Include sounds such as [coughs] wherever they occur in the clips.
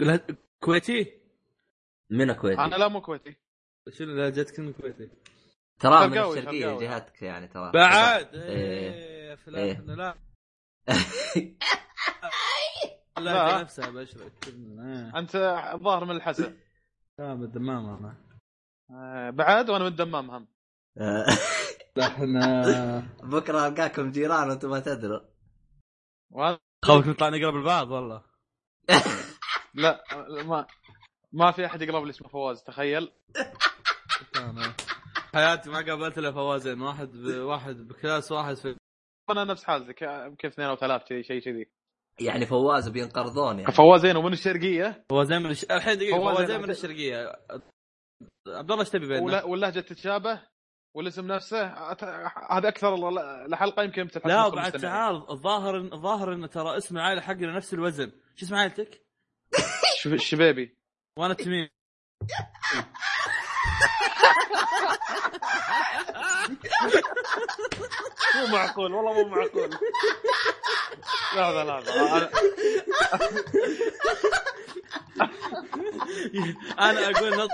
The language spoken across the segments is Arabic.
قولها كويتي؟ من كويتي؟ أنا لا مو كويتي. شنو لهجتك انك كويتي؟ ترى من الشرقية. جهتك يعني ترى. بعد؟ إيه. إيه فلان إيه. [laughs] لا لا. لا. نفسها بشرك. أنت الظاهر من الحسن. لا من الدمام أنا. آه، بعد وأنا من الدمام هم. [laughs] إحنا بكرة ألقاكم جيران وأنتم ما تدروا. خوفك نطلع نقرب البعض والله. [laughs] لا ما ما في أحد يقرب لي اسمه فواز تخيل. حياتي ما قابلت إلا فوازين واحد ب... واحد بكلاس واحد في أنا نفس حالتك يمكن اثنين أو ثلاث شيء شيء كذي. يعني فواز بينقرضون يعني. فوازين ومن الشرقية؟ فوازين من الش... الحين دقيقة فوازين فوازين من الشرقية. عبد الله إيش تبي بيننا؟ واللهجة تتشابه؟ والاسم نفسه؟ أت- هذا أكثر ل- لحلقه يمكن لا وبعد. تعال الظاهر الظاهر إن ترى اسم العائلة حقنا نفس الوزن. شو اسم عائلتك؟ ش- الشبيبي وأنا تميم مو معقول والله مو معقول. لحظة لحظة. أنا- أنا أقول نط...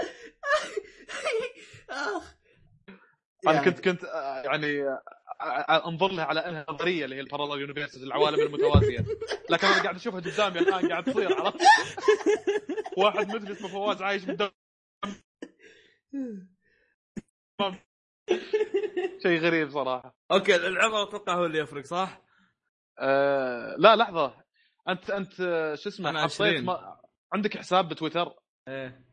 أنا كنت كنت آه، يعني أنظر لها على أنها نظرية اللي هي ال parallel universes العوالم المتوازية. لكن أنا قاعد أشوفها قدامي الآن قاعد تصير عرفت؟ واحد مثل اسمه فواز عايش بالدمام شيء غريب صراحة. okay العمر أتوقع هو اللي يفرق صح؟ أه لا لحظة. أنت أنت شو اسمه؟ أنا حطيت 20. ما... عندك حساب بتويتر؟ إيه.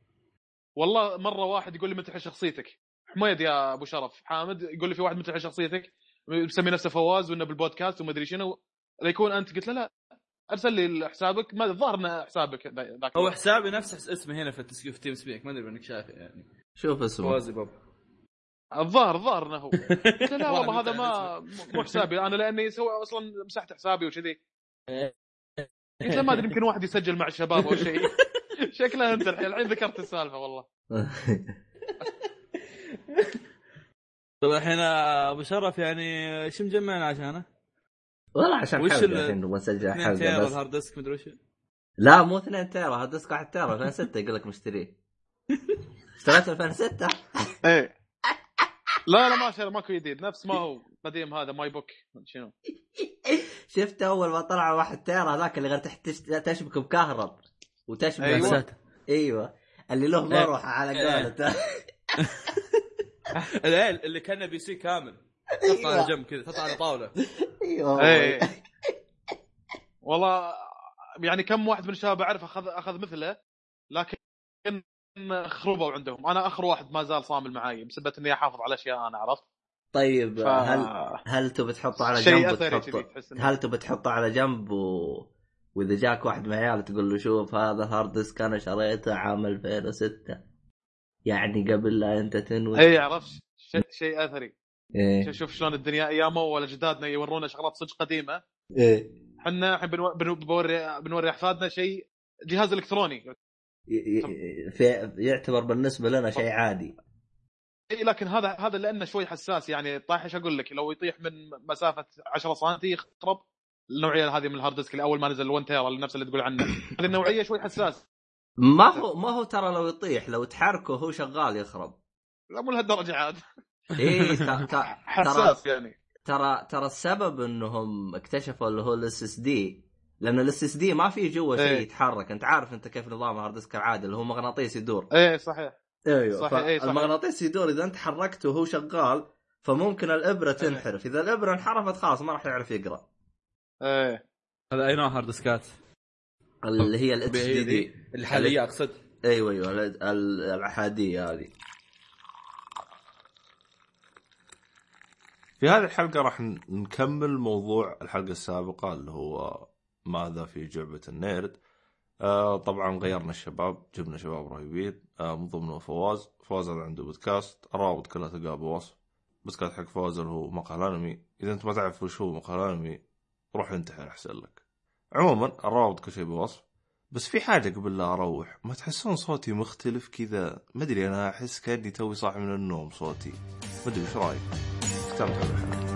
والله مرة واحد يقول لي متى شخصيتك. حميد يا أبو شرف. حامد يقول لي في واحد متى شخصيتك؟ مسمي نفسه فواز وإنه بالبودكاست وما أدري شنو. لا يكون أنت قلت له لا أرسل لي حسابك. ما الظاهر إنه حسابك ذا- ذاك هو. حسابي نفس اسمه هنا في التسكيف في TeamSpeak ما أدري انك شايفه يعني. شوف اسمه. فوازي بوب. الظاهر الظاهر إنه هو. [laughs] قلت له لا والله هذا ما مو حسابي. أنا لأني سوى أصلا مسحت حسابي وكذي. قلت له ما أدري يمكن واحد يسجل مع الشباب أو شيء. [laughs] شكله أنت الحين. الحين ذكرت السالفة والله. [laughs] طيب الحين أبو شرف يعني إيش مجمعنا عشانه؟ والله عشان وش الحين نبغى نسجل 2 حلقه tera بس ال hard disk مدري وش لا مو 2 tera هذا disk 1 tera 2006 يقول لك مشتريه [laughs] اشتريته 2006 إيه لا لا ما شاء ماكو جديد نفس ما هو قديم هذا My Book شنو شفت أول ما طلع 1 تيرا هذاك اللي غير تحت تشبك بكهرب وتشبك. أيوة. أيوه اللي له إيه. مروحه على إيه. قولته [laughs] [laughs] اللي اللي كان بي سي كامل. تحطه على أيوه جنب كذا تحطه على طاولة. أيوه. إيه. والله يعني كم واحد من الشباب أعرف أخذ أخذ مثله لكن خربوا عندهم. أنا آخر واحد ما زال صامل معاي بسبب إني أحافظ على أشياء أنا عرفت؟ طيب ف... هل هل تبي تحطه على جنب وتحطه؟ إنه- هل تبي تحطه على جنب و... وإذا جاك واحد من عيال تقول له شوف هذا hard disk أنا شريته عام 2006 يعني قبل لا أنت تنوي. اي عرفت؟ شيء شيء أثري. إيه. شوف- شلون الدنيا أيامه ولا جدادنا يورونا شغلات صدق قديمة. إيه. إحنا الحين بنو... بنو... بنوري بنوري أحفادنا شيء جهاز إلكتروني. ي- ي- في يعتبر بالنسبة لنا شيء عادي. اي لكن هذا هذا لأنه شوي حساس. يعني طايح إيش أقول لك؟ لو يطيح من مسافة 10 سم يخرب. النوعية هذه من ال hard disk اللي اول ما نزل 1 tera نفس اللي تقول عنه. هذه النوعية شوي حساس ما هو ما هو ترى لو يطيح لو تحركه هو شغال يخرب. لا مو لهالدرجة عاد. إيه [laughs] ترى حساس يعني. ترى ترى السبب إنهم اكتشفوا اللي هو ال SSD لأن ال SSD ما في جوا شيء إيه. يتحرك. أنت عارف أنت كيف نظام ال hard disk العادي اللي هو مغناطيس يدور. إيه صحيح. أيوه صحيح، إيه، صحيح. المغناطيس يدور إذا أنت حركته وهو شغال فممكن الإبرة تنحرف. إذا الإبرة انحرفت خلاص ما راح يعرف يقرأ. إيه. هذا أي نوع hard disk ات؟ اللي هي ال HDD الحالية أقصد؟ أيوه أيوه ال- ال- الأحادية هذه. في هذه الحلقة راح نكمل موضوع الحلقة السابقة اللي هو ماذا في جعبة ال nerd. آه طبعا غيرنا الشباب جبنا شباب رهيبين. آه من ضمنهم فواز. فواز هذا عنده بودكاست. الروابط كلها تلقاها بوصف بودكاست حق فواز اللي هو مقال انمي إذا أنت ما تعرف وش هو مقال انمي روح انتحر أحسن لك. عموما الروابط كل شيء بوصف بس في حاجة قبل لا أروح ما تحسون صوتي مختلف كذا؟ ما أدري أنا أحس كأني توي صاحي من النوم صوتي. ما أدري وش رأيك؟ استمتع بالحلقة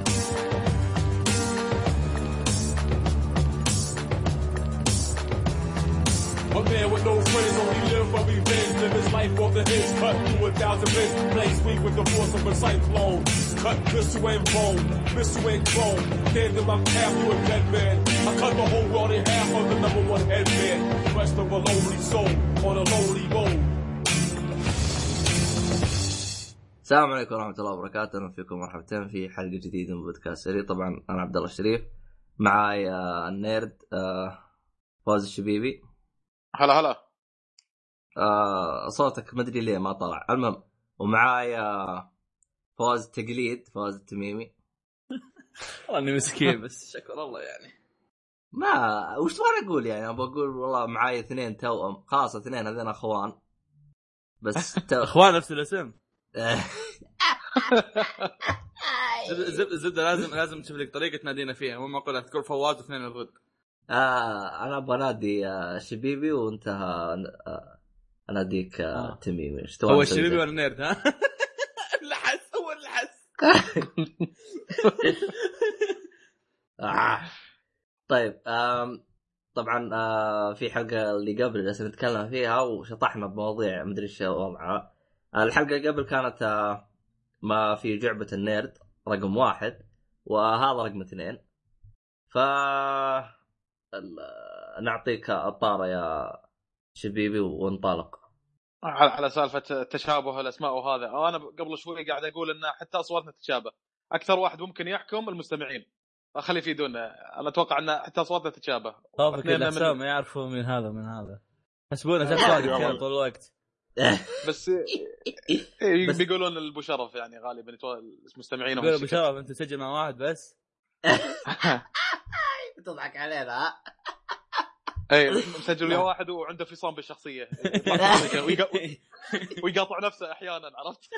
A man with no revenge. Live his life off the hits, cut through a thousand bits. Blaze weak with the force of a cyclone. Cut tissue and bone, tissue and chrome. Stand in my path, you a dead man. I cut the whole world in half of the number one headman. The rest of a lonely soul on a lonely road. السلام عليكم ورحمة الله وبركاته، أهلا فيكم مرحبتين في حلقة جديدة من بودكاست سري، طبعا أنا عبد الله الشريف معاي آه، النيرد آه، فوز الشبيبي هلا هلا آه، صوتك ما أدري ليه ما طلع، المهم ومعاي آه، فوز تقليد فوز التميمي [laughs] والله إني مسكين بس شكر الله يعني. ما وش تبغى أقول يعني؟ أبغى أقول والله معاي اثنين توأم خلاص اثنين هذين أخوان. بس [laughs] تو... أخوان نفس الاسم. [laughs] زبدة لازم لازم تشوف لك طريقة تنادينا فيها. مو معقول تقول فواز واثنين الرد آه أنا أبغى أنادي آه شبيبي وانت آه اناديك آه آه. تميمي إيش تبغى هو الشبيبي؟ ولا النيرد ها؟ [laughs] اللحس هو اللحس [laughs] آه. طيب آم طبعا آه في حلقة اللي قبل جالسين نتكلم فيها وشطحنا بمواضيع مدري إيش وضعها الحلقة اللي قبل كانت آه ما في جعبة النيرد رقم واحد وهذا رقم اثنين ف نعطيك الطارة يا شبيبي وانطلق على على سالفة تشابه الاسماء وهذا. أنا قبل شوي قاعد أقول إن حتى أصواتنا تتشابه. أكثر واحد ممكن يحكم المستمعين. خلي يفيدونا أنا أتوقع إن حتى أصواتنا تتشابه. طابق اثنين من- ما يعرفوا من هذا من هذا. زفاق [laughs] كذا طول الوقت. [laughs] بس إيه، بس- بيقولون البو شرف يعني غالبا المستمعين يقول أبو. شرف أنت تسجل مع واحد بس؟ [laughs] تضحك علينا. ها [laughs] اي مسجل ويا واحد وعنده فصام بالشخصية. ويقا- [laughs] ويقاطع نفسه أحيانا عرفت؟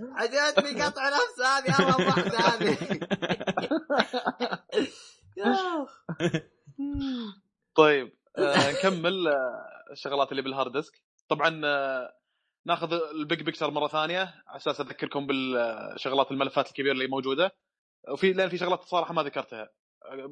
عجبتني قطع نفس هذه اول واحدة هذه. يا. [laughs] طيب آه نكمل آه الشغلات اللي بال hard disk. طبعا آه ناخذ ال big picture مرة ثانية على أساس أذكركم بالشغلات الملفات الكبيرة اللي موجودة. وفي لأن في شغلات صراحة ما ذكرتها.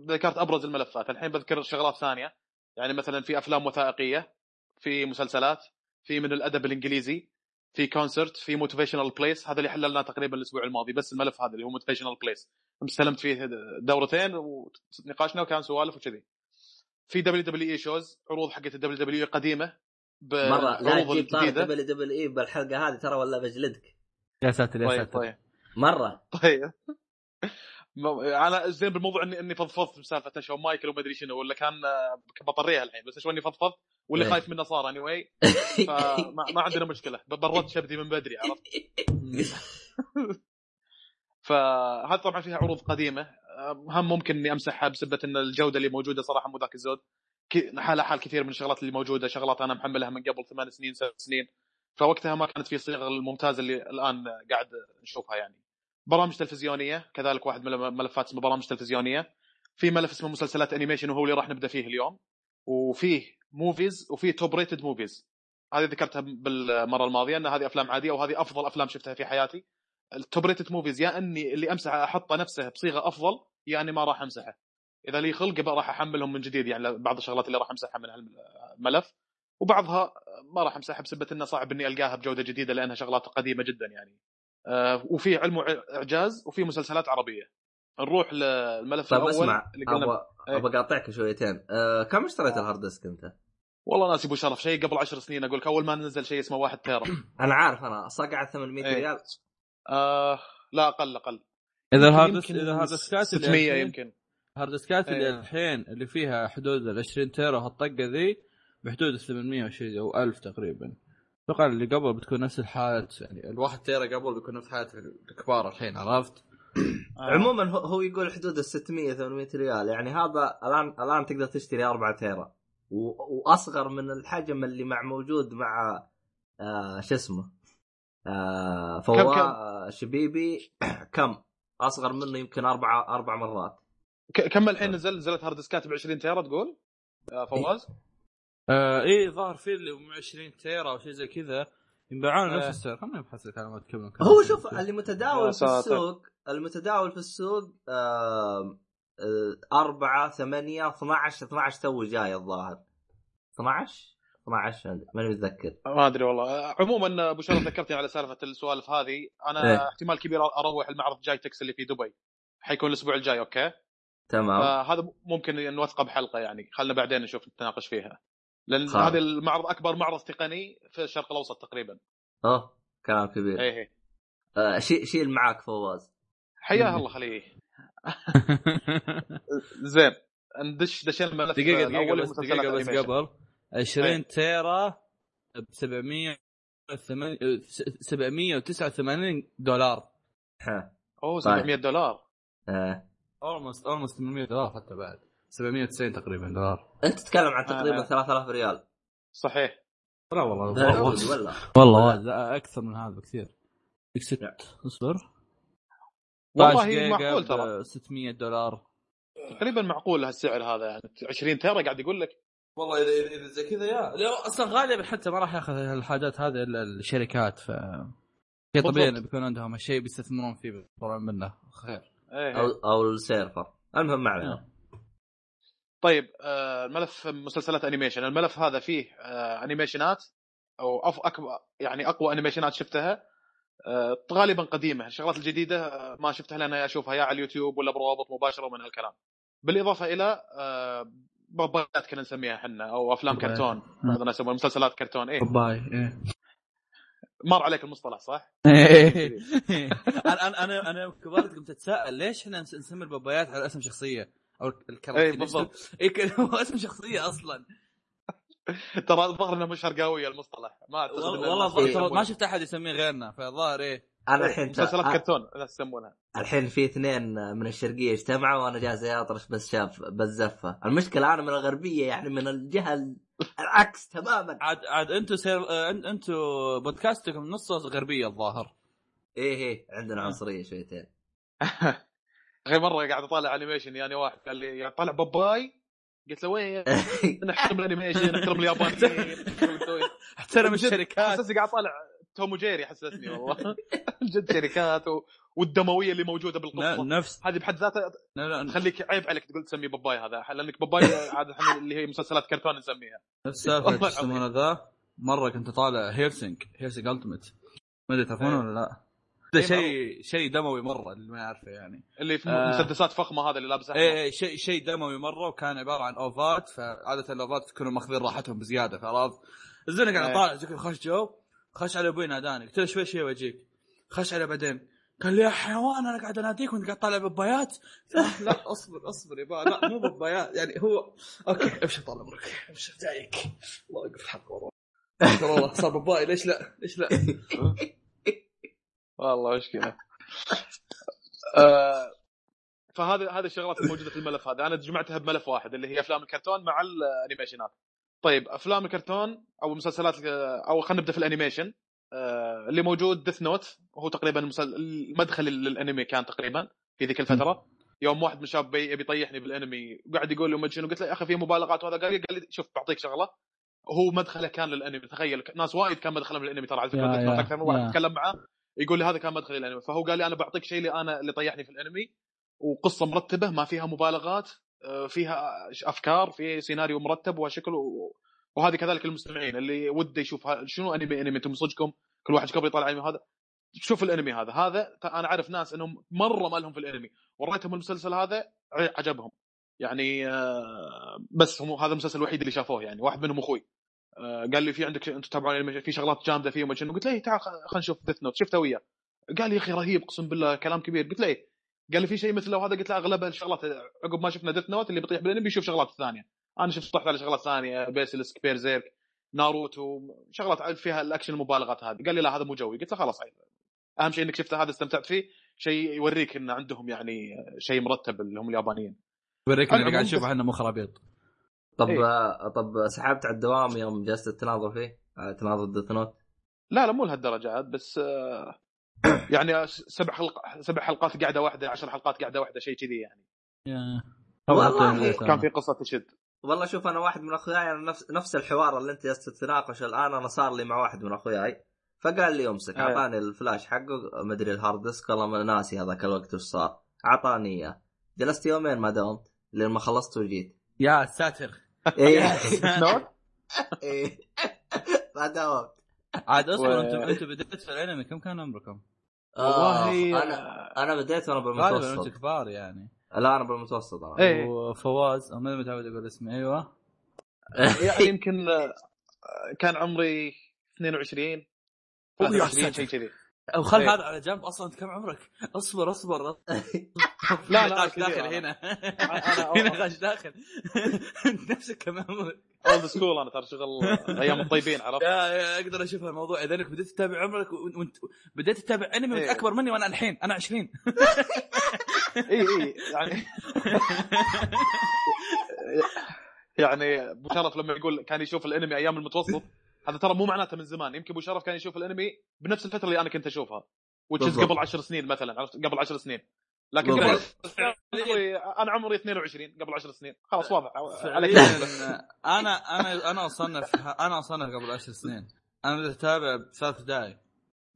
ذكرت أبرز الملفات. الحين بذكر شغلات ثانية. يعني مثلا في أفلام وثائقية في مسلسلات في من الأدب الإنجليزي في concert في motivational place هذا اللي حللناه تقريبا الأسبوع الماضي بس الملف هذا اللي هو motivational place استلمت فيه دورتين ونقاشنا وكان سوالف وكذي. في دبليو دبليو إي شوز عروض حقت الدبليو دبليو قديمة مرة لا تجيب طارق الجديده دبل دبل إي بالحلقة هذه ترى ولا بجلدك. يا ساتر يا طيب ساتر. طيب. مرة. طيب. أنا زين بالموضوع اني إني فضفضت بسالفة شون مايكل وما أدري شنو ولا كان آه، بطريها الحين بس شو إني فضفضت واللي إيه. خايف منه صار اني واي [laughs] فما ما عندنا مشكلة. بردت شبدي من بدري عرفت؟ [laughs] فهذا طبعا فيها عروض قديمة. آه، هم ممكن إني أمسحها بسبة إن الجودة اللي موجودة صراحة مو ذاك الزود. حالها حال كثير من الشغلات اللي موجودة شغلات أنا محملها من قبل ثمان سنين سبع سنين. فوقتها ما كانت في الصيغه الممتازة اللي الآن قاعد نشوفها يعني. برامج تلفزيونية كذلك واحد من الملفات اسمه برامج تلفزيونية. في ملف اسمه مسلسلات animation وهو اللي راح نبدأ فيه اليوم. وفيه movies وفيه top rated movies هذه ذكرتها بالمرة الماضية إن هذه أفلام عادية وهذه أفضل أفلام شفتها في حياتي. ال top rated movies يا إني اللي أمسحه أحطه نفسه بصيغة أفضل يا إني ما راح أمسحه. إذا لي خلق راح أحملهم من جديد يعني بعض الشغلات اللي راح أمسحها من هالملف. وبعضها ما راح أمسحها بسبة انه صعب إني ألقاها بجودة جديدة لأنها شغلات قديمة جدا يعني. وفي علم واعجاز وفي مسلسلات عربية نروح للملف طيب الأول اسمع أبغى إيه. أبغى أقاطعك شويتين أه كم اشتريت ال hard disk أنت؟ والله ناسي أبو شرف شيء قبل عشر سنين أقول لك أول ما نزل شيء اسمه واحد تيرا [clears throat] أنا عارف أنا صقع 800 إيه. ريال آه لا أقل أقل إذا ال hard إذا ال hard disk ات اللي 600 الحين- يمكن ال hard disk ات اللي. الحين اللي فيها حدود ال 20 تيرا هالطقة ذي بحدود 800 وشيء أو 1000 تقريبا أتوقع اللي قبل بتكون نفس الحالة يعني الواحد تيرا قبل بيكون نفس حالة الكبار الحين عرفت؟ آه. عموما هو- هو يقول حدود ال 600 800 ريال يعني هذا الان الآن تقدر تشتري 4 تيرا و- وأصغر من الحجم اللي مع موجود مع آه شو اسمه آه فوا كم؟ آه، شبيبي [clears throat] كم أصغر منه يمكن أربع أربع مرات ك- كم الحين نزل نزلت hard disk ات ب 20 تيرا تقول؟ آه فواز؟ آه إيه ظهر في اللي هم 20 تيرا أو شيء زي كذا. ينباعون إيه. نفس السعر. خليني ابحث لك علامات كم كم- هو شوف. اللي متداول في. السوق المتداول في السوق آه 4 8 12 12 تو جاي الظاهر. 12 12 عندي، ماني متذكر. ما أدري والله. عموما أبو شرف ذكرتني على سالفة السوالف هذه. أنا إيه. احتمال كبير أروح المعرض GITEX اللي في دبي. حيكون الأسبوع الجاي okay؟ تمام. فهذا ممكن نوثقه بحلقه يعني. خلنا بعدين نشوف نتناقش فيها. لأن خلاص. هذا المعرض أكبر معرض تقني في الشرق الأوسط تقريبا آه كلام كبير إيه إيه آه شيل شيل معاك فواز حياه الله خليه [laughs] زين ندش دشينا الملف دقيقة الأول دقيقة بس دقيقة بس. قبل 20 إيه. تيرا ب 789 دولار ها. أوه طيب. 700 دولار آه. اولموست اولموست 800 دولار حتى بعد 790 تقريبا دولار. أنت تتكلم عن تقريبا آه. 3000 ريال. صحيح. لا والله. والله والله أكثر من هذا بكثير. لا. اصبر. والله 12 جيجا معقول ترى. 600 دولار. تقريبا معقول هالسعر هذا يعني 20 تيرا قاعد يقول لك. والله إذا إذا زي كذا يا. لا أصلا غالبا حتى ما راح يأخذ الحاجات هذه إلا الشركات ف شيء طبيعي. إنه بيكون عندهم الشيء بيستثمرون فيه بيطلعون منه. خير إيه. أو أو ال server. المهم ما علينا. طيب آه الملف مسلسلات animation الملف هذا فيه آه animation ات أو أف أكبر يعني أقوى animation ات شفتها. آه غالبا قديمة. الشغلات الجديدة آه ما شفتها لأن أشوفها يا على اليوتيوب ولا بروابط مباشرة من هالكلام. بالإضافة إلى آه بابات كنا نسميها إحنا أو أفلام بابايات. كرتون. بعض الناس يسمونها مسلسلات كرتون إيه. باي إيه. مر عليك المصطلح صح؟ [laughs] أنا أنا أنا أنا كبرت قمت أتساءل ليش إحنا نس- نسمي البابايات على اسم شخصية؟ أو ال character إيه، بالضبط. اي ك- هو اسم شخصية أصلا. [laughs] ترى الظاهر إنه مش شرقاويه المصطلح. ما والله. ترى ما شفت أحد يسميه غيرنا فالظاهر إيه. أنا الحين مسلسلات كرتون الناس يسمونها الحين في اثنين من الشرقية اجتمعوا وأنا جالس اطرش بس شاف بالزفه المشكلة أنا من الغربية يعني من الجهة ال- العكس تماما. عاد عاد أنتم سير أنتم بودكاستكم نصه غربية الظاهر. إيه إيه عندنا عنصرية شويتين. [laughs] أخي مرة قاعد أطالع animation يعني واحد قال لي يعني طالع باباي؟ قلت له وين [laughs] نحترم ال animation نحترم اليابانيين احترم الشركات. حسسني قاعد طالع توم وجيري حسسني والله. [laughs] جد شركات و... والدموية اللي موجودة بالقصة. نفس. هذه بحد ذاتها تخليك عيب عليك تقول تسميه باباي هذا لأنك باباي [laughs] عادة إحنا اللي هي مسلسلات كرتون نسميها. نفس سالفة والله شو يسمونه ذا مرة كنت طالع Hellsing Hellsing Ultimate ما أدري تعرفونه إيه. ولا لا؟ ده إيه، شيء شيء دموي مرة اللي ما يعرفه يعني. اللي في آه. مسدسات فخمة هذا اللي لابسه إيه إيه، شيء شيء دموي مرة وكان عبارة عن OVA ات فعادة ال OVA ات يكونوا ماخذين راحتهم بزيادة فعرفت؟ الزنق قاعد إيه. طالع خش جو خش على أبوي ناداني قلت له شوي شوي واجيك خش عليه بعدين قال لي يا حيوان أنا قاعد أناديك وأنت قاعد طالع ببايات لا, لا أصبر أصبر يا با لا مو ببايات يعني هو okay ابشر طال عمرك ابشر جايك. الله يوقف الحق والله والله [laughs] صار بباي ليش لا؟ ليش لا؟ [laughs] والله مشكله [laughs] آه، فهذا هذه الشغلات الموجودة في الملف هذا. أنا جمعتها بملف واحد اللي هي أفلام الكرتون مع ال animation ات طيب أفلام الكرتون أو مسلسلات أو خلينا نبدأ في ال animation آه، اللي موجود Death Note وهو تقريبا المدخل للأنمي كان تقريبا في ذيك الفترة. يوم واحد من الشباب بي- يبي يطيحني بالأنمي وقاعد يقول له ما شنو قلت له يا أخي في مبالغات وهذا قال لي قال لي شوف بعطيك شغلة. هو مدخله كان للأنمي تخيل ناس وايد كان مدخلهم للأنمي ترى على فكرة أكثر من واحد يا. اتكلم معاه. يقول لي هذا كان مدخلي الانمي. فهو قال لي أنا بعطيك شيء اللي أنا اللي طيحني في الانمي. وقصة مرتبة ما فيها مبالغات آه، فيها أفكار في سيناريو مرتب وشكل وهذه كذلك المستمعين اللي وده يشوف شنو انمي أنمي أنتم صدقكم؟ كل واحد قبل يطالع أنمي هذا. شوف الانمي هذا. هذا أنا أعرف ناس إنهم مرة ما لهم في الانمي. وريتهم المسلسل هذا عجبهم. يعني آه، بس هم هذا المسلسل الوحيد اللي شافوه يعني. واحد منهم أخوي. قال لي في عندك أنتم تتابعون انمي في شغلات جامدة فيه وما شنو قلت له إيه، تعال خلينا نشوف Death Note شفته وياه. قال لي يا أخي رهيب أقسم بالله كلام كبير. قلت له إيه؟ قال لي في شيء مثله وهذا قلت له أغلبها الشغلات عقب ما شفنا Death Note اللي بيطيح بالانمي بيشوف شغلات ثانية. أنا شفت طحت على شغلات ثانية Berserk Berserk Naruto شغلات فيها الأكشن المبالغات هذه. قال لي لا هذا مو جوي. قلت له خلاص. أهم شيء إنك شفته هذا استمتعت فيه. شيء يوريك إن عندهم يعني شيء مرتب اللي هم اليابانيين. بوريك على اللي قاعد نشوفه إحنا مو خرابيط طب إيه. طب سحبت على الدوام يوم جلست تناظر فيه؟ تناظر Death Note لا لا مو لهالدرجة عاد بس آه، يعني سبع حلق سبع حلقات قاعدة واحدة عشر حلقات قاعدة واحدة شيء كذي يعني. يا والله كان في قصة تشد. والله شوف أنا واحد من أخوياي أنا نفس نفس الحوار اللي أنت جالس تتناقش الآن أنا صار لي مع واحد من أخوياي فقال لي امسك إيه. أعطاني الفلاش حقه مدري ال hard disk والله ما ناسي هذاك الوقت وش صار. أعطاني إياه. جلست يومين ما داومت لين ما خلصت وجيت. يا ساتر. إيه. Note [laughs] إيه. ما داومت عاد اصبر و- أنتم أنتم بديت في الانمي كم كان عمركم؟ والله آه، أنا أنا بديت وأنا غالبا بالمتوسط أنتم كبار يعني. لا أنا بالمتوسط أنا. إيه. وفواز ما متعود أقول اسمه أيوه. [laughs] يعني يمكن آه، كان عمري 22 أوه، يا 23 شيء كذي. أو خل إيه. هذا على جنب أصلا انت كم عمرك؟ أصبر أصبر. [laughs] لا، لا، كثير داخل. هنا. أنا- [laughs] هنا غاش داخل. نفسك عمرك old school أنا ترى شغل أيام الطيبين [laughs] عرفت؟ أقدر أشوف الموضوع إذا أنك بديت تتابع عمرك وانت بديت تتابع أنمي وأنت إيه. أكبر مني وأنا الحين أنا 20 [laughs] إي إي يعني يعني أبو شرف لما يقول كان يشوف الأنمي أيام المتوسط هذا ترى مو معناته من زمان. يمكن أبو شرف كان يشوف الأنمي بنفس الفترة اللي أنا كنت أشوفها وتشز. قبل عشر سنين مثلا عرفت؟ قبل عشر سنين. لكن أنا عمري 22 قبل 10 سنين. خلاص واضح. عليك. [laughs] أنا أنا أنا أصنف أنا أصنف قبل 10 سنين. أنا بديت أتابع بثلاث ابتدائي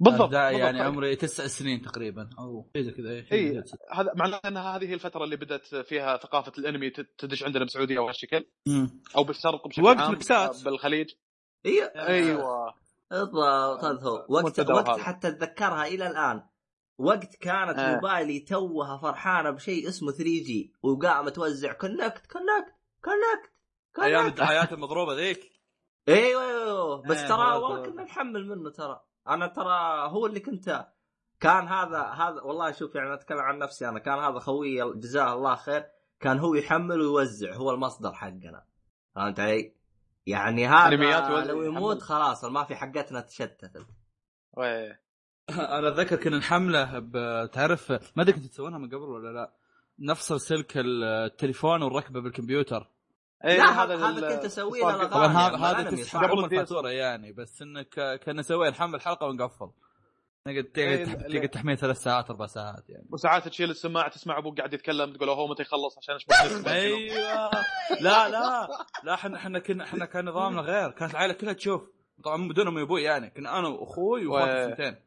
بالضبط يعني بالضبط. عمري تسع سنين تقريبا. أو شيء زي كذا أي. هذا معناه انها هذه هي الفترة اللي بدأت فيها ثقافة الأنمي تد- تدش عندنا بالسعودية وهالشكل مم. أو بالشرق بشكل وقت عام مكسات. بالخليج. أيوه أيوه. بالضبط هذا هو. وقت وقت. حتى اتذكرها إلى الآن. وقت كانت آه. موبايلي توها فرحانة بشيء اسمه 3G وقام توزع Connect Connect Connect أيام Connect الدعايات المضروبة ذيك أيوه أيوه بس آه، ترى والله. كنا نحمل منه ترى أنا ترى هو اللي كنت كان هذا هذا والله شوف يعني أتكلم عن نفسي أنا كان هذا خوي جزاه الله خير كان هو يحمل ويوزع هو المصدر حقنا فهمت علي؟ يعني هذا لو يموت. خلاص ما في حقتنا تشتتت. [laughs] أنا أتذكر كنا نحمله ب- تعرف ما أدري كنت تسوونها من قبل ولا لا. نفصل سلك التليفون والركبة بالكمبيوتر. إيه، لا هذا كنت أسويه. طبعا هذا هذا تسحب. ام الفاتورة يعني بس إنك كنا نسوي نحمل الحلقة ونقفل. نقعد إيه، تقعد تقعد تحميل ثلاث ساعات أربع ساعات يعني. وساعات تشيل السماعة تسمع أبوك قاعد يتكلم تقول هو متى يخلص عشان اشبك. أيوه. لا لا. لا إحنا إحنا كنا إحنا كان نظامنا غير. كانت العائلة كلها تشوف. طبعا بدون امي وأبوي يعني. كنا أنا وأخوي واخواتي و- الثنتين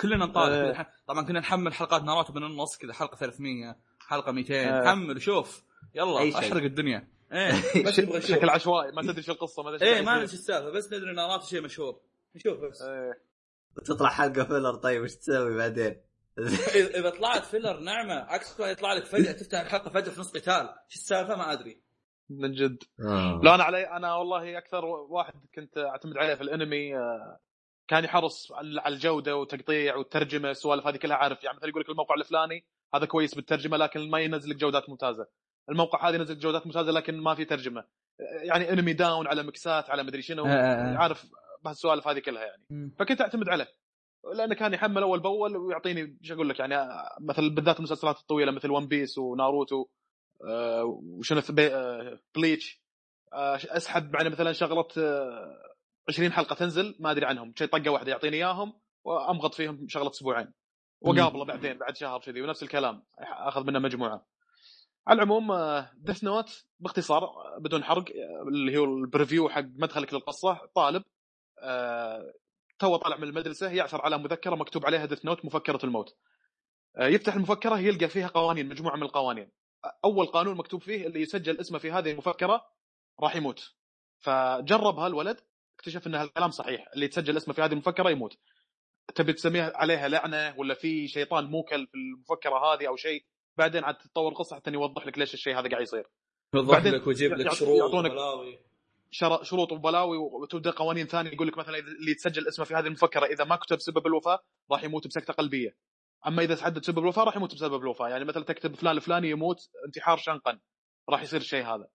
كلنا نطالع إيه. نح- طبعا كنا نحمل حلقات ناروتو من النص كذا حلقة 300 حلقة 200 إيه. نحمل وشوف يلا أي شيء. أشرق الدنيا إيه [laughs] بس نبغى نشوف بشكل عشوائي ما تدري شو القصة ما تدري إيه شو ما ندري. إيش السالفة بس ندري ناروتو شيء مشهور نشوف بس إيه. تطلع حلقة filler طيب إيش تسوي بعدين؟ [laughs] إذا إذا طلعت filler نعمة عكس ما يطلع لك فجأة تفتح الحلقة فجأة في نص قتال إيش السالفة ما أدري من جد آه. لا أنا علي أنا والله أكثر واحد كنت أعتمد عليه في الأنمي آه، كان يحرص على الجودة والتقطيع والترجمه السوالف هذه كلها عارف. يعني مثلا يقول لك الموقع الفلاني هذا كويس بالترجمة لكن ما ينزل لك جودات ممتازة. الموقع هذا ينزل جودات ممتازة لكن ما في ترجمة. يعني انمي داون على مكسات على مدري شنو. آه، آه، آه. عارف بهالسوالف هذه كلها يعني. فكنت أعتمد عليه. لأنه كان يحمل أول بأول ويعطيني إيش أقول لك يعني آه، مثل بالذات المسلسلات الطويلة مثل One Piece وناروتو وشنو Bleach أسحب يعني مثلا شغلة 20 حلقة تنزل ما أدري عنهم. شيء طقة واحدة يعطيني إياهم وأمغط فيهم شغلة أسبوعين. وقابله بعدين بعد شهر كذي ونفس الكلام. أخذ منه مجموعة. على العموم Death Note باختصار آه، بدون حرق آه، اللي هو ال preview حق مدخلك للقصة طالب آه، تو طالع من المدرسة يعثر على مذكرة مكتوب عليها Death Note مفكرة الموت. آه، يفتح المفكرة يلقى فيها قوانين مجموعة من القوانين. أول قانون مكتوب فيه اللي يسجل اسمه في هذه المفكرة راح يموت. فجربها الولد اكتشف ان هالكلام صحيح. اللي يتسجل اسمه في هذه المفكرة يموت. تبي تسميها عليها لعنة ولا في شيطان موكل في المفكرة هذه أو شيء؟ بعدين عاد تتطور القصة حتى يوضح لك ليش الشيء هذا قاعد يصير. يوضح لك ويجيب لك شروط وبلاوي. شر- شروط وبلاوي وتبدأ قوانين ثانية. يقول لك مثلا اللي يتسجل اسمه في هذه المفكرة إذا ما كتب سبب الوفاة راح يموت بسكتة قلبية. أما إذا تحدد سبب الوفاة راح يموت بسبب الوفاة. يعني مثلا تكتب فلان الفلاني يموت انتحار شنقا. راح يصير الشيء هذا.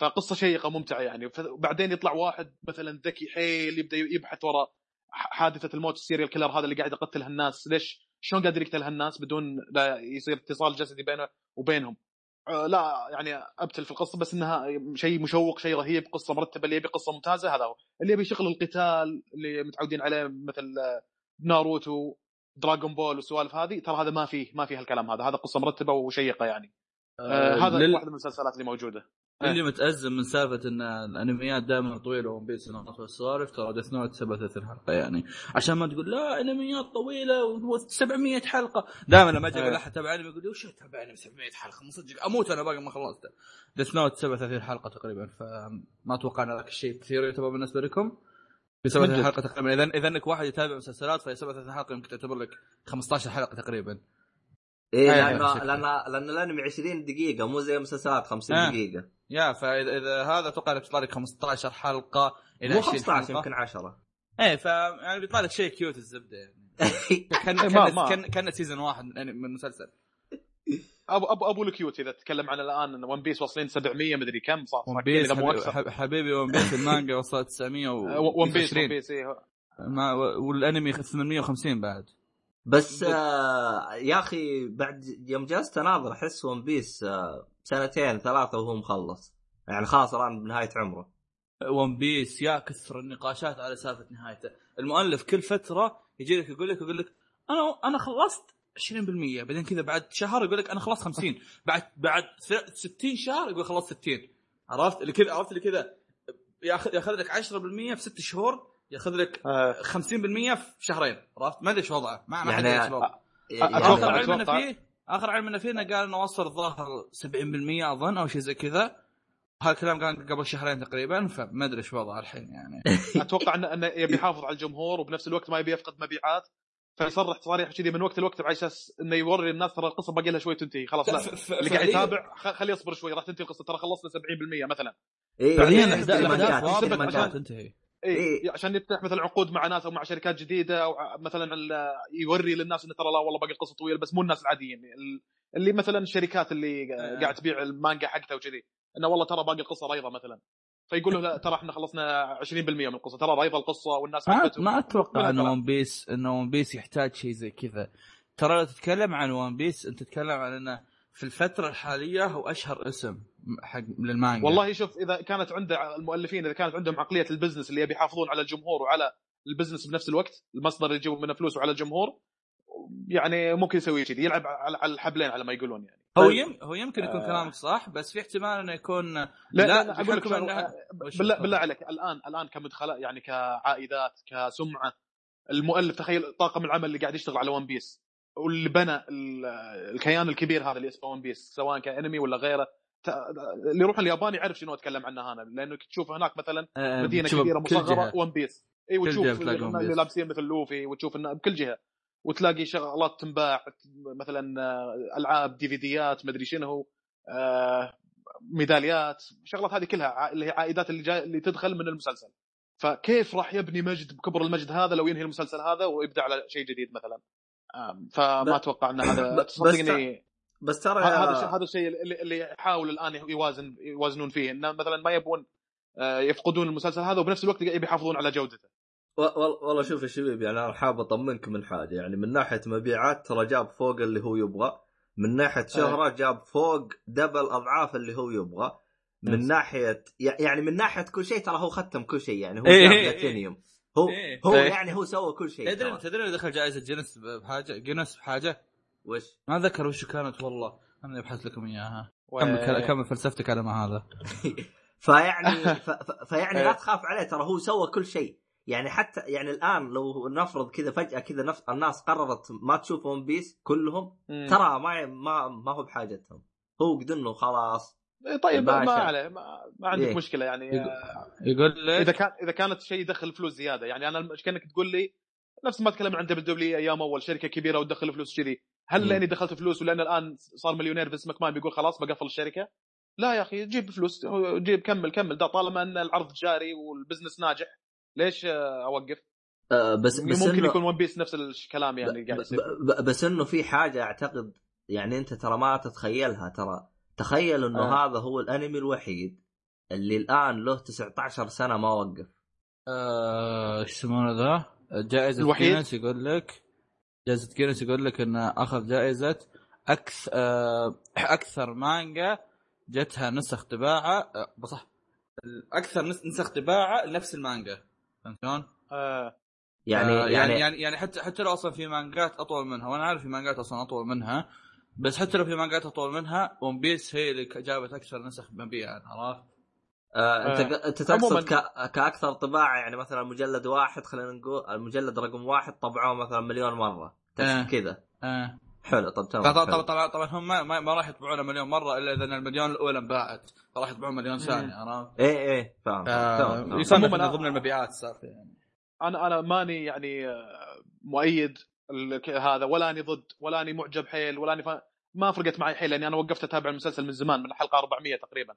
فقصة شيقة ممتعة يعني. وبعدين يطلع واحد مثلا ذكي حيل يبدأ يبحث وراء حادثة الموت ال serial killer هذا اللي قاعد يقتل هالناس. ليش؟ شلون قادر يقتل هالناس بدون لا يصير اتصال جسدي بينه وبينهم؟ آه، لا يعني أبتل في القصة بس إنها شيء مشوق شيء رهيب قصة مرتبة اللي يبي قصة ممتازة هذا هو. اللي يبي شغل القتال اللي متعودين عليه مثل آه، ناروتو Dragon Ball والسوالف هذه ترى هذا ما فيه ما فيه هالكلام هذا. هذا قصة مرتبة وشيقة يعني. آه هذا لل- واحدة من المسلسلات اللي موجودة. اللي متأزم من سالفة إن الأنميات دائما طويلة One Piece والسوالف ترى Death Note 37 حلقة يعني. عشان ما تقول لا أنميات طويلة و700 حلقة. دائما لما أجي أقول إيه. احد تابع أنمي يقول لي وش تابع أنمي 700 حلقة من صدق. أموت أنا باقي ما خلصته. Death Note 37 حلقة تقريبا فما أتوقع ان ذاك الشيء كثير يعتبر بالنسبة لكم. في 37 من جد. حلقة تقريبا. اذا اذا انك واحد يتابع مسلسلات فهي 37 حلقة يمكن تعتبر لك 15 حلقة تقريبا. إيه أيوة، لأنه شكله. لأن لأن الانمي 20 دقيقة مو زي مسلسلات 50 آه. دقيقة يا فإذا إذا هذا أتوقع إنك تطلع لك 15 حلقة إلى مو 20 15 حلقة يمكن 10 إيه ف يعني بيطلع لك شيء cute الزبدة يعني [laughs] كان إيه، كان. كان season واحد من من المسلسل ابو ابو أبو ال cute إذا تتكلم عن الآن إن One Piece واصلين 700 مدري كم صح One Piece حبيبي, One Piece المانجا وصلت 900 و One Piece 20. One Piece إيه ما والأنمي 850 بعد بس آه يا أخي بعد يوم جلست أناظر أحس One Piece آه سنتين ثلاثة وهو مخلص. يعني خلاص الآن بنهاية عمره. One Piece يا كثر النقاشات على سالفة نهايته. المؤلف كل فترة يجي لك يقول لك يقول لك أنا أنا خلصت 20% بعدين كذا بعد شهر يقول لك أنا خلصت 50 [laughs] بعد بعد ث- 60 شهر يقول خلصت 60 عرفت؟ اللي كذا عرفت اللي كذا؟ ياخذ ياخذ لك 10% في 6 شهور. ياخذ لك آه، 50% في شهرين عرفت؟ ما أدري إيش وضعه ما ما حد يعني إيش وضعه يعني أتوقع- آخر علم. فيه آخر علم إنه فيه إنه قال إنه وصل الظاهر 70% أظن أو شيء زي كذا. هالكلام كان قبل شهرين تقريبا فما أدري إيش وضعه الحين يعني. [laughs] أتوقع انه إنه يبي يحافظ على الجمهور وبنفس الوقت ما يبي يفقد مبيعات. فيصرح تصاريح كذي من وقت لوقت على أساس إنه يوري الناس ترى القصة باقي لها شوي تنتهي. خلاص لا اللي قاعد يتابع خليه يصبر شوي راح تنتهي القصة. ترى خلصنا 70% مثلا. إيه فعليا مانجات. عشان تنتهي. إيه. إيه. عشان يفتح مثلا عقود مع ناس أو مع شركات جديدة أو مثلا ال- يوري للناس إنه ترى لا والله باقي القصة طويلة بس مو الناس العاديين ال- اللي مثلا الشركات اللي آه. قاعد تبيع المانجا حقتها وكذي إنه والله ترى باقي القصة ريضة مثلا فيقول له لا ترى إحنا خلصنا 20% من القصة ترى ريضة القصة والناس ما. ما أتوقع إن. ون بيس إن One Piece يحتاج شيء زي كذا ترى لو تتكلم عن One Piece أنت تتكلم عن إنه في الفترة الحالية هو أشهر اسم حق للمانجا. والله شوف إذا كانت عنده المؤلفين إذا كانت عندهم عقلية ال business اللي يبي يحافظون على الجمهور وعلى ال business بنفس الوقت المصدر اللي يجيبون منه فلوس وعلى الجمهور يعني ممكن يسوي كذي يلعب على على الحبلين على ما يقولون يعني. هو يم هو يمكن يكون آه. كلامك صح بس في احتمال إنه يكون لا لا, لا أقول لك وش- بالله بالله عليك الآن الآن كمدخلات يعني كعائدات كسمعة المؤلف تخيل طاقم العمل اللي قاعد يشتغل على One Piece واللي بنى ال- الكيان الكبير هذا اللي اسمه One Piece سواء كانمي ولا غيره اللي يروح اليابان يعرف شنو أتكلم عنه أنا لأنه تشوف هناك مثلا آه، مدينة كبيرة مصغرة. One Piece إي وتشوف اللي. لابسين مثل لوفي وتشوف انه بكل جهة. وتلاقي شغلات تنباع مثلا آه، ألعاب DVD ات مدري شنو آه، ميداليات. الشغلات هذه كلها اللي هي عائدات اللي جاي اللي تدخل من المسلسل. فكيف راح يبني مجد بكبر المجد هذا لو ينهي المسلسل هذا ويبدأ على شيء جديد مثلا؟ فما أتوقع إن هذا تصدقني بس ترى هذا الشيء هذا الشيء اللي, اللي يحاول الآن يوازن يوازنون فيه إنه مثلا ما يبون آه، يفقدون المسلسل هذا وبنفس الوقت يبي يحافظون على جودته والله شوف يا شباب يعني أنا حاب أطمنك من حاجة يعني من ناحية مبيعات ترى جاب فوق اللي هو يبغى من ناحية شهرة جاب فوق دبل أضعاف اللي هو يبغى من بس. ناحية يعني من ناحية كل شيء ترى هو ختم كل شيء يعني هو إيه جاب إيه إيه. بلاتينيوم هو إيه. هو إيه. يعني هو سوى كل شيء تدري. تدري إنه دخل جائزة جينيس بحاجة جينيس بحاجة وش؟ ما ذكر وش كانت والله. أنا أبحث لكم إياها. و- كمل كمل فلسفتك على ما هذا؟ [laughs] فيعني ف... ف- فيعني لا إيه. تخاف عليه ترى هو سوى كل شيء. يعني حتى يعني الآن لو نفرض كذا فجأة كذا نفس الناس قررت ما تشوف ون بيس كلهم مم. ترى ما ما ما هو بحاجتهم. هو قد انه خلاص إيه طيب ما. عليه ما, ما عندك إيه. مشكلة يعني. يقول- يقول لك إذا كان إذا كانت شيء يدخل فلوس زيادة. يعني أنا مش كأنك تقول لي نفس ما تكلمنا عن WWE أيام أول شركة كبيرة وتدخل فلوس كذي. هل. لأني دخلت فلوس ولأن الآن صار مليونير بس ماكمان بيقول خلاص بقفل الشركة لا يا أخي جيب فلوس جيب كمل كمل ده طالما إن العرض جاري وال business ناجح ليش آه، أوقف؟ آه بس بس ممكن إنه يكون One Piece نفس الكلام يعني قاعد يصير بس إنه في حاجة أعتقد يعني أنت ترى ما تتخيلها ترى تخيل إنه آه. هذا هو الأنمي الوحيد اللي الآن له 19 سنة ما وقف آه، إيش يسمونه ذا؟ جائزة الوحيد؟ يقول لك جائزة جينيس يقول لك إنه أخذ جائزة أكثر أكثر مانجا جتها نسخ طباعة آه، صح أكثر نس- نسخ طباعة لنفس المانجا فهمت شلون؟ آه يعني آه، يعني, يعني يعني يعني حتى حتى لو أصلا في مانجات أطول منها وأنا عارف في مانجات أصلا أطول منها بس حتى لو في مانجات أطول منها ون بيس هي اللي جابت أكثر نسخ مبيعا عرفت؟ آه انت آه. انت تقصد ك... كأكثر طباعة يعني مثلا مجلد واحد خلينا نقول المجلد رقم واحد طبعوه مثلا مليون مرة تقصد آه. كذا آه. حلو طب تمام طبعا حلو. طبعا طبعا, طبعا هم ما, ما, ما راح يطبعونه مليون مرة إلا إذا المليون الأولى انباعت فراح يطبعون مليون ثاني عرفت؟ إيه إيه فاهم آه، من ضمن المبيعات السالفه يعني أنا أنا ماني يعني آه، مؤيد هذا ولا أني ضد ولا أني معجب حيل ولا أني ف... ما فرقت معي حيل لأني أنا وقفت أتابع المسلسل من زمان من الحلقة 400 تقريبا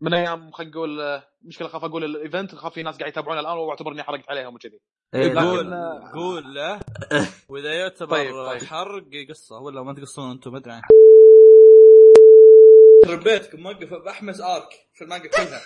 من أيام خلينا نقول آه، مشكلة خاف أقول الإيفنت خاف في ناس قاعد يتابعون الآن واعتبر اني حرقت عليهم وكذي. إيه قول لا. قول له. [laughs] وإذا يعتبر طيب، طيب. حرق قصه ولا ما تقصون أنتم ما أدري. عن يخرب بيتكم موقف بأحمس arc في المانجا كلها.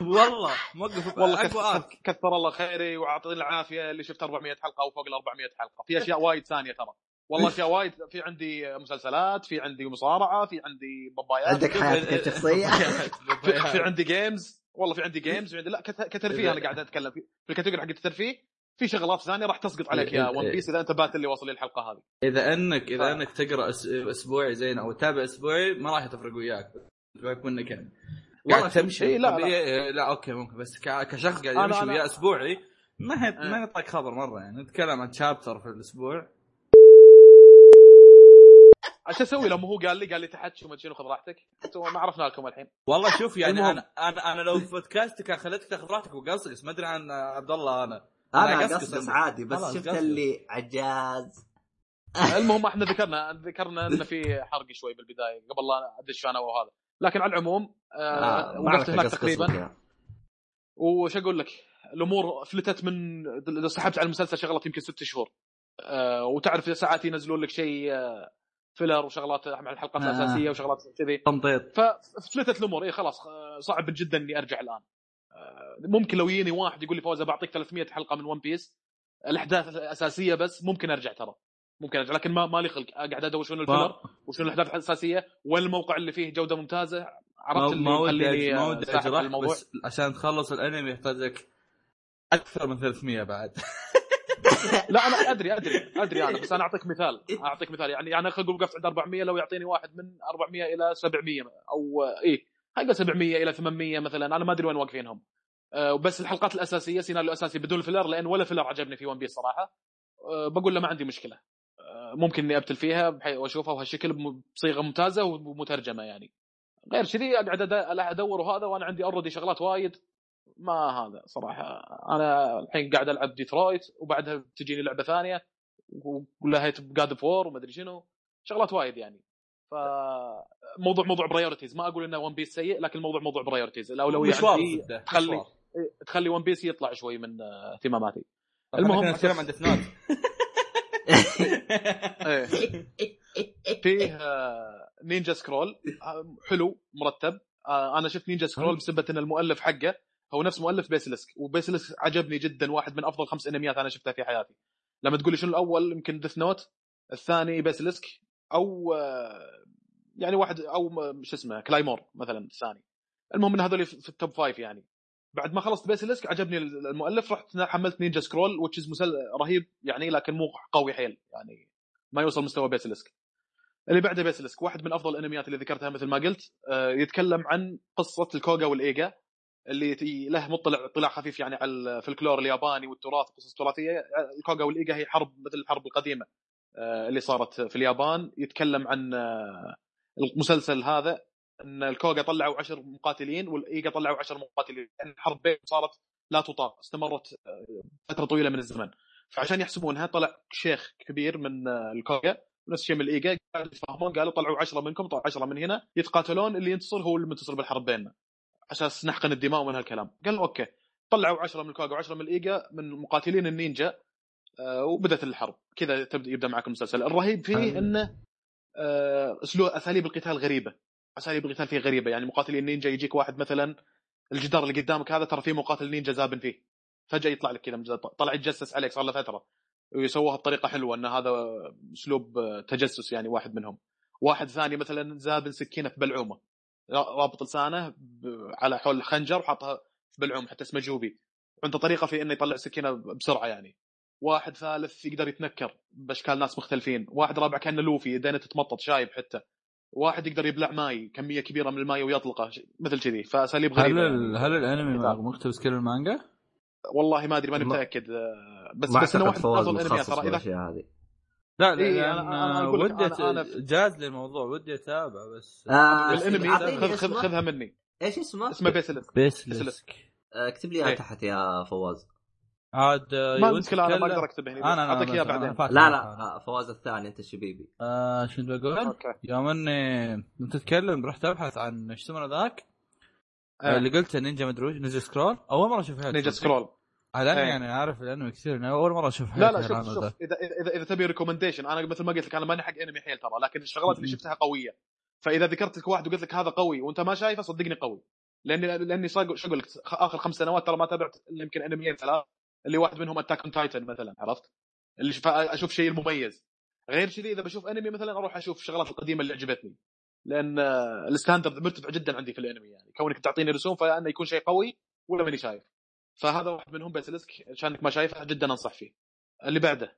[laughs] والله موقف [laughs] والله أقوى arc. كثر, كثر الله خيري وأعطيني العافية اللي شفت 400 حلقة أو فوق ال 400 حلقة. في أشياء وايد ثانية ترى. والله اشياء وايد في عندي مسلسلات في عندي مصارعة في عندي بابايات. عندك حياتك [laughs] الشخصيه [laughs] في, في [laughs] عندي games والله في عندي games عندي لا كت- كترفيه أنا قاعد أتكلم. في في ال category حق الترفيه في شغلات ثانية راح تسقط عليك يا One Piece إذا أنت بات اللي واصل لي الحلقة هذه. إذا إنك إذا ف- إنك تقرأ أسبوعي زين أو تتابع أسبوعي ما راح تفرق وياك. تفرق منك يعني. والله قاعد تمشي؟ إيه، لا، لا. لا أوكي ممكن. بس ك- كشخص قاعد يمشي وياه أسبوعي ما هي. ما يعطيك خبر مرة يعني. نتكلم عن شابتر في الأسبوع. إيش أسوي لما هو قال لي قال لي تحكي وما شنو خذ راحتك ما عرفنا لكم الحين والله شوف يعني المهم. أنا أنا أنا لو في بودكاست كان خليتك تاخذ راحتك وقصقص ما أدري عن عبد الله أنا أنا أنا قصقص. عادي بس شفت قصقص. اللي عجاز المهم إحنا ذكرنا ذكرنا إن في حرق شوي بالبداية قبل لا أدش أنا وهذا لكن على العموم آه ما وقفت هناك تقريبا. وش أقول لك الأمور فلتت من إذا سحبت على المسلسل شغلت يمكن ست شهور آه وتعرف ساعات ينزلون لك شيء آه فيلر وشغلات مع الحلقات آه. الأساسية وشغلات كذي. تمطيط ففلتت الأمور. اي خلاص صعب جدا إني أرجع الآن. آه، ممكن لو يجيني واحد يقول لي فوز بعطيك 300 حلقة من One Piece الأحداث الاساسيه بس ممكن أرجع ترى. ممكن أرجع لكن ما مالي خلق. قاعد أدور شنو ال filler وشنو الأحداث الأساسية وين الموقع اللي فيه جودة ممتازة. عرفت ما اللي ما ودي ما ودي اجرح بس عشان تخلص الأنمي يحتاج لك أكثر من 300 بعد. [laughs] لا أنا أدري أدري أدري أنا بس أنا أعطيك مثال أعطيك مثال. يعني أنا خلينا نقول وقفت عند 400 لو يعطيني واحد من 400 إلى 700 أو اي خلينا 700 إلى 800 مثلا أنا ما أدري وين واقفينهم. أه بس الحلقات الأساسية سيناريو الاساسي بدون filler لأن ولا filler عجبني في One Piece صراحة. أه بقول له ما عندي مشكلة. أه ممكن إني أبتل فيها واشوفها بهالشكل بصيغة ممتازة ومترجمة يعني. غير كذي أقعد أدور وهذا وأنا عندي already شغلات وايد. ما هذا صراحة. أنا الحين قاعد ألعب ديترويت وبعدها تجيني لعبة ثانية ولهيت ب God of War وما ادري شنو. شغلات وايد يعني. ف موضوع priorities ما أقول إنه One Piece سيء لكن الموضوع موضوع priorities الأولوية مشوار عندي تخلي مشوار. إيه، تخلي One Piece يطلع شوي من آه، اهتماماتي. المهم نتكلم عن Death Note. [laughs] فيه آه، Ninja Scroll آه، حلو مرتب. آه، أنا شفت Ninja Scroll بسبه إن المؤلف حقه هو نفس مؤلف Basilisk و Basilisk عجبني جدا واحد من أفضل خمس أنميات أنا شفتها في حياتي. لما تقول لي شنو الأول؟ يمكن Death Note الثاني Basilisk أو آه، يعني واحد أو شو اسمه Claymore مثلا الثاني. المهم إن هذول في ال top five يعني. بعد ما خلصت Basilisk عجبني المؤلف رحت حملت Ninja Scroll وتشز مسل رهيب يعني لكن مو قوي حيل يعني ما يوصل مستوى Basilisk اللي بعده Basilisk واحد من أفضل الأنميات اللي ذكرتها مثل ما قلت آه، يتكلم عن قصة الكوغا والإيجا. اللي له مطلع اطلاع خفيف يعني على الفلكلور الياباني والتراث القصص التراثية. الكوغا والإيجا هي حرب مثل الحرب القديمة آه، اللي صارت في اليابان. يتكلم عن آه، المسلسل هذا إن الكوغا طلعوا عشر مقاتلين والإيجا طلعوا عشر مقاتلين. يعني الحرب بينهم صارت لا تطاق استمرت آه، فترة طويلة من الزمن. فعشان يحسبونها طلع شيخ كبير من الكوغا نفس الشيء من الإيجا قاعد يتفاهمون قالوا طلعوا عشرة منكم طلعوا عشرة من هنا يتقاتلون اللي ينتصر هو المنتصر بالحرب بيننا. أساس نحقن الدماء ومن هالكلام قال okay طلعوا عشرة من الكوغا وعشرة من الايجا من مقاتلين النينجا آه، وبدأت الحرب. كذا تبدأ يبدأ معك المسلسل. الرهيب فيه. إنه آه، أسلوب أساليب القتال غريبة. أساليب القتال فيه غريبة. يعني مقاتلين نينجا يجيك واحد مثلا الجدار اللي قدامك هذا ترى في مقاتل نينجا زابن فيه. فجأة يطلع لك كذا طلع يتجسس عليك صار له فترة. ويسووها بطريقة حلوة إن هذا أسلوب آه، تجسس يعني واحد منهم. واحد ثاني مثلا زابن سكينة في بلعومة. رابط لسانه على حول خنجر وحاطها بلعوم حتى اسمه جوبي وعنده طريقة في إنه يطلع سكينة بسرعة يعني. واحد ثالث يقدر يتنكر بأشكال ناس مختلفين. واحد رابع كأنه لوفي يدينه تتمطط شايب حتى. واحد يقدر يبلع ماي كمية كبيرة من الماي ويطلقه مثل كذي. فأساليب هل غريبة ال... يعني. هل الأنمي. مقتبس كل المانجا؟ والله ما أدري ماني ما- متأكد. آه، بس ما بس إنه واحد من افضل الانميات ترى إذا هذه. لا لا إيه، لأن أنا- أنا ودي جاز لي الموضوع ودي أتابع بس. آه، الأنمي أعطيني خذ خذ. خذها مني. إيش اسمه؟ اسمه Basilis Basilisk آه، اكتب لي اياه إيه. تحت يا فواز. عاد آه، ما مشكلة أنا ما أقدر اكتب هنا أنا أنا أعطيك إياه أنا- أنا بعدين لا. لا آه، فواز الثاني أنت الشبيبي آه شو بقول؟ okay. يوم إني كنت اتكلم رحت أبحث عن إيش اسمه ذاك آه. اللي قلته نينجا مدري وش Ninja Scroll. أول مرة أشوف Ninja Scroll. على اني إيه. يعني عارف الأنمي كثير أنا أول مرة أشوف لا لا شوف شوف ذا. إذا إذا إذا تبي recommendation أنا مثل ما قلت لك أنا ماني حق أنمي حيل ترى لكن الشغلات اللي. شفتها قوية فإذا ذكرت لك واحد وقلت لك هذا قوي وأنت ما شايفه صدقني قوي لأني لأني شو أقول لك آخر خمس سنوات ترى ما تابعت يمكن أنميين ثلاث اللي واحد منهم Attack on Titan مثلا عرفت؟ اللي شف- أشوف شيء المميز غير كذي إذا بشوف أنمي مثلا أروح أشوف الشغلات القديمة اللي عجبتني لأن آه، ال standard مرتفع جدا عندي في الأنمي يعني كونك تعطيني رسوم فانه يكون شيء قوي ولا ماني شايف فهذا واحد منهم Basilisk عشانك ما شايفه جدا أنصح فيه. اللي بعده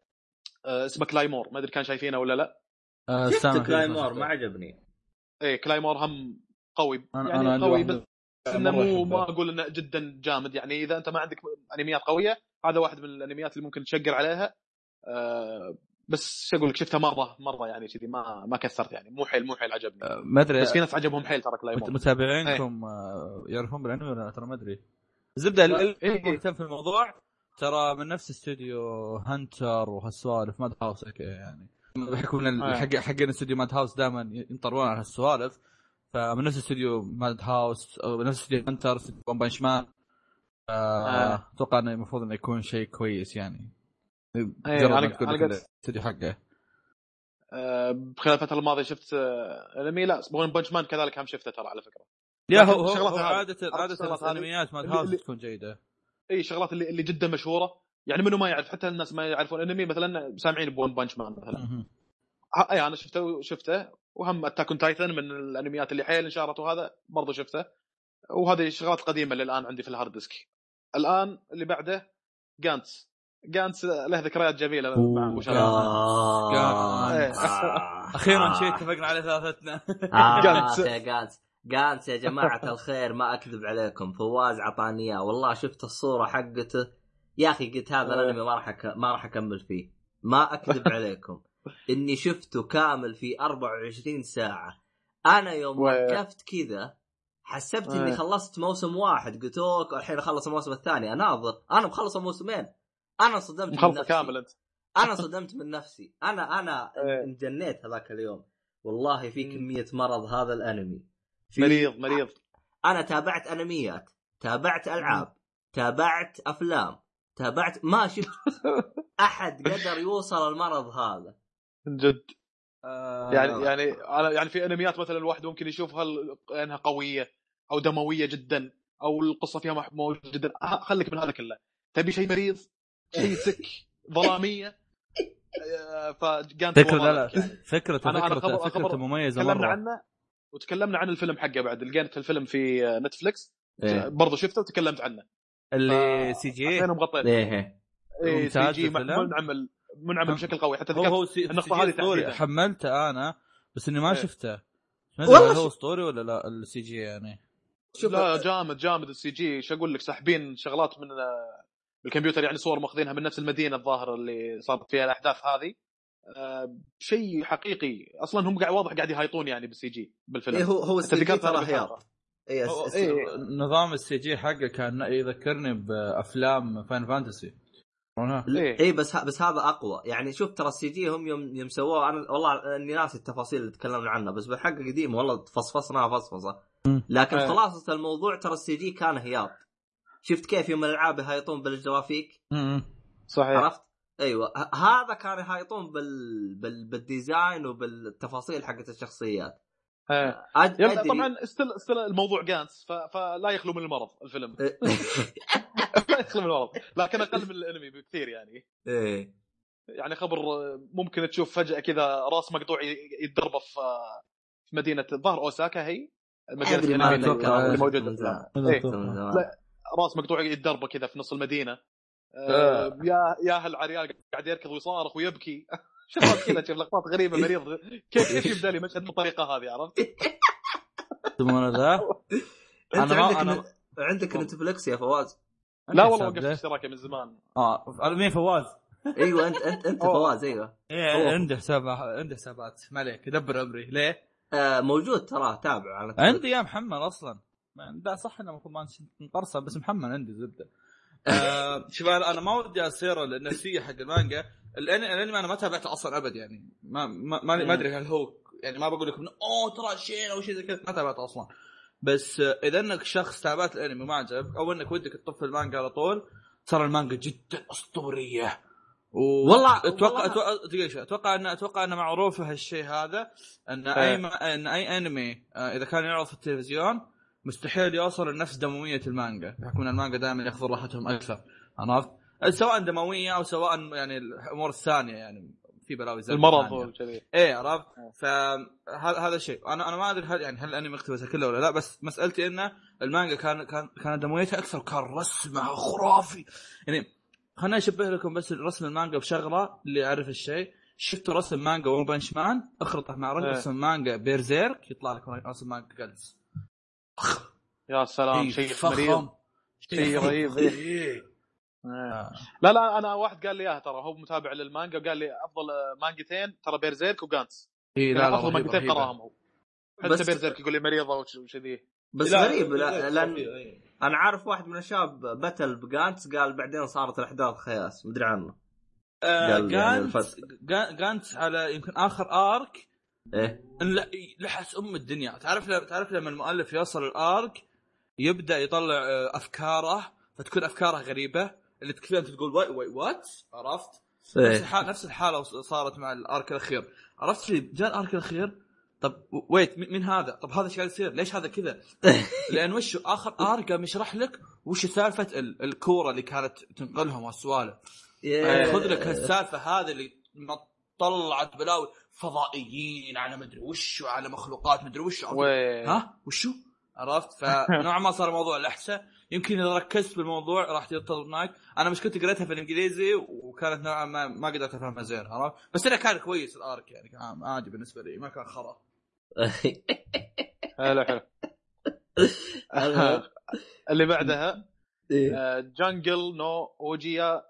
آه، اسمه Claymore. ما أدري كان شايفينه ولا لا. آه، شفت Claymore. ما عجبني. إيه Claymore هم قوي. أنا- أنا يعني عندي قوي بس إنه مو. ما أقول إنه جدا جامد. يعني إذا أنت ما عندك انميات قوية هذا واحد من الانميات اللي ممكن تشقر عليها. آه، بس شو أقول لك شفتها مرة مرة يعني كذي ما ما كثرت يعني. مو حيل مو حيل عجبني. آه، ما أدري. بس في ناس عجبهم حيل ترى Claymore. متابعينكم آه، يعرفون بالانمي ولا لا؟ ترى ما أدري. الزبده لا، اللي إيه، إيه. مهتم في الموضوع؟ ترى من نفس استوديو Hunter وهالسوالف Madhouse يعني. بحكم ان آه. حق حقين استوديو Madhouse دائما ينطرون على هالسوالف. فمن نفس استوديو Madhouse أو من نفس استوديو Hunter One Punch Man. أتوقع إنه المفروض إنه يكون شيء كويس يعني. إيه، لك قلت- الاستوديو حقه. آه، خلال الفترة الماضية شفت آه، انمي لا One Punch Man كذلك هم شفته ترى على فكرة. يا هو هو, الشغلات هو هذه- عاده عادة الشغلات؟ الانميات اللي- تكون جيدة. إي الشغلات اللي اللي جدا مشهورة. يعني منو ما يعرف حتى الناس ما يعرفون. انمي مثلا سامعين ب One Punch Man مثلا. إي أنا شفته شفته. وهم Attack Titan من الأنميات اللي حيل انشهرت وهذا برضو شفته. وهذه شغلات قديمة اللي الان عندي في ال hard disk. الآن اللي بعده Gantz Gantz له ذكريات جميلة. مع ابو آه. آه. أخيرا شيء اتفقنا على ثلاثتنا. آه جانس. جانس يا جماعة [laughs] الخير ما أكذب عليكم فواز عطاني إياه. والله شفت الصورة حقته. يا أخي قلت هذا الأنمي ما راح أك... ما راح أكمل فيه. ما أكذب [laughs] عليكم. إني شفته كامل في 24 ساعة. أنا يوم وقفت كذا حسبت إني آه. خلصت موسم واحد. قلت أوك الحين أخلص الموسم الثاني. أناظر أنا مخلص موسمين أنا صدمت من نفسي. كامل أنت. أنا [laughs] صدمت من نفسي. أنا أنا إيه. انجنيت هذاك اليوم. والله في مم. كمية مرض هذا الأنمي. في مريض مريض. أنا تابعت أنميات تابعت ألعاب تابعت أفلام تابعت ما شفت [laughs] أحد قدر يوصل المرض هذا. من جد. آه، يعني يعني أنا يعني في أنميات مثلا الواحد ممكن يشوفها إنها قوية أو دموية جدا أو القصة فيها محمول جدا. آه، خليك من هذا كله. تبي شيء مريض؟ شيء [laughs] sick ظلامية؟ آه، ف Gantz فكرة لا لا يعني. فكرة فكرة فكرة مميزة تكلمنا مرة. عنه. وتكلمنا عن الفيلم حقه بعد لقيت الفيلم في Netflix إيه. برضو شفته وتكلمت عنه. اللي ف- CG اثنين مغطين إيه اي CG. منعمل منعمل بشكل قوي. حتى هو ذكرت هو سي النقطة سي هذه تحديداً. حملته أنا بس إني ما إيه. شفته. والله هل هو اسطوري ولا لا ال CG يعني. شوف لا. جامد جامد ال CG. شو أقول لك ساحبين شغلات من آه، بالكمبيوتر يعني صور ماخذينها من نفس المدينة الظاهر اللي صارت فيها الأحداث هذه. شيء حقيقي. أصلا هم قاعد واضح قاعد يهايطون يعني بال CG بالفيلم. إيه هو هو ال CG ذكرت هذا ترى. هياط. إيه. نظام السي جي حقه كان يذكرني بأفلام Final Fantasy إيه. اي بس ه- بس هذا أقوى. يعني شوف ترى ال CG هم يوم يوم سووه. أنا والله إني ناسي التفاصيل اللي تكلمنا عنها بس بالحق قديم والله فصفصناها فصفصة. لكن إيه. خلاصه الموضوع ترى ال CG كان هياط. شفت كيف يوم الألعاب يهايطون بالجرافيك؟ صحيح. عرفت؟ أيوه هذا كان يهايطون بال... بال... بال design وبالتفاصيل حقت الشخصيات. إيه. أد... طبعا still still الموضوع Gantz ف... فلا يخلو من المرض الفيلم. [laughs] [laughs] لا يخلو من المرض لكن أقل من الأنمي بكثير يعني. إيه. يعني خبر ممكن تشوف فجأة كذا راس مقطوع ي- يتدرب في مدينة الظاهر أوساكا هي؟ مدينة. اتذكر اللي موجودة. إيه. راس مقطوع يتدرب كذا في نص المدينة. آه، يا يا العريان قاعد يركض ويصارخ ويبكي. [laughs] شغلات كذا شوف لقطات غريبة مريض كيف كيف يبدأ لي؟ مشهد بالطريقة هذه عرفت؟ [laughs] يسمونه ذا [laughs] أنت أنا ما- عندك أنا- عندك Netflix يا فواز. لا والله وقفت؟ اشتراكي من زمان. آه مين فواز؟ أيوه انت انت أنت. فواز أيوه. إيه عنده حساب عنده حسابات. ما عليك دبر أمري. ليه؟ آه موجود تراه تابع على عندي يا محمد أصلا. لا صح إنه المفروض ما نقرصه بس محمد عندي زبدة. آه شوف أنا ما ودي اصير النفسيه حق المانجا. الأنمي أنا ما تابعته أصلا أبد يعني. ما ما ما, ادري هل هو يعني ما بقول لك إنه أوه ترى شين أو شيء زي كذا. ما تابعته أصلا. بس آه، إذا إنك شخص تابعت الأنمي وما عجبك أو إنك ودك تطفي المانجا على طول ترى المانجا جدا أسطورية. و... والله- أتوقع أتوقع. أتوقع ان أتوقع انه معروف هالشيء هذا إن إيه. اي ما... إن أي أنمي آه، إذا كان يعرض في التلفزيون مستحيل يوصل لنفس دموية المانجا بحكم ان المانجا دائما يأخذون راحتهم أكثر عرفت؟ سواء دموية أو سواء يعني الأمور الثانية يعني في بلاوي زي المرض. وكذي إيه عرفت؟ فهذا هذا الشيء أنا أنا ما أدري هل يعني هل الانمي اقتبسها كله ولا لا بس مسألتي إنه المانجا كان كان كان دمويتها أكثر وكان رسمها خرافي يعني خليني أشبه لكم بس رسم المانجا بشغلة اللي يعرف الشيء شفتوا رسم مانجا One Punch Man اخلطه مع إيه. رسم مانجا Berserk يطلع لك رسم مانجا جلز يا سلام شيء مريض شيء رهيب إيه. إيه. لا لا أنا واحد قال لي إياها ترى هو متابع للمانجا وقال لي أفضل مانجتين ترى Berserk و Gantz إيه، لا لا أفضل مانجتين. قراهم هو حتى بيرزيرك يقول لي مريضة وش- وشذي بس لا، غريب لا لأن إيه. أنا عارف واحد من الشباب بتل بجانتس قال بعدين صارت الأحداث خياس مدري عنه آه، قال يعني جانت الفرق. جا- جانت على يمكن آخر آرك إيه لا لحس أم الدنيا تعرف ل- تعرف لما المؤلف يوصل الأرك يبدأ يطلع آه، أفكاره فتكون أفكاره غريبة اللي تكفي أنت تقول واي واي وات عرفت؟ نفس إيه الحال نفس الحالة صارت مع الأرك الأخير عرفت شيء جاء الأرك الأخير طب ويت مين هذا؟ طب هذا إيش قاعد يصير؟ ليش هذا كذا؟ [laughs] لأن وش آخر أرك قام يشرح لك وش سالفة ال- الكورة اللي كانت تنقلهم والسوالف إيه. خذ لك هالسالفة هذه اللي ما طلعت بلاوي فضائيين على مدري وش وعلى مخلوقات مدري وش. وي ها؟ وشو؟ عرفت؟ فنوعا [laughs] ما صار الموضوع الأحسن. يمكن إذا ركزت بالموضوع راح تطلب معك. أنا مشكلتي قريتها في الإنجليزي وكانت نوعا ما ما قدرت أفهمها زين عرفت؟ بس انه كان كويس الآرك يعني كان عادي بالنسبة لي ما كان خرا. حلو حلو [laughs] اللي بعدها إيه. Jungle no Ouja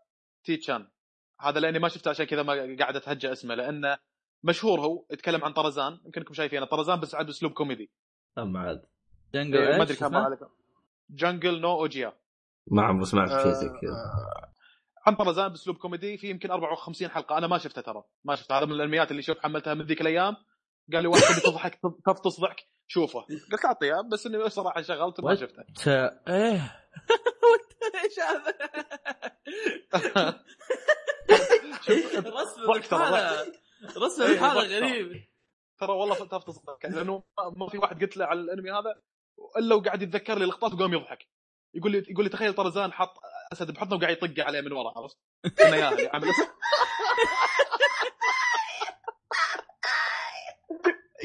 Tar-chan. هذا لأني ما شفته عشان كذا ما قاعد أتهجى اسمه لأنه مشهور هو يتكلم عن طرزان يمكنكم شايفينه. طرزان بس عاد باسلوب كوميدي. ما عاد. Jungle إيه، ما أدري كم Jungle no Ouja. ما عمري سمعت شيء زي كذا. آه، عن طرزان بأسلوب كوميدي في يمكن 54 حلقة. أنا ما شفته ترى ما شفته. هذا من الأنميات اللي شوف حملتها من ذيك الأيام. قال لي واحد تبي تضحك [laughs] تفطس ضحك شوفه. قلت أعطيه إياه، بس إني صراحة شغلته ما What? شفته. ت- إيه. [laughs] إيش هذا؟ [laughs] رسم رسم إيه، ترى. غريب ترى والله تفطس ضحك لأنه ما- ما في واحد قلت له على الأنمي هذا إلا وقاعد يتذكر لي لقطات وقام يضحك يقول لي يقول لي تخيل طرزان حط أسد بحضنه وقاعد يطق عليه من ورا عرفت؟ إنه يا عامل [laughs]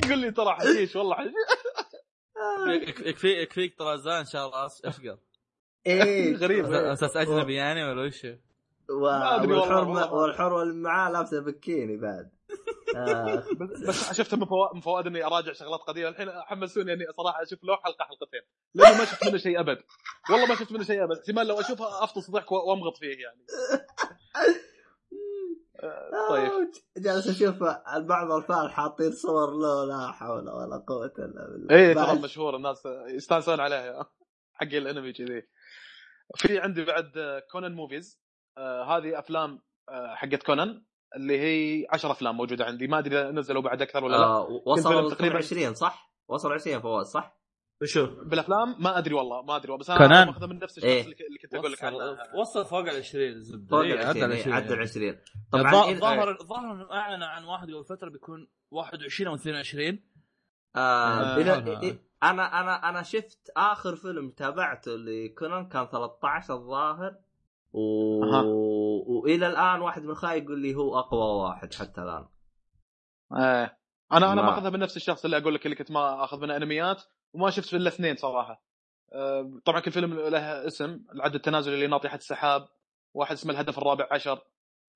يقول لي ترى حشيش والله حشيش يك- يكفي يكفيك طرزان إن شاء الله أس- اشقر إيه غريب أساس أجنبي يعني ولا وش؟ و... ما أدري والله، والحرمه والله. والحرمه اللي معاه لابسة بكيني بعد. بس بس شفته من فوائد إني أراجع شغلات قديمة. الحين حمسوني إني صراحة أشوف له حلقه حلقتين لاني ما شفت منه شيء أبد. والله ما شفت منه شيء أبد. احتمال لو أشوفها أفطس ضحك وأمغط فيه يعني. آه، طيب. آه، جالس أشوف بعض الفال حاطين صور له لا حول ولا قوة إلا بالله. إيه ترى مشهور الناس يستانسون عليها حق الأنمي كذي. في عندي بعد كونان movies. آه هذه أفلام آه حقت كونان. اللي هي 10 أفلام موجودة عندي ما أدري نزلوا بعد أكثر ولا لا آه وصل فيلم ل تقريباً. 22 صح؟ وصل 20 فواز صح؟ شوف بالأفلام ما أدري والله ما أدري بس أنا كونان. ماخذه من نفس الشخص إيه. اللي كنت أقول لك عنه وصل فوق ال 20 الزبده فوق إيه، ال عدى 20 ال 20 عدى ال يعني. 20 طبعا طبعا إن- ظاهر ظاهر انه أعلن عن واحد قبل فترة بيكون 21 أو 22 آه آه، آه. إيه- أنا أنا أنا شفت آخر فيلم تابعته لكونان كان 13 الظاهر و... وإلى الآن واحد من أخوي يقول لي هو أقوى واحد حتى الآن. إيه. أنا أنا ما- ماخذها من نفس الشخص اللي أقول لك اللي كنت ما أخذ منه أنميات وما شفت إلا اثنين صراحة. آه، طبعا كل فيلم له اسم العد التنازلي اللي ناطحه السحاب واحد اسمه الهدف الرابع عشر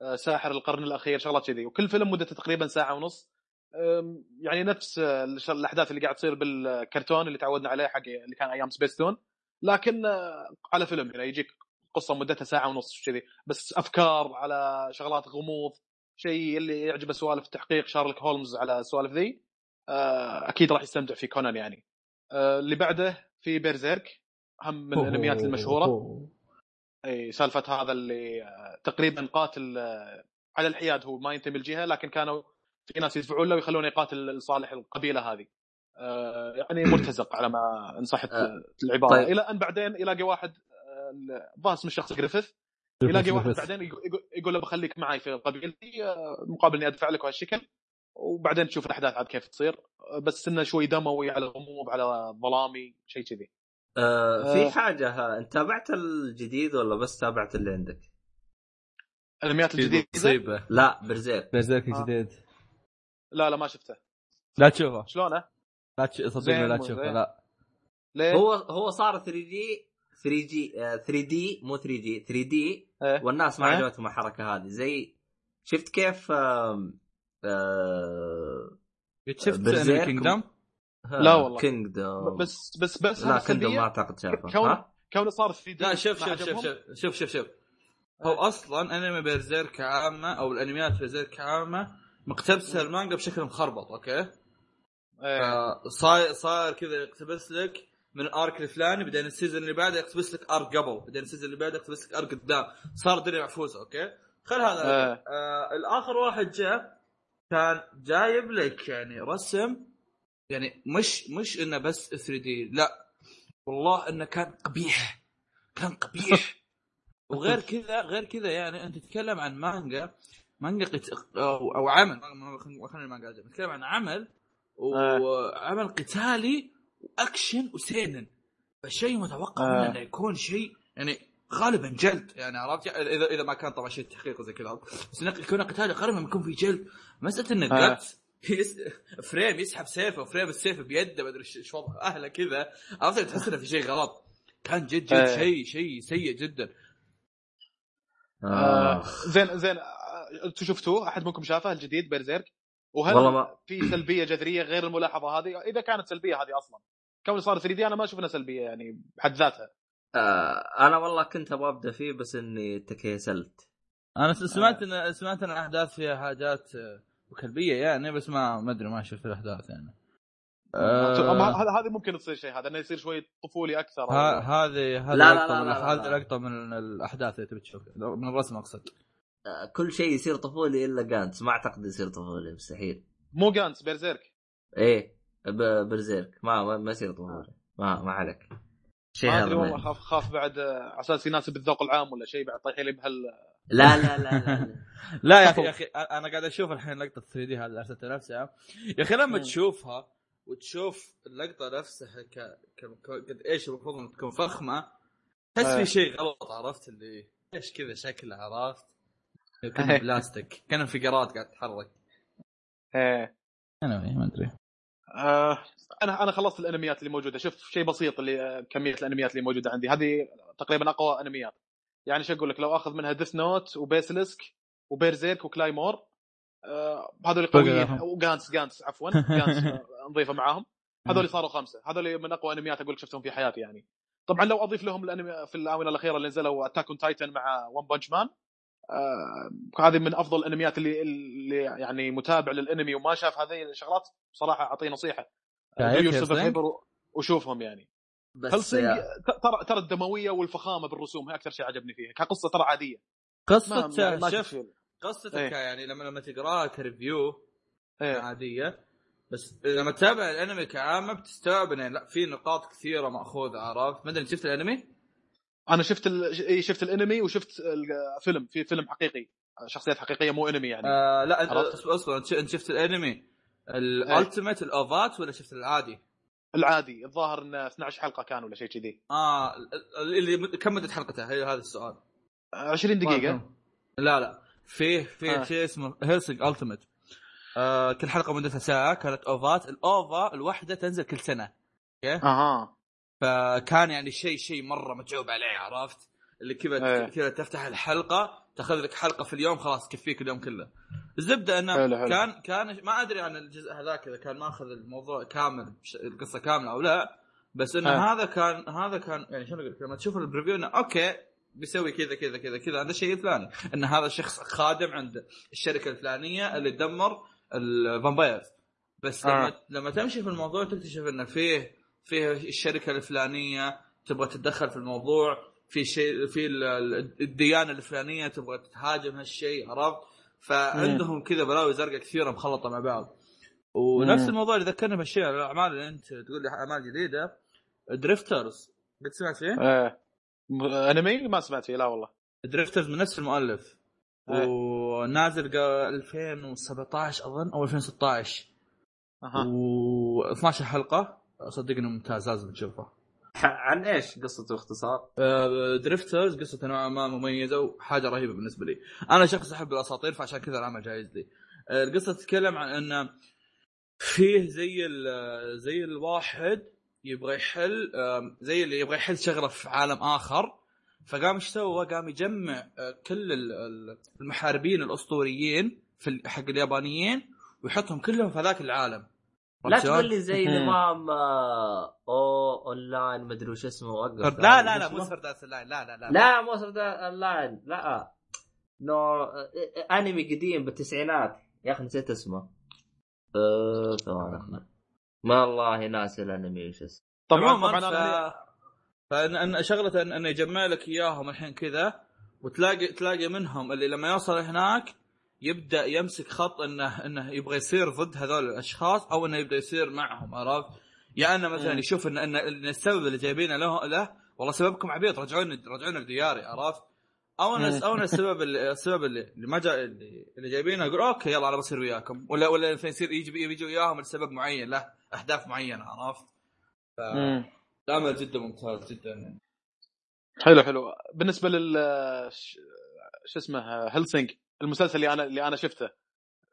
آه، ساحر القرن الأخير شغلات كذي. وكل فيلم مدته تقريبا ساعة ونص. أم، يعني نفس الأحداث اللي قاعد تصير بالكرتون اللي تعودنا عليه حق اللي كان أيام سبيستون لكن على فيلم هنا يجيك قصة مدتها ساعة ونص كذي بس أفكار على شغلات غموض. شيء اللي يعجبه سوالف التحقيق شارلوك هولمز على السوالف ذي. آه، أكيد راح يستمتع في كونان يعني. آه، اللي بعده في بيرزيرك. هم من الأنميات المشهورة. أي سالفة هذا اللي آه، تقريبا قاتل على الحياد هو ما ينتمي الجهه لكن كانوا في ناس يدفعون له ويخلونه يقاتل لصالح القبيلة هذه. يعني مرتزق على ما ان صحت العبارة. طيب. إلى أن بعدين يلاقي واحد آه، الظاهر اسم الشخص جريفيث يلاقي واحد بعدين يقو- يقو- يقول له بخليك معي في قبيلتي آه، مقابل إني أدفع لك بهالشكل وبعدين تشوف الأحداث عاد كيف تصير آه، بس إنه شوي دموي على غموض على ظلامي شيء كذي آه في آه. حاجة ها أنت تابعت الجديد ولا بس تابعت اللي عندك؟ الأنميات الجديدة مصيبة لا Berserk Berserk آه. جديد لا لا ما شفته لا تشوفه شلونه؟ لا تش... صدقني لا تشوفه. لا ليه؟ هو هو صار 3 D 3 G 3 D مو 3 G 3 D إيه. والناس ما إيه. عجبتهم الحركة هذه زي شفت كيف آم، آه شفت Kingdom لا والله. Kingdom بس بس بس لا Kingdom ما أعتقد شافه كون؟ كونه صار 3 D لا شوف شوف شوف؟ شوف شوف شوف شوف هو أصلا أنمي Berserk عامه أو الأنميات Berserk عامه مقتبسة المانجا بشكل مخربط أوكي إيه. آه، صاير صاير كذا يقتبس لك من ال arc الفلاني بعدين ال season اللي بعده يقتبس لك arc قبل بعدين ال season اللي بعده يقتبس لك arc قدام. صار الدنيا محفوظه okay؟ خل هذا. آه. آه الآخر واحد جاء كان جايب لك يعني رسم يعني مش مش إنه بس 3 D لا. والله إنه كان قبيح كان قبيح. [laughs] وغير كذا غير كذا يعني أنت تتكلم عن مانجا مانجا قت... أو, أو عمل. خلينا المانجا. نتكلم عن عمل. وعمل قتالي وأكشن و seinen. فشيء متوقع آه. منه إنه يكون شيء يعني غالبا جلد. يعني عرفت؟ اذا إذا ما كان طبعا شيء تحقيق وزي كذا. بس إنه يكون قتالي غالبا يكون في جلد. مسألة إنه آه. يس... frame يسحب سيفه و frame السيف بيده ما أدري إيش وضعه. أهله كذا. عرفت؟ تحس إنه في شيء غلط. كان جد جد آه. شيء شيء سيء جدا. آه. آه. زين زين آه، أنتم شفتوه؟ أحد منكم شافه؟ الجديد Berserk؟ وهل والله ما- في سلبية جذرية غير الملاحظة هذه؟ إذا كانت سلبية هذه أصلا. كون صار 3 دي أنا ما أشوف إنها سلبية يعني بحد ذاتها. آه أنا والله كنت أبغى أبدأ فيه بس إني تكيسلت. أنا سمعت ان سمعت إن الأحداث فيها حاجات آه، وكلبيه يعني بس ما ما أدري ما شفت الأحداث يعني. آه، هذه ممكن تصير شيء هذا إنه يصير شوي طفولي أكثر هذه هذه لقطه من هذه. لقطه من الأحداث اللي تبي تشوفها. من الرسم أقصد. آه كل شيء يصير طفولي إلا جانتس. ما أعتقد يصير طفولي مستحيل مو جانس بيرزيرك إيه ب- برزيرك. ما ما, ما يصير طفولي. ما ما عليك. شيء ما أدري والله خاف خاف بعد آه، على أساس يناسب الذوق العام ولا شيء بعد طيحين لي بهال لا لا لا لا, لا. [laughs] يا أخي يا أخي أنا قاعد أشوف الحين لقطة 3 دي هذه اللي ارسلتها نفسها يا أخي لما. تشوفها وتشوف اللقطة نفسها ك... ك... ك- قد إيش المفروض إنها تكون فخمة تحس آه. في شيء غلط عرفت اللي إيش كذا شكلها عرفت؟ كان إيه. بلاستيك كان انفجارات قاعد تتحرك. إيه. أنا ما أدري آه أنا أنا خلصت الأنميات اللي موجودة. شوف شيء بسيط اللي آه، كمية الأنميات اللي موجودة عندي. هذه تقريبا أقوى أنميات. يعني شو أقول لك لو أخذ منها Death Note و Hellsing و Berserk و Claymore آه هذول قويين. و Gantz Gantz عفوا. Gantz [laughs] آه، نضيفه معاهم. هذول صاروا خمسة. هذول من أقوى أنميات أقول لك شفتهم في حياتي يعني. طبعا لو أضيف لهم الأنمي في الآونة الأخيرة اللي نزلوا Attack on Titan مع One Punch Man هذه من أفضل الأنميات اللي اللي يعني متابع للأنمي وما شاف هذه الشغلات بصراحه أعطيه نصيحة؟ super hyper وشوفهم يعني بس ترى ترى الدموية والفخامة بالرسوم هي أكثر شيء عجبني فيها كقصة ترى عادية قصة ما ما شوف شوف قصتك إيه. يعني لما لما تقراها ك review إيه عادية بس لما تتابع الأنمي كعامة بتستوعب إنه لا في نقاط كثيرة مأخوذة عرفت ما أدري شفت الأنمي؟ أنا شفت ال... إيه، شفت الأنمي وشفت الفيلم. في فيلم حقيقي. شخصيات حقيقية مو أنمي يعني. آه لا انت؟ أصبر أنت شفت الأنمي؟ ال Ultimate ال OVA ات ولا شفت العادي؟ العادي. الظاهر إنه 12 حلقة كان ولا شيء كذي. آه ال- ال- اللي كم مدة حلقته؟ هي هذا السؤال. 20 دقيقة. لا لا. فيه فيه آه. شيء اسمه Hellsing Ultimate آه كل حلقة مدتها ساعة. كانت OVA ات. ال OVA الواحده تنزل كل سنة. okay؟ أها. فكان يعني شيء شيء مرة متعوب عليه عرفت اللي كذا إيه. كذا تفتح الحلقة تاخذ لك حلقة في اليوم خلاص تكفيك اليوم كله الزبدة إنه حلو، حلو. كان كان ما أدري عن الجزء هذاك إذا كان ماخذ الموضوع كامل القصة كاملة أو لا بس إنه ها. هذا كان هذا كان يعني شلون أقول لما تشوف ال preview إنه okay بيسوي كذا كذا كذا كذا هذا الشيء الفلاني إن هذا شخص خادم عند الشركة الفلانية اللي تدمر ال vampires بس لما آه. لما تمشي في الموضوع تكتشف إنه فيه فيه الشركة الفلانية تبغى تتدخل في الموضوع في شيء في ال- ال- الديانة الفلانية تبغى تهاجم هالشيء عرفت؟ فعندهم كذا بلاوي زرقاء كثيرة مخلطة مع بعض. ونفس مم. الموضوع اللي ذكرني بهالشيء الأعمال اللي أنت تقول لي أعمال جديدة Drifters قد سمعت فيه؟ إيه. انمي ما سمعت فيه لا والله. Drifters من نفس المؤلف. إيه. ونازل قا- 2017 أظن أو 2016 أها. و12 حلقة. صدقني ممتاز لازم تشوفه. عن إيش قصته باختصار؟ آه، دريفترز قصته نوعا ما مميزة وحاجة رهيبة بالنسبة لي. أنا شخص أحب الأساطير فعشان كذا العمل جايز لي. آه، القصة تتكلم عن انه فيه زي زي الواحد يبغى يحل آم، زي اللي يبغى يحل شغلة في عالم آخر. فقام إيش سوى؟ قام يجمع آه، كل ال- ال- المحاربين الأسطوريين في حق اليابانيين ويحطهم كلهم في ذاك العالم. لا؟ تقول لي زي. نظام آه، أو أونلاين مدري وش اسمه وقف. لا لا لا؟ مو Sword Art Online لا لا لا. لا مو Sword Online لا. no آه، أنمي قديم بالتسعينات. يا أخي نسيت اسمه. آه، ثواني. ما والله ناسي الأنمي وش اسمه؟ طبعا طبعا فان ان انه يجمع لك إياهم الحين كذا وتلاقي تلاقي منهم اللي لما يوصل هناك يبدأ يمسك خط إنه إنه يبغى يصير ضد هذول الأشخاص أو إنه يبدأ يصير معهم عرفت؟ يا انه مثلا. يشوف إن إن إن السبب اللي جايبينه له له والله سببكم عبيط رجعوني رجعوني بدياري عرفت؟ أو إن مم. أو إن السبب اللي السبب اللي اللي ما جاء اللي, اللي جايبينه يقول أوكي يلا أنا بصير وياكم ولا ولا مثلا يصير يجي يجي وياهم لسبب معين له أهداف معينة عرفت؟ مم. العمل جدا ممتاز جدا يعني حلو حلو بالنسبة لل شو اسمه Hellsing المسلسل اللي أنا اللي أنا شفته.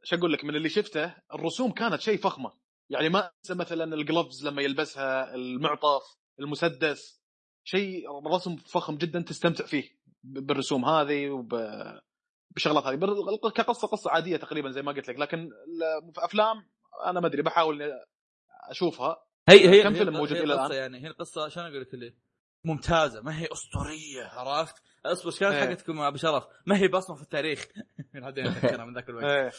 شو أقول لك؟ من اللي شفته الرسوم كانت شيء فخمة. يعني ما أنسى مثلا ال gloves لما يلبسها المعطف المسدس. شيء رسم فخم جدا تستمتع فيه بالرسوم هذه وب بالشغلات هذه. كقصة قصة عادية تقريبا زي ما قلت لك. لكن في أفلام أنا ما أدري بحاول أشوفها. هي هي كم هي فيلم موجود القصة الآن؟ يعني هي القصة شلون أقول لك؟ اللي ممتازة. ما هي أسطورية عرفت؟ اصبر إيش كانت إيه. حقتكم أبو شرف؟ ما هي بصمة في التاريخ. [laughs] بعدين اتذكرها من ذاك الوقت. إيه.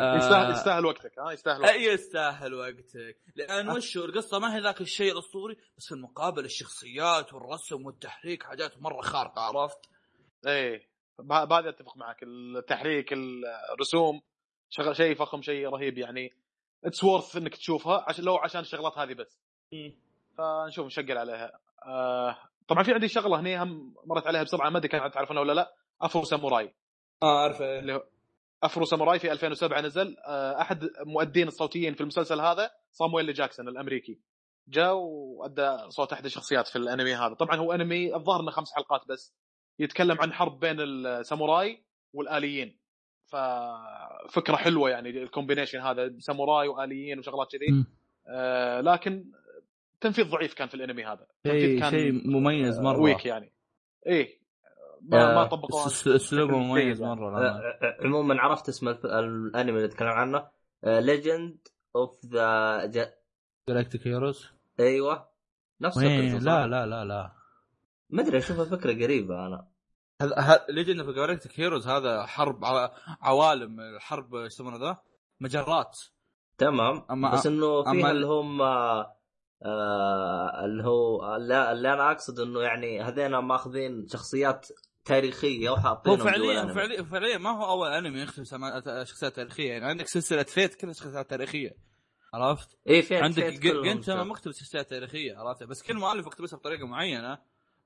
آه، يستاهل يستاهل وقتك ها يستاهل وقتك. اي يستاهل وقتك. لأن وش هو؟ القصة ما هي ذاك الشيء الأسطوري بس في المقابل الشخصيات والرسم والتحريك حاجات مرة خارقة عرفت؟ إيه. بهذا أتفق معك. التحريك الرسوم شغل شيء فخم شيء رهيب يعني. it's worth إنك تشوفها عشان لو عشان الشغلات هذه بس. فنشوف نشقل عليها. آه طبعا في عندي شغلة هني هم مرت عليها بسرعة ما أدري كانت تعرفونها ولا لا. Afro Samurai. آه عارفه. اللي هو Afro Samurai في 2007 نزل. آه أحد مؤدين الصوتيين في المسلسل هذا صامويل جاكسون الأمريكي. جاء وأدى صوت أحد الشخصيات في الأنمي هذا. طبعا هو أنمي الظاهر إنه خمس حلقات بس يتكلم عن حرب بين الساموراي والآليين. ففكرة حلوة يعني ال combination هذا ساموراي وآليين وشغلات كذي. آه لكن تنفيذ ضعيف كان في الانمي هذا. شيء تنفيذ كان شيء مميز مرة. weak يعني. إيه ما, ما آه، طبقوها أسلوبه مميز. مرة آه، العمل. آه، عموما عرفت اسم الانمي اللي اتكلم عنه. Legend of the Galactic Heroes أيوه. نفس لا؟ لا لا لا. ما أدري أشوفها فكرة قريبة أنا. هذا Legend of Galactic Heroes هذا حرب عوالم الحرب إيش يسمونه ذا؟ مجرات. تمام. أما- بس إنه أما- فيها اللي هم آه آه، اللي هو اللي, اللي أنا أقصد إنه يعني هذين ماخذين شخصيات تاريخية هو وحاطينهم جوا فعليا. فعليا فعليا ما هو أول أنمي عن شخصيات تاريخية يعني عندك سلسلة Fate كلها شخصيات تاريخية عرفت؟ اي في عندك Fate كلهم كانت شخصيات. مقتبس شخصيات تاريخية عرفت بس كل مؤلف اقتبسها بطريقة معينة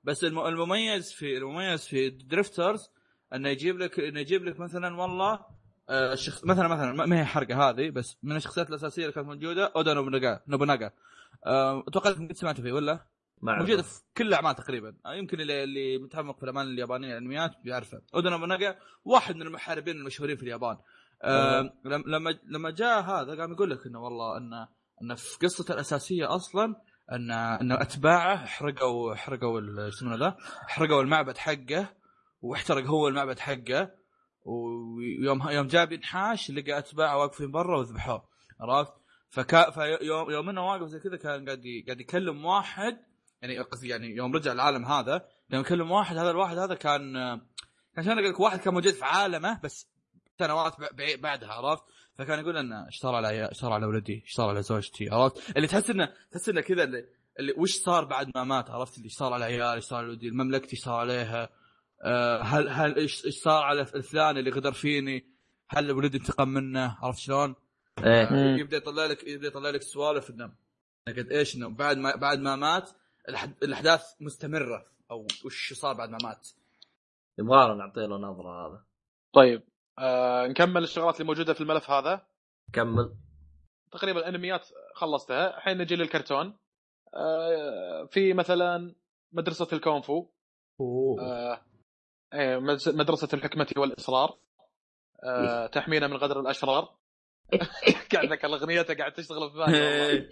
بس الم- المميز في المميز في Drifters إنه يجيب لك إنه يجيب لك مثلا والله آه، الشخص مثلا مثلا ما- ما هي حرقه هذه بس من الشخصيات الأساسية اللي كانت موجودة أودا نوبوناغا نوبوناغا آه، أتوقع انكم قد سمعتوا فيه ولا؟ ما أعرف. موجودة في كل الأعمال تقريبا آه، يمكن اللي, اللي متعمق في الأعمال اليابانية الأنميات بيعرفه اودا نوبوناغا واحد من المحاربين المشهورين في اليابان آه لم- لما لما جاء هذا قام يقول لك إنه والله انه انه في قصته الأساسية أصلا ان إن أتباعه حرقوا حرقوا يسمونه ذا حرقوا المعبد حقه واحترق هو المعبد حقه ويوم يوم جاب ينحاش لقى أتباعه واقفين برا وذبحوه عرفت؟ فكا فيوم يوم انه واقف زي كذا كان قاعد قاعد يكلم واحد يعني قصدي يعني يوم رجع العالم هذا يوم يكلم واحد هذا الواحد هذا كان كان شلون أقول لك واحد كان موجود في عالمه بس سنوات بعدها عرفت؟ فكان يقول إنه صار على صار على ولدي؟ صار على زوجتي؟ عرفت؟ اللي تحس انه تحس إنه كذا اللي, اللي وش صار بعد ما مات عرفت؟ اللي صار على عيالي؟ إيش صار على ولدي؟ المملكة إيش صار عليها؟ آه، هل هل إيش صار على الفلان اللي غدر فيني؟ هل ولدي انتقم منه؟ عرفت شلون؟ إيه. يبدأ يطلع لك يبدأ يطلع لك سوالف انه قد إيش إنه بعد ما بعد ما مات الأحداث مستمرة. أو وش صار بعد ما مات؟ يبغى نعطي له نظرة هذا. طيب آه نكمل الشغلات اللي موجودة في الملف هذا. كمل. تقريبا الانميات خلصتها. الحين نجي للكرتون. آه في مثلا مدرسة الكونفو. آه إيه، مدرسة- مدرسة الحكمة والإصرار. آه تحمينا من غدر الأشرار. [laughs] قاعد ذكر اغنيته قاعد تشتغل في بالي والله.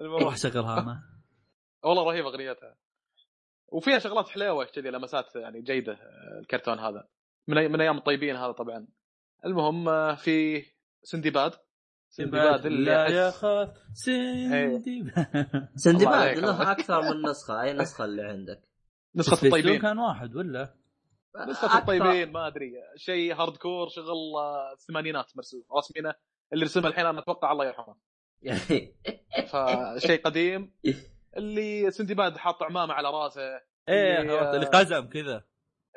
المهم. روح شغلها أنا والله رهيبه أغنيتها. وفيها شغلات حلوة كذي لمسات يعني جيدة آه، الكرتون هذا. من من أيام الطيبين هذا طبعا. المهم آه، في سندباد. سندباد اللي لا يخاف سندباد. الله سندباد عليك، له. أكثر من [laughs] نسخة. أي نسخة اللي عندك؟ نسخة الطيبين الطيبين. كان واحد ولا؟ أكثر- الطيبين ما أدري. شيء hardcore شغل آه، الثمانينات مرسوم. رسمينه اللي رسمه الحين أنا أتوقع الله يرحمه. [laughs] فشيء قديم. [laughs] اللي سندباد حاط عمامة على راسه. إيه اللي- عرفت، اللي قزم كذا.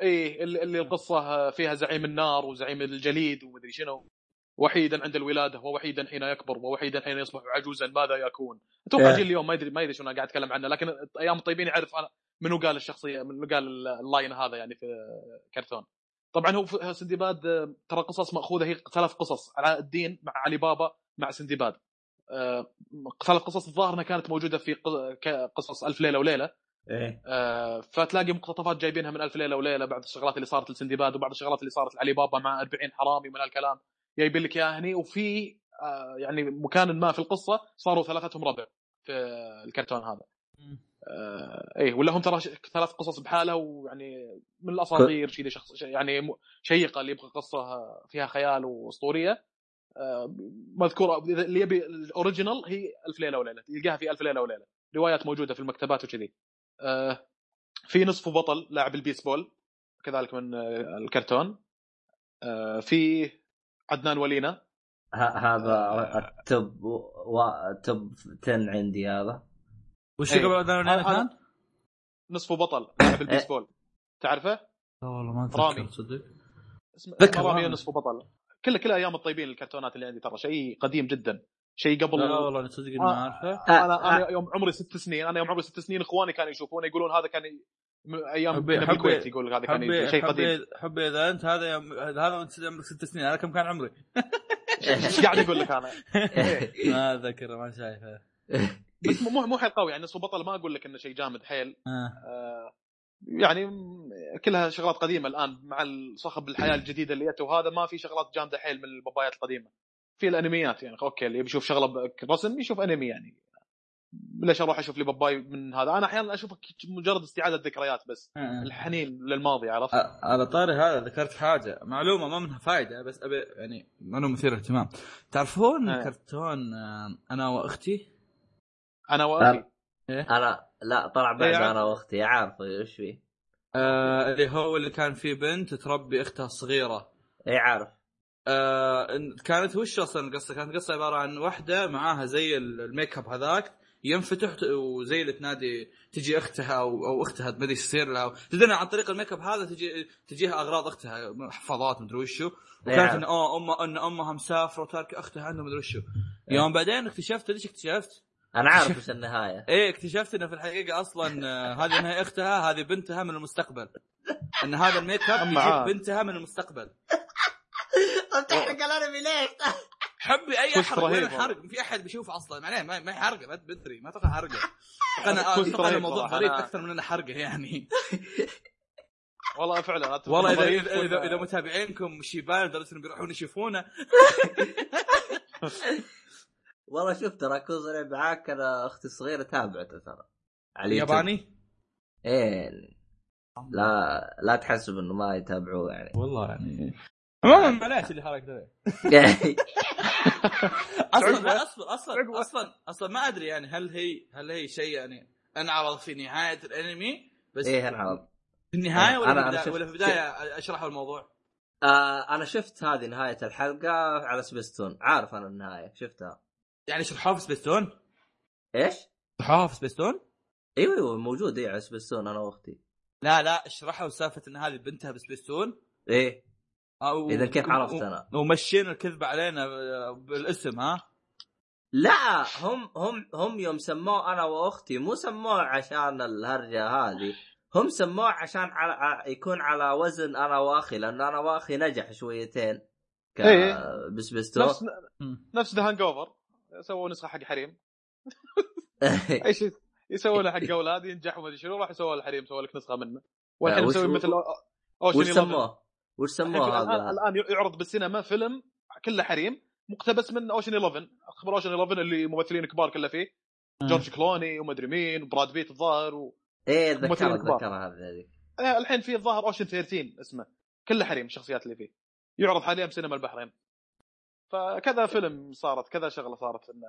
إيه اللي اللي القصة فيها زعيم النار وزعيم الجليد ومدري شنو. وحيدا عند الولادة ووحيدا حين يكبر ووحيدا حين يصبح عجوزا ماذا يكون؟ أتوقع إيه. جيل اليوم ما يدري ما يدري شنو أنا قاعد أتكلم عنه لكن أيام الطيبين يعرف أنا منو قال الشخصية منو قال اللاين هذا يعني في كرتون. طبعا هو سندباد ترى قصص مأخوذة هي ثلاث قصص علاء الدين مع علي بابا مع سندباد. آه، ثلاث قصص الظاهر إنها كانت موجودة في قصص ألف ليلة وليلة إيه آه، فتلاقي مقتطفات جايبينها من ألف ليلة وليلة بعض الشغلات اللي صارت لسندباد وبعض الشغلات اللي صارت لعلي بابا مع 40 حرامي من هالكلام جايبين لك إياها هني وفي آه، يعني مكان ما في القصة صاروا ثلاثتهم ربع في الكرتون هذا. آه، إيه ولا هم ترى ش- ثلاث قصص بحاله ويعني من الأساطير شيء شخص يعني م- شيقة اللي يبغى قصة فيها خيال وأسطورية. آه، مذكورة اللي يبي ال original هي ألف ليلة وليلة يلقاها في ألف ليلة وليلة روايات موجودة في المكتبات وكذي. آه، في نصف بطل لاعب البيسبول كذلك من آه، الكرتون. آه، في عدنان ولينا ه- هذا ال top و... top 10 عندي هذا وش إيه. قبل اذان هذا- كان؟ نصف بطل لاعب البيسبول تعرفه؟ لا والله ما رامي. اتذكر تصدق اسمه ذكر رامي رامي. نصف بطل كل كل أيام الطيبين الكرتونات اللي عندي ترى شيء قديم جدا شيء قبل لا والله تصدق إني آه. ما أعرفه أنا أنا يوم عمري ست سنين أنا يوم عمري ست سنين إخواني كانوا يشوفونه يقولون هذا كان أيام بالكويت يقول هذا كان شيء قديم. حبي إذا أنت هذا يوم هذا وأنت عمرك ست سنين أنا كم كان عمري؟ [laughs] إيش قاعد أقول لك أنا؟ [laughs] ما أذكر ما شايفه. [laughs] بس مو مو حيل قوي يعني بطل ما أقول لك إنه شيء جامد حيل. آه. آه، يعني كلها شغلات قديمة الآن مع صخب الحياة الجديدة اللي جت وهذا ما في شغلات جامدة حيل من البابايات القديمة. في الأنميات يعني أوكي اللي يبي يشوف شغلة برسم يشوف أنمي يعني. ليش أروح أشوف لي باباي من هذا؟ أنا أحيانا أشوفه مجرد استعادة ذكريات بس. آه. الحنين للماضي عرفت؟ آه، على طاري هذا ذكرت حاجة. معلومة ما منها فائده بس أبي يعني ما انه مثير اهتمام تعرفون آه. كرتون آه، أنا وأختي؟ أنا واخي أنا لا طلع بعد إيه، عارف. أنا وأختي. عارف إيش فيه آه اللي هو اللي كان فيه بنت تربي أختها الصغيرة. اي عارف. آه كانت وش أصلا القصة؟ كانت القصة عبارة عن واحدة معاها زي ال- ال make up هذاك ينفتح وزي اللي تنادي تجي أختها أو, أو أختها ما أدري إيش يصير لها تدري عن طريق الميك أب هذا تجي تجيها أغراض أختها حفاظات مدري وشو وكانت. ان آه ام إن أمها مسافرة وتاركه أختها عنده مدري وشو يوم بعدين اكتشفت ليش اكتشفت؟ أنا عارف إيش النهاية إيه اكتشفت إنه في الحقيقة أصلا آه، هذه ما هي أختها هذه بنتها من المستقبل إن هذا ال make up. يجيب بنتها من المستقبل تحرق الانمي ليش؟ حبي أي حرق وين رهيب. الحرق؟ ما في أحد بيشوفه أصلا. معناه ما ما يحرقه ما بدري ما [laughs] أتوقع حرقة. أنا أتوقع الموضوع. غريب أكثر من إنه حرقة يعني. [laughs] والله فعلا والله اذا اذا, إذا, متابعينكم شيبان لدرجه انهم بيروحون يشوفونه. [laughs] والله شوف ترى صريح معاك أنا أختي الصغيرة تابعته ترى. على. ياباني؟ إيه. لا لا تحسب إنه ما يتابعوه يعني. والله يعني. عموما معليش اللي حركت ذي [laughs] أصلا لا أصلا أصلا أصلا أصلا ما أدري يعني هل هي هل هي شيء يعني انعرض في نهاية الأنمي بس إيه انعرض في النهاية ولا أنا- في أنا ولا في البداية أشرحوا الموضوع. آه أنا شفت هذه نهاية الحلقة على سبيستون. عارف أنا النهاية شفتها. يعني شرحوها في سبيستون؟ إيش؟ شرحوها في سبيستون؟ إيوه إيوه موجود إيه على سبيستون أنا وأختي. لا لا اشرحوا سالفة إن هذه بنتها بسبيستون. إيه. أو إذا كيف عرفت أنا؟ ومشينا الكذبه علينا بالاسم ها لا هم هم هم يوم سموه أنا وأختي مو سموه عشان الهرجة هذه هم سموه عشان على يكون على وزن أنا وأخي لأنه أنا وأخي نجح شويتين ك إيه. بسبستون نفس نفس The Hangover سووا نسخة حق حريم [laughs] أي شيء يسوونه حق أولاد ينجح وما أدري شنو راح يسووا الحريم سووا لك نسخة منه والحين آه، وش- مسوي مثل Ocean وش سموه؟ وش سموه الحين الان هذا؟ الان يعرض بالسينما فيلم كله حريم مقتبس من Ocean 11 أخبار Ocean 11 اللي ممثلين كبار كله فيه. جورج كلوني وما ادري مين وبراد بيت الظاهر و... إيه ذكرها كبار. ذكرها هذه. آه، الحين في الظاهر Ocean 13 اسمه. كله حريم الشخصيات اللي فيه. يعرض حاليا بسينما البحرين. فكذا فيلم صارت كذا شغلة صارت إن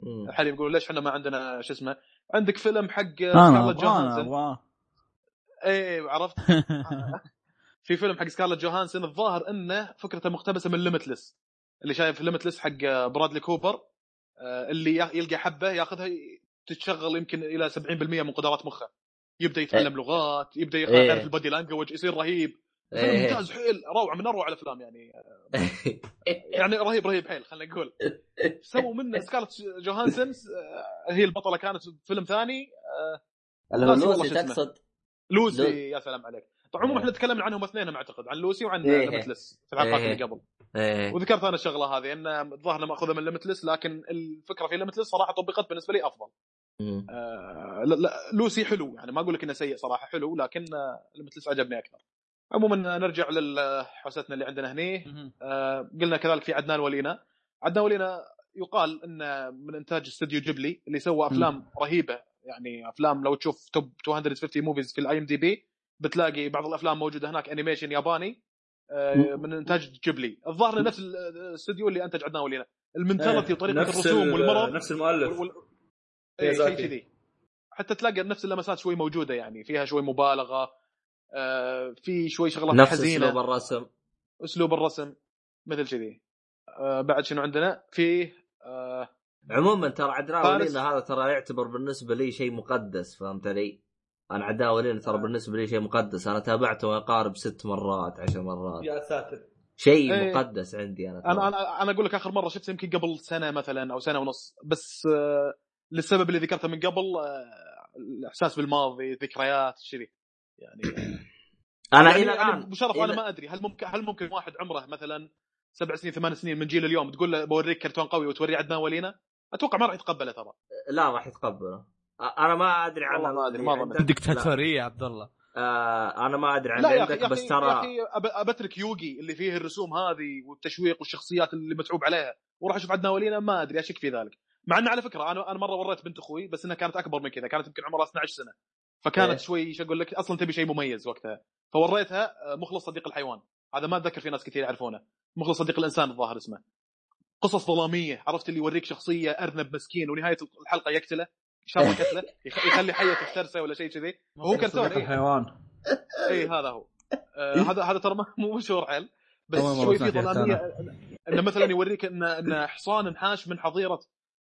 مم. الحريم يقولون ليش إحنا ما عندنا شو اسمه عندك فيلم حق أنا سكارلت جوهانسون إيه عرفت؟ [laughs] في فيلم حق سكارلت جوهانسون الظاهر إنه فكرته مقتبسة من Limitless اللي شايف Limitless حق برادلي كوبر آه، اللي يلقى حبة ياخذها تتشغل يمكن إلى 70% من قدرات مخه. يبدأ يتعلم لغات يبدأ يخ- إيه. يعرف ال body language يصير رهيب. فيلم إيه. ممتاز حيل روعة من اروع الأفلام يعني. [laughs] يعني رهيب رهيب حيل خلينا نقول. سووا منه سكارلت جوهانسون آه، هي البطلة كانت في فيلم ثاني لوسي. تقصد. لوسي لو- يا سلام عليك. طبعا عموما إيه. إحنا تكلمنا عنهم اثنين أعتقد عن لوسي وعن إيه. Limitless في الحلقات إيه. اللي قبل إيه وذكرت أنا الشغلة هذه إن الظاهر مأخوذة من Limitless لكن الفكرة في Limitless صراحة طبقت بالنسبة لي أفضل مم. آه لا, لا لوسي حلو يعني ما أقول لك إنه سيء صراحة حلو لكن Limitless عجبني أكثر عموما نرجع لحوستنا اللي عندنا هني آه قلنا كذلك في عدنان ولينا عدنان ولينا يقال انه من إنتاج استوديو جيبلي اللي سوى أفلام رهيبة يعني أفلام لو تشوف top 250 movies في ال IMDb بتلاقي بعض الأفلام موجودة هناك animation ياباني آه، من إنتاج جيبلي. الظاهر نفس الاستوديو اللي أنتج عدنان ولينا ال mentality وطريقة الرسوم والمرض نفس المؤلف. وال... اي شيء ميازاكي. كذي. حتى تلاقي نفس اللمسات شوي موجودة يعني فيها شوي مبالغة آه في شوي شغلات نفس حزينة. أسلوب الرسم. أسلوب الرسم مثل كذي. آه بعد شنو عندنا؟ في آه عموما ترى عدنان. ولينا هذا ترى يعتبر بالنسبة لي شيء مقدس فهمت علي؟ أنا عدنان ولينا ترى بالنسبة لي شيء مقدس. أنا تابعته ما يقارب ست مرات عشر مرات. يا ساتر. شيء إيه. مقدس عندي أنا. أنا أنا أنا أقول لك آخر مرة شفته يمكن قبل سنة مثلا أو سنة ونص. بس آه للسبب اللي ذكرته من قبل آه الإحساس بالماضي ذكريات كذي يعني أنا يعني إلى يعني الآن ابو شرف أنا ما أدري. هل ممكن هل ممكن واحد عمره مثلا سبع سنين ثمان سنين من جيل اليوم تقول له بوريك كرتون قوي وتوريه عدنان ولينا؟ أتوقع ما راح يتقبله ترى. لا راح يتقبله. أنا ما أدري عن والله ما ما ظنيت. عندك. ديكتاتوريه يا عبد الله لا. آه أنا ما أدري عن عندك يا بس ترى يا أخي أب- أبترك يوغي اللي فيه الرسوم هذه والتشويق والشخصيات اللي متعوب عليها وراح أشوف عدنان ولينا ما أدري أشك في ذلك مع انه على فكرة أنا أنا مرة وريت بنت أخوي بس إنها كانت أكبر من كذا كانت يمكن عمرها 12 سنة فكانت إيه. شوي شو أقول لك أصلا تبي شيء مميز وقتها فوريتها آه، مخلص صديق الحيوان هذا ما أتذكر في ناس كثير يعرفونه مخلص صديق الإنسان الظاهر اسمه قصص ظلامية عرفت اللي يوريك شخصية أرنب مسكين ونهاية الحلقة يقتله الله قتله يخ- يخلي حية تفترسه ولا شيء كذي. هو كرتون إيه. الحيوان اي هذا هو. آه هذا هذا ترى ما- [laughs] مو مشهور حيل بس شوي في ظلاميه إنه مثلا يوريك إن إن حصان انحاش من حظيرة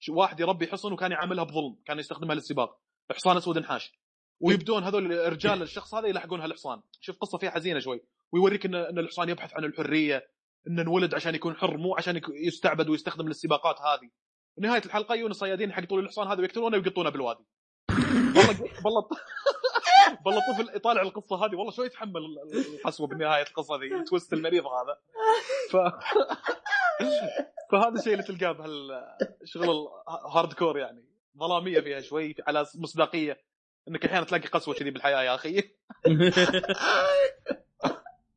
واحد يربي حصن وكان يعاملها بظلم كان يستخدمها للسباق. حصان أسود انحاش ويبدون هذول الرجال الشخص هذا يلحقون هالحصان شوف قصة فيها حزينة شوي. ويوريك إن إن الحصان يبحث عن الحرية انه انولد عشان يكون حر مو عشان يستعبد ويستخدم للسباقات هذه. نهاية الحلقة يجون الصيادين يلحقون الحصان هذا ويقتلونه ويقطونه بالوادي. [laughs] والله والله والله الطفل يطالع القصة هذه. والله شوي يتحمل القسوه بنهاية القصة ذي ال twist المريض هذا. [laughs] ف [laughs] فهذا الشيء اللي تلقاه بهالشغل ال hardcore يعني. ظلامية فيها شوي على مصداقية. إنك أحيانا تلاقي قسوة كذي بالحياة يا أخي.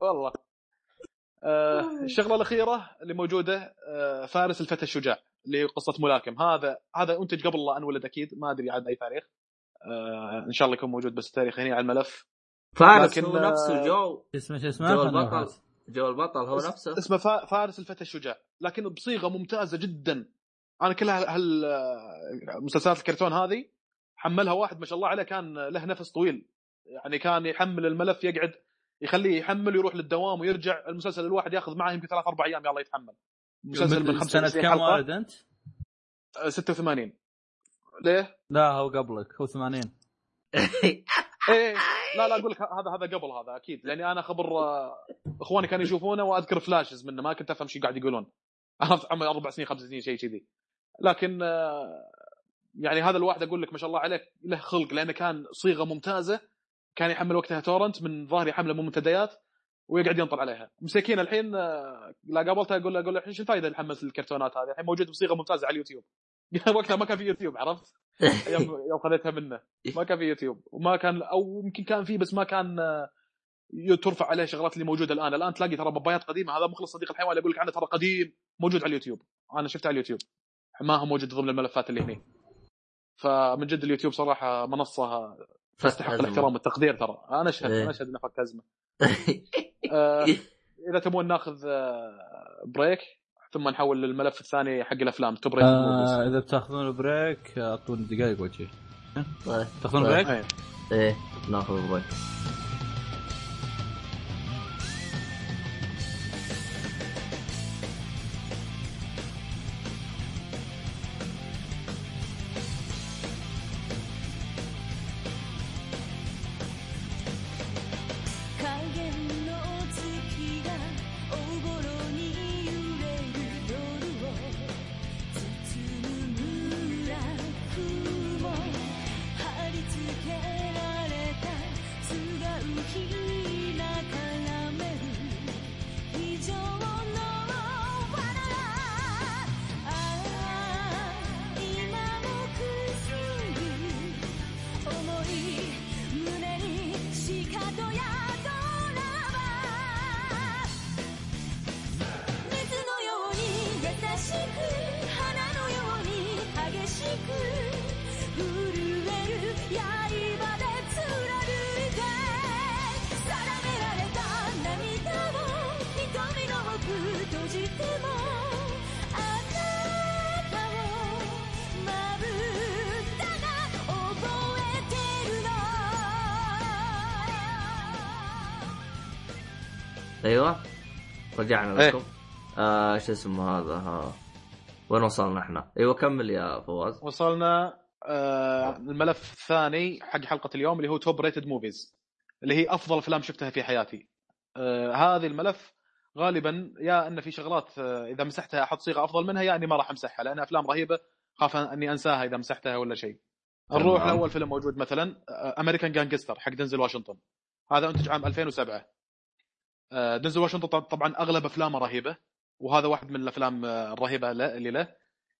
والله. الشغلة الأخيرة اللي موجودة آه فارس الفتى الشجاع اللي هي قصة ملاكم. هذا هذا أنتج قبل لا أنولد أكيد ما أدري عاد أي تاريخ. آه إن شاء الله يكون موجود بس التاريخ هنا على الملف. فارس لكن، هو نفسه آه، جو. شو اسمه شو اسمه؟ جو البطل. جو البطل هو نفسه. اسمه فا- فارس الفتى الشجاع. لكن بصيغة ممتازة جدا. أنا كل هال- هال آه، مسلسلات الكرتون هذه حملها واحد ما شاء الله عليه كان له نفس طويل. يعني كان يحمل الملف يقعد يخليه يحمل ويروح للدوام ويرجع. المسلسل الواحد ياخذ معه يمكن ثلاث أربع أيام يلا يتحمل. مسلسل من سنة 95 كم والد أنت؟ آه، 86 ليه؟ لا هو قبلك هو 80 [laughs] إيه لا لا أقول لك هذا هذا قبل هذا أكيد. لاني أنا خبر آه، إخواني كانوا يشوفونه وأذكر فلاشز منه ما كنت أفهم شو قاعد يقولون. [laughs] في عمري أربع سنين خمس سنين شيء كذي. لكن آه، يعني هذا الواحد أقول لك ما شاء الله عليه له خلق لأنه كان صيغة ممتازة. كان يحمل وقتها تورنت من ظاهر يحمله من منتديات ويقعد ينطر عليها. مسكين الحين آه، لا قابلته أقول له أقول له الحين شو الفائده اللي حملت الكرتونات هذه؟ الحين موجود بصيغة ممتازة على اليوتيوب. [laughs] وقتها ما كان في يوتيوب عرفت؟ يوم [laughs] يوم خذيتها منه. ما كان في يوتيوب. وما كان أو يمكن كان في بس ما كان آه، ترفع عليه شغلات اللي موجودة الآن. الآن تلاقي ترى بابايات قديمة. هذا مخلص صديق الحيوان اللي أقول لك عنه ترى قديم موجود على اليوتيوب. أنا شفته على اليوتيوب. ما هو موجود ضمن الملفات اللي هنا فمن جد اليوتيوب صراحة منصة تستحق الاحترام والتقدير ترى أنا أشهد إيه. أنا أشهد انها فك أزمة [laughs] آه، إذا تبون ناخذ آه، break ثم نحول للملف الثاني حق الأفلام top rate آه إذا بتاخذون بريك أعطوني دقائق وجهي طيب تاخذون طيب. بريك؟ إيه. إيه ناخذ بريك رجعنا إيه. لكم آه شو اسمه هذا؟ ها. وين وصلنا إحنا؟ إيوه كمل يا فواز. وصلنا آه الملف الثاني حق حلقة اليوم اللي هو top rated movies اللي هي أفضل أفلام شفتها في حياتي. آه هذه الملف غالبا يا أن في شغلات آه إذا مسحتها أحط صيغة أفضل منها يا أني ما راح أمسحها لأن أفلام رهيبة خاف أني أنساها إذا مسحتها ولا شيء. نروح تمام. لأول فيلم موجود مثلا American Gangster حق دنزل واشنطن. هذا أنتج عام 2007 آه، دنزل واشنطن طب- طبعا أغلب أفلامه رهيبة وهذا واحد من الأفلام آه، الرهيبة اللي له.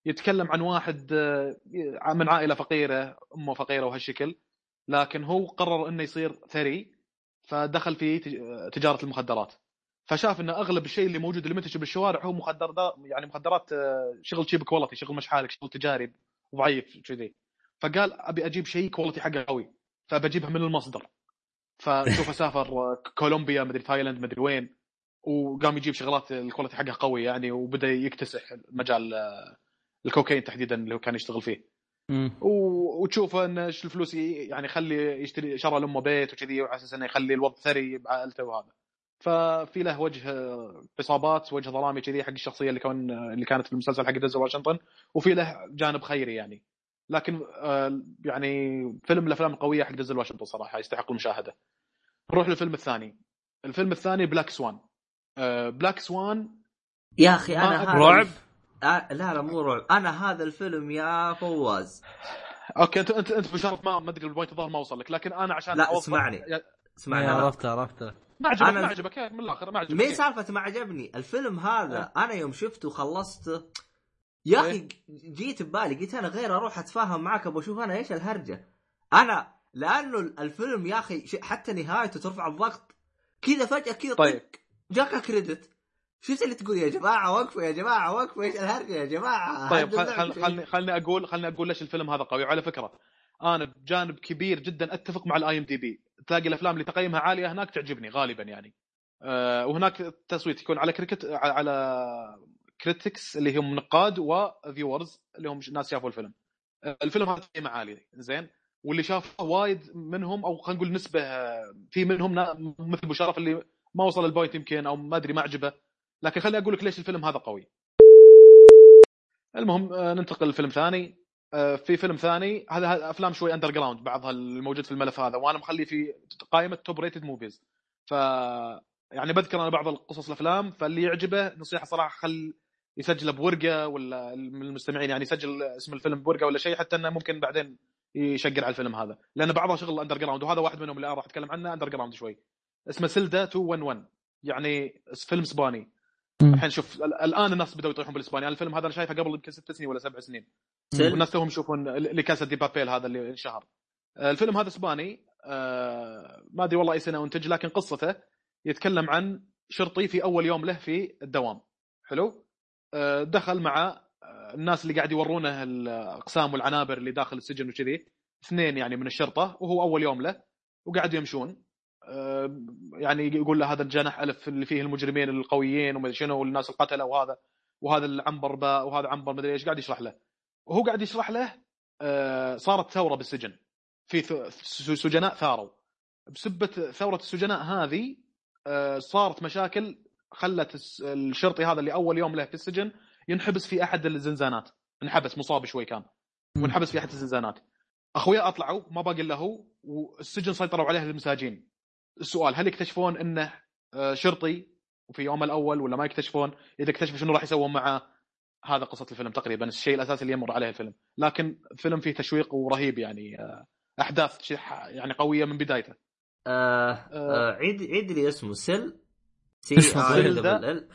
يتكلم عن واحد آه، من عائلة فقيرة أمه فقيرة وهالشكل لكن هو قرر إنه يصير ثري فدخل في تج- آه، تجارة المخدرات. فشاف إن أغلب الشيء اللي موجود اللي منتشر بالشوارع هو مخدرات يعني مخدرات آه، شغل cheap quality شغل مشحالك شغل تجاري ضعيف كذي. فقال أبي أجيب شيء quality حقه قوي فبجيبها من المصدر. فشوفه سافر كولومبيا مدري تايلاند مدري وين وقام يجيب شغلات ال quality حقها قوي يعني وبدأ يكتسح مجال آه، الكوكايين تحديدا اللي هو كان يشتغل فيه. وتشوفه انه إيش الفلوس يعني يخلي يشتري شرى لأمه بيت وكذي وعلى أساس إنه يخلي الوضع ثري بعائلته وهذا. ففي له وجه عصابات وجه ظلامي كذي حق الشخصية اللي كان اللي كانت في المسلسل حق دنزل واشنطن وفي له جانب خيري يعني. لكن آه، يعني فيلم من الأفلام القوية حق دنزل واشنطن صراحة يستحق المشاهدة. نروح للفيلم الثاني. الفيلم الثاني Black Swan Black Swan يا أخي أنا ما هذا رعب؟ آه لا لا مو رعب. أنا هذا الفيلم يا فواز. okay أنت أنت أنت بشرف ما ما أدري ال point الظاهر ما وصل لك لكن أنا عشان لا، أوصل- اسمعني. اسمعني عرفته عرفته ما عجبك أنا- ما عجبك من الآخر ما عجبك. مين سالفة ما عجبني. الفيلم هذا أنا يوم شفته وخلصته يا أخي إيه؟ جيت ببالي قلت أنا غير أروح أتفاهم معك أبغى أشوف أنا إيش الهرجة. أنا لأنه الفيلم يا أخي حتى نهايته ترفع الضغط. كذا فجأة كذا طيب. جاك credit. شو اللي تقول يا جماعة وقفوا يا جماعة وقفوا إيش الهرجة يا جماعة؟ طيب خل خل. خلني خلني أقول خلني أقول ليش الفيلم هذا قوي. وعلى فكرة أنا بجانب كبير جدا أتفق مع ال IMDb تلاقي الأفلام اللي تقييمها عالية هناك تعجبني غالبا يعني. أه وهناك التصويت يكون على critic على critics اللي هم نقاد و viewers اللي هم ناس شافوا الفيلم. أه الفيلم هذا تقييمه عالي زين؟ واللي شافه وايد منهم أو خلينا نقول نسبة آه، في منهم مثل ابو اللي ما وصل ال point يمكن أو ما أدري ما عجبه. لكن خليني أقول لك ليش الفيلم هذا قوي. المهم آه، ننتقل لفيلم ثاني. آه، في فيلم ثاني هذا أفلام شوي underground بعضها الموجود في الملف هذا وأنا مخلي في قائمة top rated movies ف يعني بذكر أنا بعض القصص الأفلام فاللي يعجبه نصيحة صراحة خل يسجله بورقة ولا من المستمعين يعني يسجل اسم الفيلم بورقة ولا شيء حتى إنه ممكن بعدين يشقر على الفيلم هذا. لأن بعضها شغل underground وهذا واحد منهم اللي أنا راح أتكلم عنه underground شوي. اسمه Celda 211 يعني فيلم إسباني. الحين شوف ال- الآن الناس بدأوا يطيحون بالإسباني. أنا الفيلم هذا أنا شايفه قبل يمكن ست سنين ولا سبع سنين. والناس توهم يشوفون اللي La Casa de Papel هذا اللي انشهر. آه، الفيلم هذا إسباني. آه، ما أدري والله أي سنة أنتج لكن قصته يتكلم عن شرطي في أول يوم له في الدوام. حلو؟ دخل مع آه، الناس اللي قاعد يورونه الأقسام والعنابر اللي داخل السجن وكذي اثنين يعني من الشرطة وهو أول يوم له وقاعد يمشون. آه، يعني يقول له هذا الجناح ألف اللي فيه المجرمين القويين وما شنو والناس القتلة وهذا وهذا العنبر باء وهذا عنبر مدري إيش قاعد يشرح له. وهو قاعد يشرح له آه، صارت ثورة بالسجن. في سجناء ثاروا. بسبة ثورة السجناء هذه آه، صارت مشاكل خلت الشرطي هذا اللي أول يوم له في السجن ينحبس في أحد الزنزانات. انحبس مصاب شوي كان. وانحبس في أحد الزنزانات. اخوياه أطلعوا ما باقي إلا هو والسجن سيطروا عليه المساجين. السؤال هل يكتشفون إنه آه، شرطي وفي يوم الأول ولا ما يكتشفون؟ إذا اكتشفوا شنو راح يسوون معاه هذا قصة الفيلم تقريبا الشيء الأساسي اللي يمر عليه الفيلم. لكن فيلم فيه تشويق ورهيب يعني آه، أحداث يعني قوية من بدايته. آه آه. عيد عيد لي اسمه cell C I؟ L.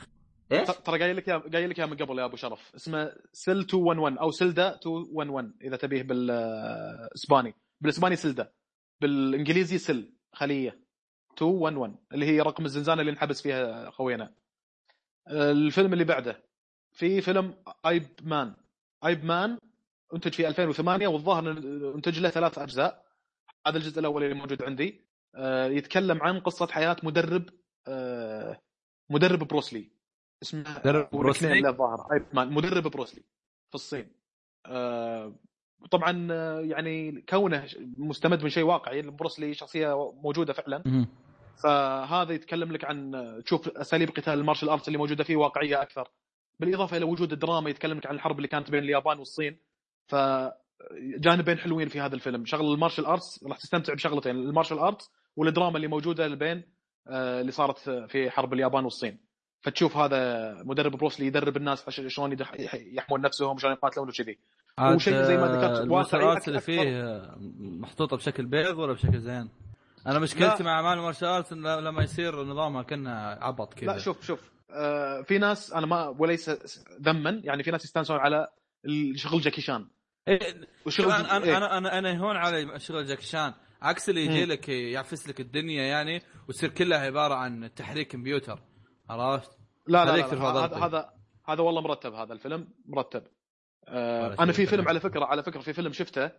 إيش؟ ترى قايل لك قايل لك من قبل يا أبو شرف. اسمه Cell 211 أو Celda 211 إذا تبيه بالاسباني بالإسباني celda بالإنجليزي cell خلية. 211 اللي هي رقم الزنزانة اللي انحبس فيها خوينا. الفيلم اللي بعده في فيلم Ip Man Ip Man انتج في 2008 والظاهر انتج له ثلاث أجزاء. هذا الجزء الأول اللي موجود عندي. آه، يتكلم عن قصة حياة مدرب آه، مدرب بروسلي اسمه مدرب بروسلي؟ Ip Man مدرب بروسلي في الصين. آه، طبعا آه، يعني كونه مستمد من شيء واقعي بروسلي شخصية موجودة فعلا. فهذا يتكلم لك عن تشوف أساليب قتال ال martial arts اللي موجودة فيه واقعية أكثر. بالإضافة إلى وجود الدراما يتكلم لك عن الحرب اللي كانت بين اليابان والصين. ف جانبين حلوين في هذا الفيلم. شغل ال martial arts راح تستمتع بشغلتين ال martial arts والدراما اللي موجودة بين آه، اللي صارت في حرب اليابان والصين فتشوف هذا مدرب بروسلي يدرب الناس شلون يحمون نفسهم شلون يقاتلون وكذي وشيء زي ما ذكرت، آه، المارشال اللي. فيه آه، محطوطة بشكل بيض ولا بشكل زين؟ أنا مشكلتي لا. مع اعمال المارشال لما يصير نظامها كانها عبط كذا لا شوف شوف آه، في ناس أنا ما وليس ذما يعني في ناس يستانسون على شغل جاكي شان إيه، وشغل أنا إيه. أنا أنا أنا هون على شغل جاكي شان عكس اللي يجي. لك يعفس لك الدنيا يعني وتصير كلها عبارة عن تحريك كمبيوتر عرفت؟ لا لا, لا, لا هذا. هذا هذا والله مرتب هذا الفيلم مرتب آه أنا في فيلم. على فكرة على فكرة في فيلم شفته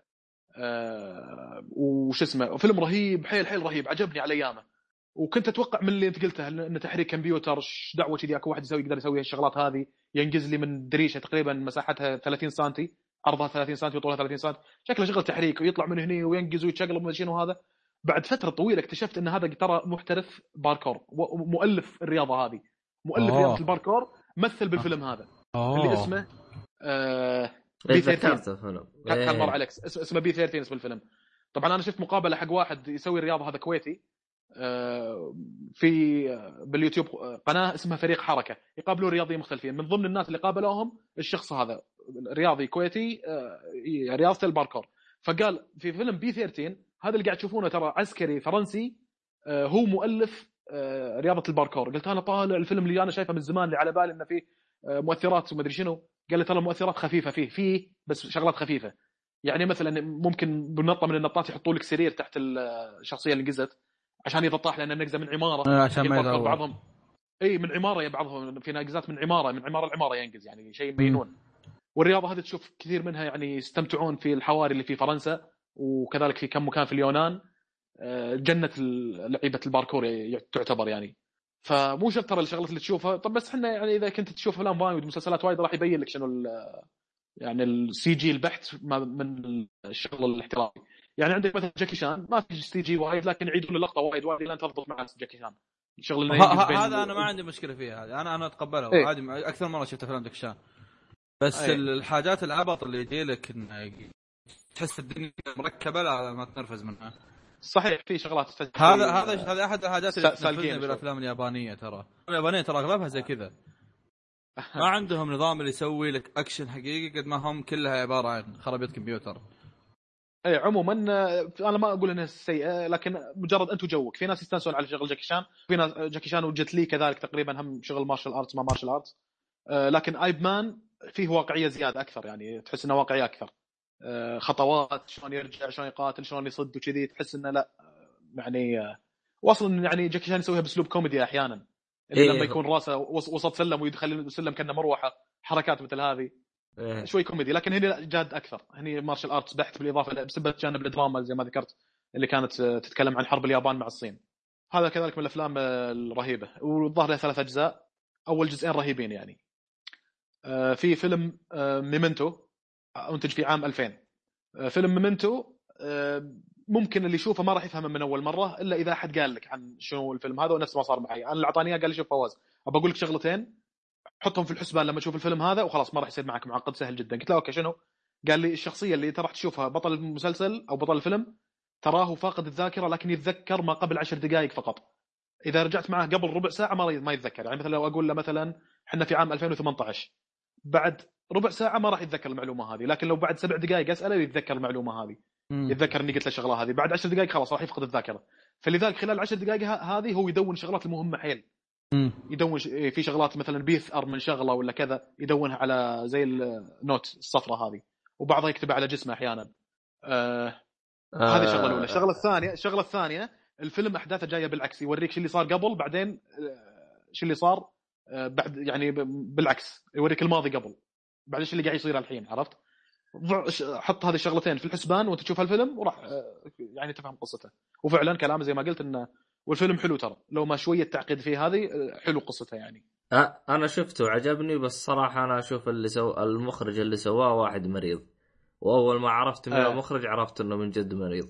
آه وش اسمه فيلم رهيب حيل حيل رهيب عجبني على أيامه وكنت أتوقع من اللي أنت قلته انه تحريك كمبيوتر ش دعوة كذي أكو واحد يسوي يقدر يسوي الشغلات هذه ينقز لي من دريشة تقريبا مساحتها 30 سم عرضها 30 سم وطولها 30 سم شكله شغل تحريك ويطلع من هنا وينقز ويتشقلب وما شنو هذا. بعد فترة طويلة اكتشفت إن هذا ترى محترف باركور ومؤلف الرياضة هذه. مؤلف أوه. رياضة الباركور مثل بالفيلم هذا. اللي اسمه آه إيه، B13 ذكرت الفيلم. كان كان مر إيه. عليك. اس- اسمه B13 اسم الفيلم. طبعا أنا شفت مقابلة حق واحد يسوي الرياضة هذا كويتي. آه، في آه، باليوتيوب آه، قناة اسمها فريق حركة. يقابلون رياضيين مختلفين. من ضمن الناس اللي قابلوهم الشخص هذا. رياضي كويتي آه، رياضه الباركور فقال في فيلم B13 هذا اللي قاعد تشوفونه ترى عسكري فرنسي آه، هو مؤلف آه، رياضه الباركور قلت أنا طالع الفيلم اللي أنا شايفه من زمان اللي على بالي إنه فيه مؤثرات وما أدري شنو. قال لي ترى المؤثرات خفيفة فيه فيه بس شغلات خفيفة. يعني مثلا ممكن بنطة من النطات يحطوا لك سرير تحت الشخصية اللي نقزت عشان اذا طاح لأن النقزة من عمارة. عشان ما يدور بعضهم. إي من عمارة يا بعضهم. في ناقزات من عمارة من عمارة لعماره ينقز يعني شيء مجنون والرياضة هذه تشوف كثير منها يعني يستمتعون في الحواري اللي في فرنسا وكذلك في كم مكان في اليونان. آه، جنة لعيبة الباركور ي- تعتبر يعني. فمو شرط ترى الشغلات اللي تشوفها. طب بس إحنا يعني إذا كنت تشوف افلام وايد ومسلسلات وايد راح يبين لك شنو يعني ال CG البحت من الشغل الاحترافي. يعني عندك مثلا جاكي شان ما في CG وايد لكن يعيدون اللقطه وايد وايد لين تضبط مع جاكي شان. بين- هذا أنا ما عندي مشكلة فيها هذه أنا أنا أتقبلها إيه. عادي أكثر مرة شفت أفلام جاكي شان بس إيه. الحاجات العبط اللي يجي لك انه تحس الدنيا مركبة لا ما تنرفز منها. صحيح في شغلات هذا هذا هذا أحد الحاجات اللي تنرفزني. بالأفلام اليابانية ترى. اليابانية ترى أغلبها زي كذا. ما [laughs] عندهم نظام اللي يسوي لك أكشن حقيقي قد ما هم كلها عبارة عن خرابيط كمبيوتر. اي عموما آه، أنا ما أقول إنها سيئة لكن مجرد انت وجوك في ناس يستانسون على شغل جاكي شان في ناس جاكي شان وجت لي كذلك تقريبا هم شغل martial arts ما martial arts. آه، لكن Ip Man فيه واقعية زيادة أكثر يعني تحس إنه واقعي أكثر. آه، خطوات شلون يرجع شلون يقاتل شلون يصد وكذي تحس إنه لا يعني آه، واصلا يعني جاكي شان يسويها بأسلوب كوميدي أحيانا. إيه. لما يكون راسه وس- وسط سلم ويدخل السلم كأنه مروحة حركات مثل هذه. إيه. شوي كوميدي لكن هنا جاد أكثر. هني martial arts بحت بالإضافة بسبب جانب الدراما زي ما ذكرت اللي كانت آه، تتكلم عن حرب اليابان مع الصين. هذا كذلك من الأفلام الرهيبة. والظاهر له ثلاث أجزاء أول جزئين رهيبين يعني. في فيلم آه، Memento آه، أنتج في عام 2000 آه، فيلم Memento آه، ممكن اللي يشوفه ما راح يفهمه من أول مرة إلا إذا أحد قال لك عن شنو الفيلم هذا ونفس ما صار معي. أنا اللي أعطاني إياه قال لي شوف فواز. أبى أقول لك شغلتين. حطهم في الحسبان لما تشوف الفيلم هذا وخلاص ما راح يصير معك معقد سهل جدا. قلت له okay شنو؟ قال لي الشخصية اللي انت راح تشوفها بطل المسلسل أو بطل الفيلم تراه فاقد الذاكرة لكن يتذكر ما قبل عشر دقائق فقط. إذا رجعت معه قبل ربع ساعة ما يتذكر. يعني مثلا لو أقول له مثلا إحنا في عام 2018 بعد ربع ساعة ما راح يتذكر المعلومة هذه لكن لو بعد سبع دقائق أسأله يتذكر المعلومة هذه يتذكر إني قلت له الشغله هذه بعد عشر دقائق خلاص راح يفقد الذاكرة. فلذلك خلال العشر دقائق هذه هو يدون شغلات المهمة حيل. يدون. إيه، في شغلات مثلا بيثأر من شغلة ولا كذا يدونها على زي النوت الصفراء هذه. وبعضها يكتبها على جسمه أحيانا. آه هذه الشغلة الأولى. الشغلة الثانية الشغلة الثانية الفيلم أحداثه جاية بالعكس يوريك شو اللي صار قبل بعدين آه، شو اللي صار آه، بعد يعني بالعكس يوريك الماضي قبل. بعدين شو اللي قاعد يصير الحين عرفت؟ حط هذه الشغلتين في الحسبان وانت تشوف الفيلم وراح آه، يعني تفهم قصته. وفعلا كلامه زي ما قلت إنه والفيلم حلو ترى. لو ما شوية تعقيد فيه هذه آه، حلو قصته يعني. أه أنا شفته وعجبني بس صراحة أنا أشوف اللي سو المخرج اللي سواه واحد مريض. وأول ما عرفت من آه. المخرج عرفت إنه من جد مريض.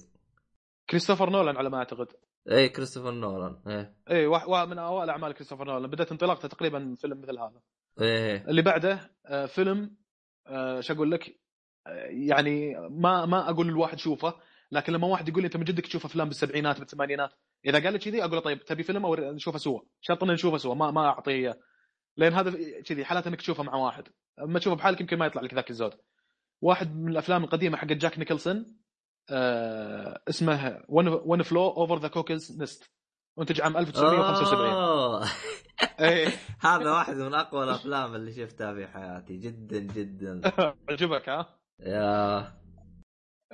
كريستوفر نولان على ما أعتقد. اي كريستوفر نولان إيه. اي واحد واحد من أوائل أعمال كريستوفر نولان. بدأت انطلاقته تقريبا فيلم مثل هذا. إيه. اللي بعده آه، فيلم آه، شو أقول لك؟ آه، يعني ما ما أقول الواحد شوفه لكن لما واحد يقول لي أنت من جدك تشوف أفلام بالسبعينات بالثمانينات؟ إذا قال لي كذي أقول له طيب تبي فيلم أو نشوفه سوا؟ شرط ان نشوفه سوا ما ما أعطيه إياه. لأن هذا كذي حالات إنك تشوفه مع واحد. أما تشوفه بحالك يمكن ما يطلع لك ذاك الزود. واحد من الأفلام القديمة حق جاك نيكلسون آه اسمه One Flew Over the Cuckoo's Nest منتج عام 1975 أوه. إيه [laughs] هذا واحد من أقوى الأفلام اللي شفتها في حياتي جدا جدا [laughs] عجبك ها؟ يا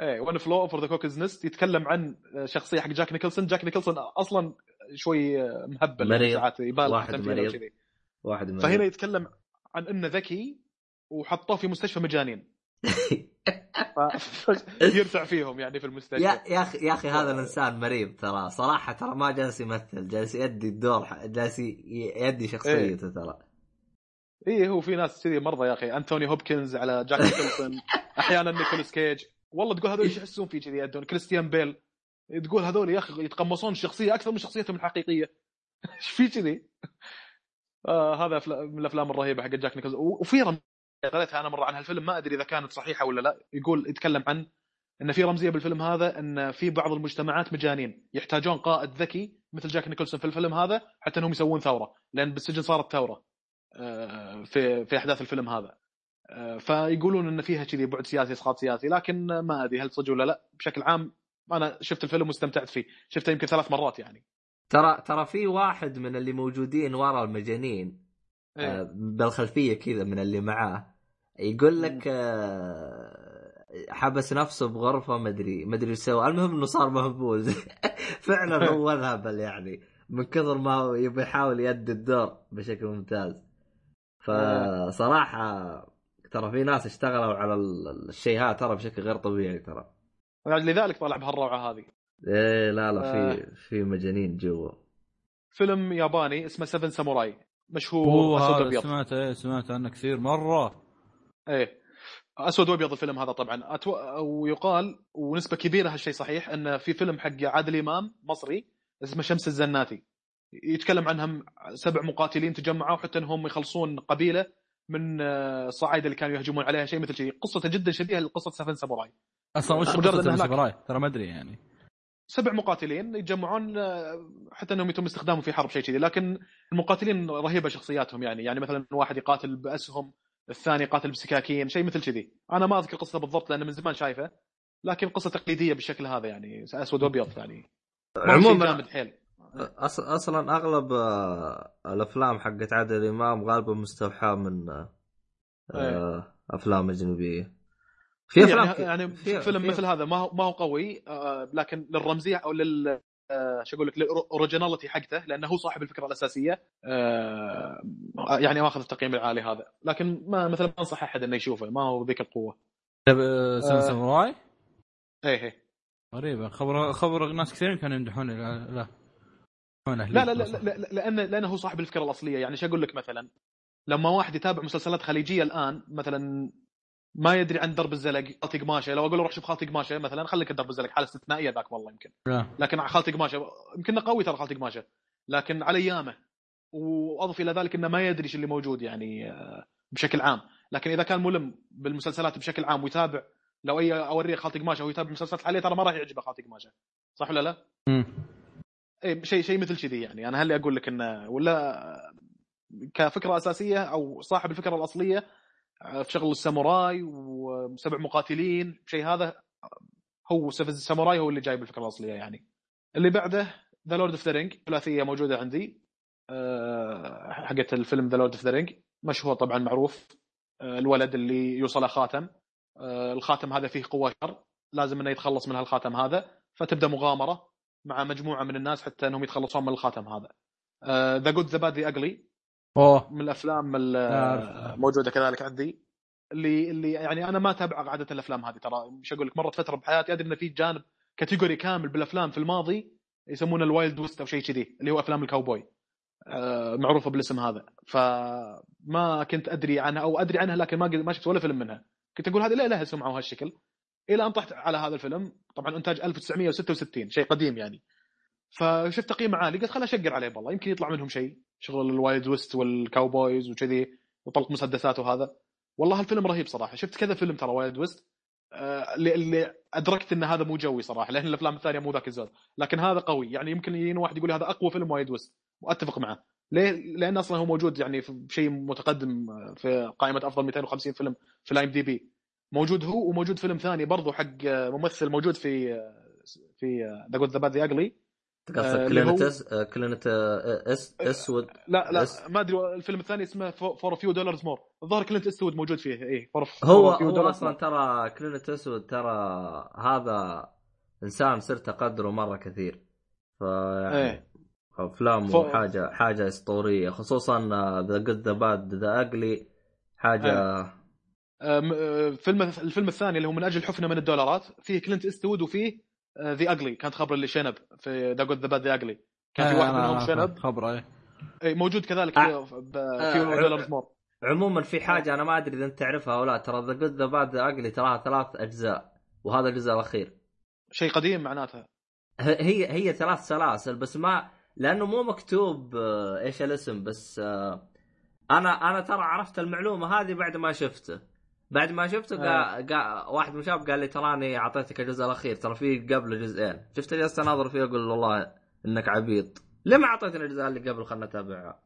إيه One Flew Over the Cuckoo's Nest يتكلم عن شخصية حق جاك نيكلسون جاك نيكلسون أصلا شوي مهبل مريض. ساعات يبالغ واحد مريض. واحد من فهنا يتكلم عن إنه ذكي وحطوه في مستشفى مجانين. يرتع فيهم يعني في المستشفى. يا يا أخي يا أخي هذا الإنسان مريض ترى. صراحة ترى ما جالس يمثل جالس يؤدي الدور جالس يؤدي شخصيته ترى. إيه هو في ناس كذي مرضى يا أخي. أنتوني هوبكنز على جاك [laughs] نيكلسون أحيانا نيكولاس كيج. والله تقول هذول إيش يحسون فيه كذي يدون كريستيان بيل. تقول هذول يا أخي يتقمصون الشخصيه أكثر من شخصيتهم الحقيقية. [laughs] إيش في كذي؟ آه هذا من الأفلام الرهيبة حق جاك نيكلسون وفي قريتها أنا مرة عن هالفيلم ما أدري إذا كانت صحيحة ولا لا. يقول يتكلم عن إن في رمزية بالفيلم هذا إن في بعض المجتمعات مجانين يحتاجون قائد ذكي مثل جاك نيكلسون في الفيلم هذا حتى إنهم يسوون ثورة لأن بالسجن صارت ثورة آه، في في أحداث الفيلم هذا. آه، فيقولون إن فيها كذي بعد سياسي إسقاط سياسي لكن ما أدري هل صدق ولا لا. بشكل عام أنا شفت الفيلم واستمتعت فيه شفته يمكن ثلاث مرات يعني. ترى ترى في واحد من اللي موجودين ورا المجانين إيه. آه، بالخلفية كذا من اللي معاه. يقول لك آه، حبس نفسه بغرفة مدري مدري إيش سوى. المهم إنه صار مهبوز. [laughs] فعلا [laughs] هو ذهبل يعني من كثر ما يبي يحاول يأدي الدور بشكل ممتاز. فصراحة ترى في ناس اشتغلوا على ال- الشيء هذا ترى بشكل غير طبيعي ترى. لذلك طلع بهالروعة هذه. إيه لا لا آه. في في مجانين جوا. فيلم ياباني اسمه سفن ساموراي مشهور هو أسود وأبيض. سمعت إيه سمعت عنه كثير مرة. إيه. أسود وأبيض الفيلم هذا طبعا. أتو... ويقال ونسبة كبيرة هالشيء صحيح إن في فيلم حق عادل إمام مصري اسمه شمس الزناتي. يتكلم عنهم سبع مقاتلين تجمعوا حتى إنهم يخلصون قبيلة من آه، الصعايده اللي كانوا يهجمون عليها شيء مثل شيء. قصته جدا شبيهة لقصة سفن ساموراي. أصلا وش قصة هناك- السبراي ترى ما أدري يعني. سبع مقاتلين يتجمعون آه، حتى انهم يتم استخدامهم في حرب شيء كذي. لكن المقاتلين رهيبة شخصياتهم يعني. يعني مثلا واحد يقاتل بأسهم الثاني يقاتل بسكاكين شيء مثل كذي. أنا ما أذكر قصته بالضبط لأن من زمان شايفه لكن قصة تقليدية بالشكل هذا يعني أسود وأبيض يعني. عموما حيل. أصلا أغلب آه، الأفلام حقت عادل إمام غالبا مستوحاة من آه، آه، أفلام أجنبية. في أفلام يعني, يعني في- فيلم في- مثل هذا ما هو ما هو قوي آه، لكن للرمزية أو لل آه، شو أقول لك للأوريجيناليتي حقته لأنه هو صاحب الفكرة الأساسية آه، يعني ماخذ التقييم العالي هذا. لكن ما مثلا ما أنصح أحد إنه يشوفه ما هو ذيك القوة. طيب آه، سن آه. ساموراي إيه إيه. غريبة. خبر خبر ناس كثيرين كانوا يمدحونه. لا لا. لا لا لا, لا, لا لأنه لأنه هو صاحب الفكرة الأصلية. يعني شو أقول لك مثلا لما واحد يتابع مسلسلات خليجية الآن مثلا ما يدري عن درب الزلق خالتي قماشه لو أقول له روح شوف خالتي قماشه مثلا خليك درب الزلق حاله استثنائية ذاك والله يمكن لا. لكن خالتي قماشه يمكن قوي ترى خالتي قماشه لكن على أيامه وأضف إلى ذلك إنه ما يدري إيش اللي موجود يعني آه، بشكل عام لكن إذا كان ملم بالمسلسلات بشكل عام ويتابع لو أي أوريه خالتي قماشه ويتابع مسلسلات عليه ترى ما راح يعجبه خالتي قماشه صح ولا لا؟ مم. اي شيء شيء مثل كذي يعني أنا هل أقول لك إنه ولا كفكرة أساسية أو صاحب الفكرة الأصلية شغل الساموراي وسبع مقاتلين. شيء هذا هو الساموراي هو اللي جايب الفكرة الأصلية يعني. اللي بعده The Lord of the Rings ثلاثية موجودة عندي. آه، حقت الفيلم The Lord of the Rings مشهور طبعا معروف. آه، الولد اللي يوصل خاتم. آه، الخاتم هذا فيه قوة شر. لازم إنه يتخلص من هالخاتم هذا. فتبدأ مغامرة مع مجموعة من الناس حتى إنهم يتخلصون من الخاتم هذا. The Good the Bad the Ugly أوه. من الأفلام ال- أعرف. موجودة كذلك عندي. اللي اللي يعني أنا ما أتابع عادة الأفلام هذه ترى. مش أقول لك مرت فترة بحياتي أدري إن في جانب category كامل بالأفلام في الماضي يسمونه ال Wild West أو شيء كذي اللي هو أفلام الكاوبوي. آه، معروفة بالاسم هذا. فما كنت أدري عنها أو أدري عنها لكن ما ما شفت ولا فيلم منها. كنت أقول هذه لا لها سمعة وهالشكل. إلى أن طحت على هذا الفيلم طبعا إنتاج 1966 شيء قديم يعني. فشفت تقييم عالي قلت خل أشيك عليه والله يمكن يطلع منهم شيء. شغل ال Wild West وال cowboys وكذي وطلق مسدسات وهذا. والله الفيلم رهيب صراحة. شفت كذا فيلم ترى Wild West. آه، اللي, أدركت إن هذا مو جوي صراحة لأن الأفلام الثانية مو ذاك الزود. لكن هذا قوي. يعني يمكن يجينا واحد يقول هذا أقوى فيلم Wild West. وأتفق معه. ليه؟ لأن أصلا هو موجود يعني في شيء متقدم في قائمة أفضل 250 فيلم في ال IMDb موجود هو وموجود فيلم ثاني برضو حق آه، ممثل موجود في آه، في The Good, the Bad and the Ugly قصدك آه، اللي هو- كلينت أس- آه، آه، إس إسود لا لا بس. ما أدري الفيلم الثاني اسمه For a Few Dollars More الظاهر كلينت إيستوود موجود فيه اي فور هو هو أصلا ترى كلينت إيستوود ترى هذا إنسان صرت أقدره مرة كثير. فيعني إيه. افلامه ف- حاجة حاجة أسطورية خصوصا the good the bad the ugly حاجة أه، فيلم الفيلم الثاني اللي هو من أجل حفنة من الدولارات فيه كلينت إيستوود وفيه the ugly كانت خبر اللي شنب في the good the bad the ugly كان في واحد منهم شنب خبر إيه. إيه، موجود كذلك آه. في few آه. dollars more عموما في حاجة أنا ما أدري إذا أنت تعرفها أو لا ترى the good the bad the ugly تراها ثلاث أجزاء وهذا الجزء الأخير. شيء قديم معناتها. هي هي ثلاث سلاسل بس ما لأنه مو مكتوب آه، إيش الاسم بس آه، أنا أنا ترى عرفت المعلومة هذه بعد ما شفته. بعد ما شفته قا... قا... واحد من الشباب قال لي تراني أعطيتك الجزء الأخير ترى في قبله جزئين. شفت جلست أناظر فيه أقول والله إنك عبيط. ليه ما أعطيتني الاجزاء اللي قبل خلنا اتابعها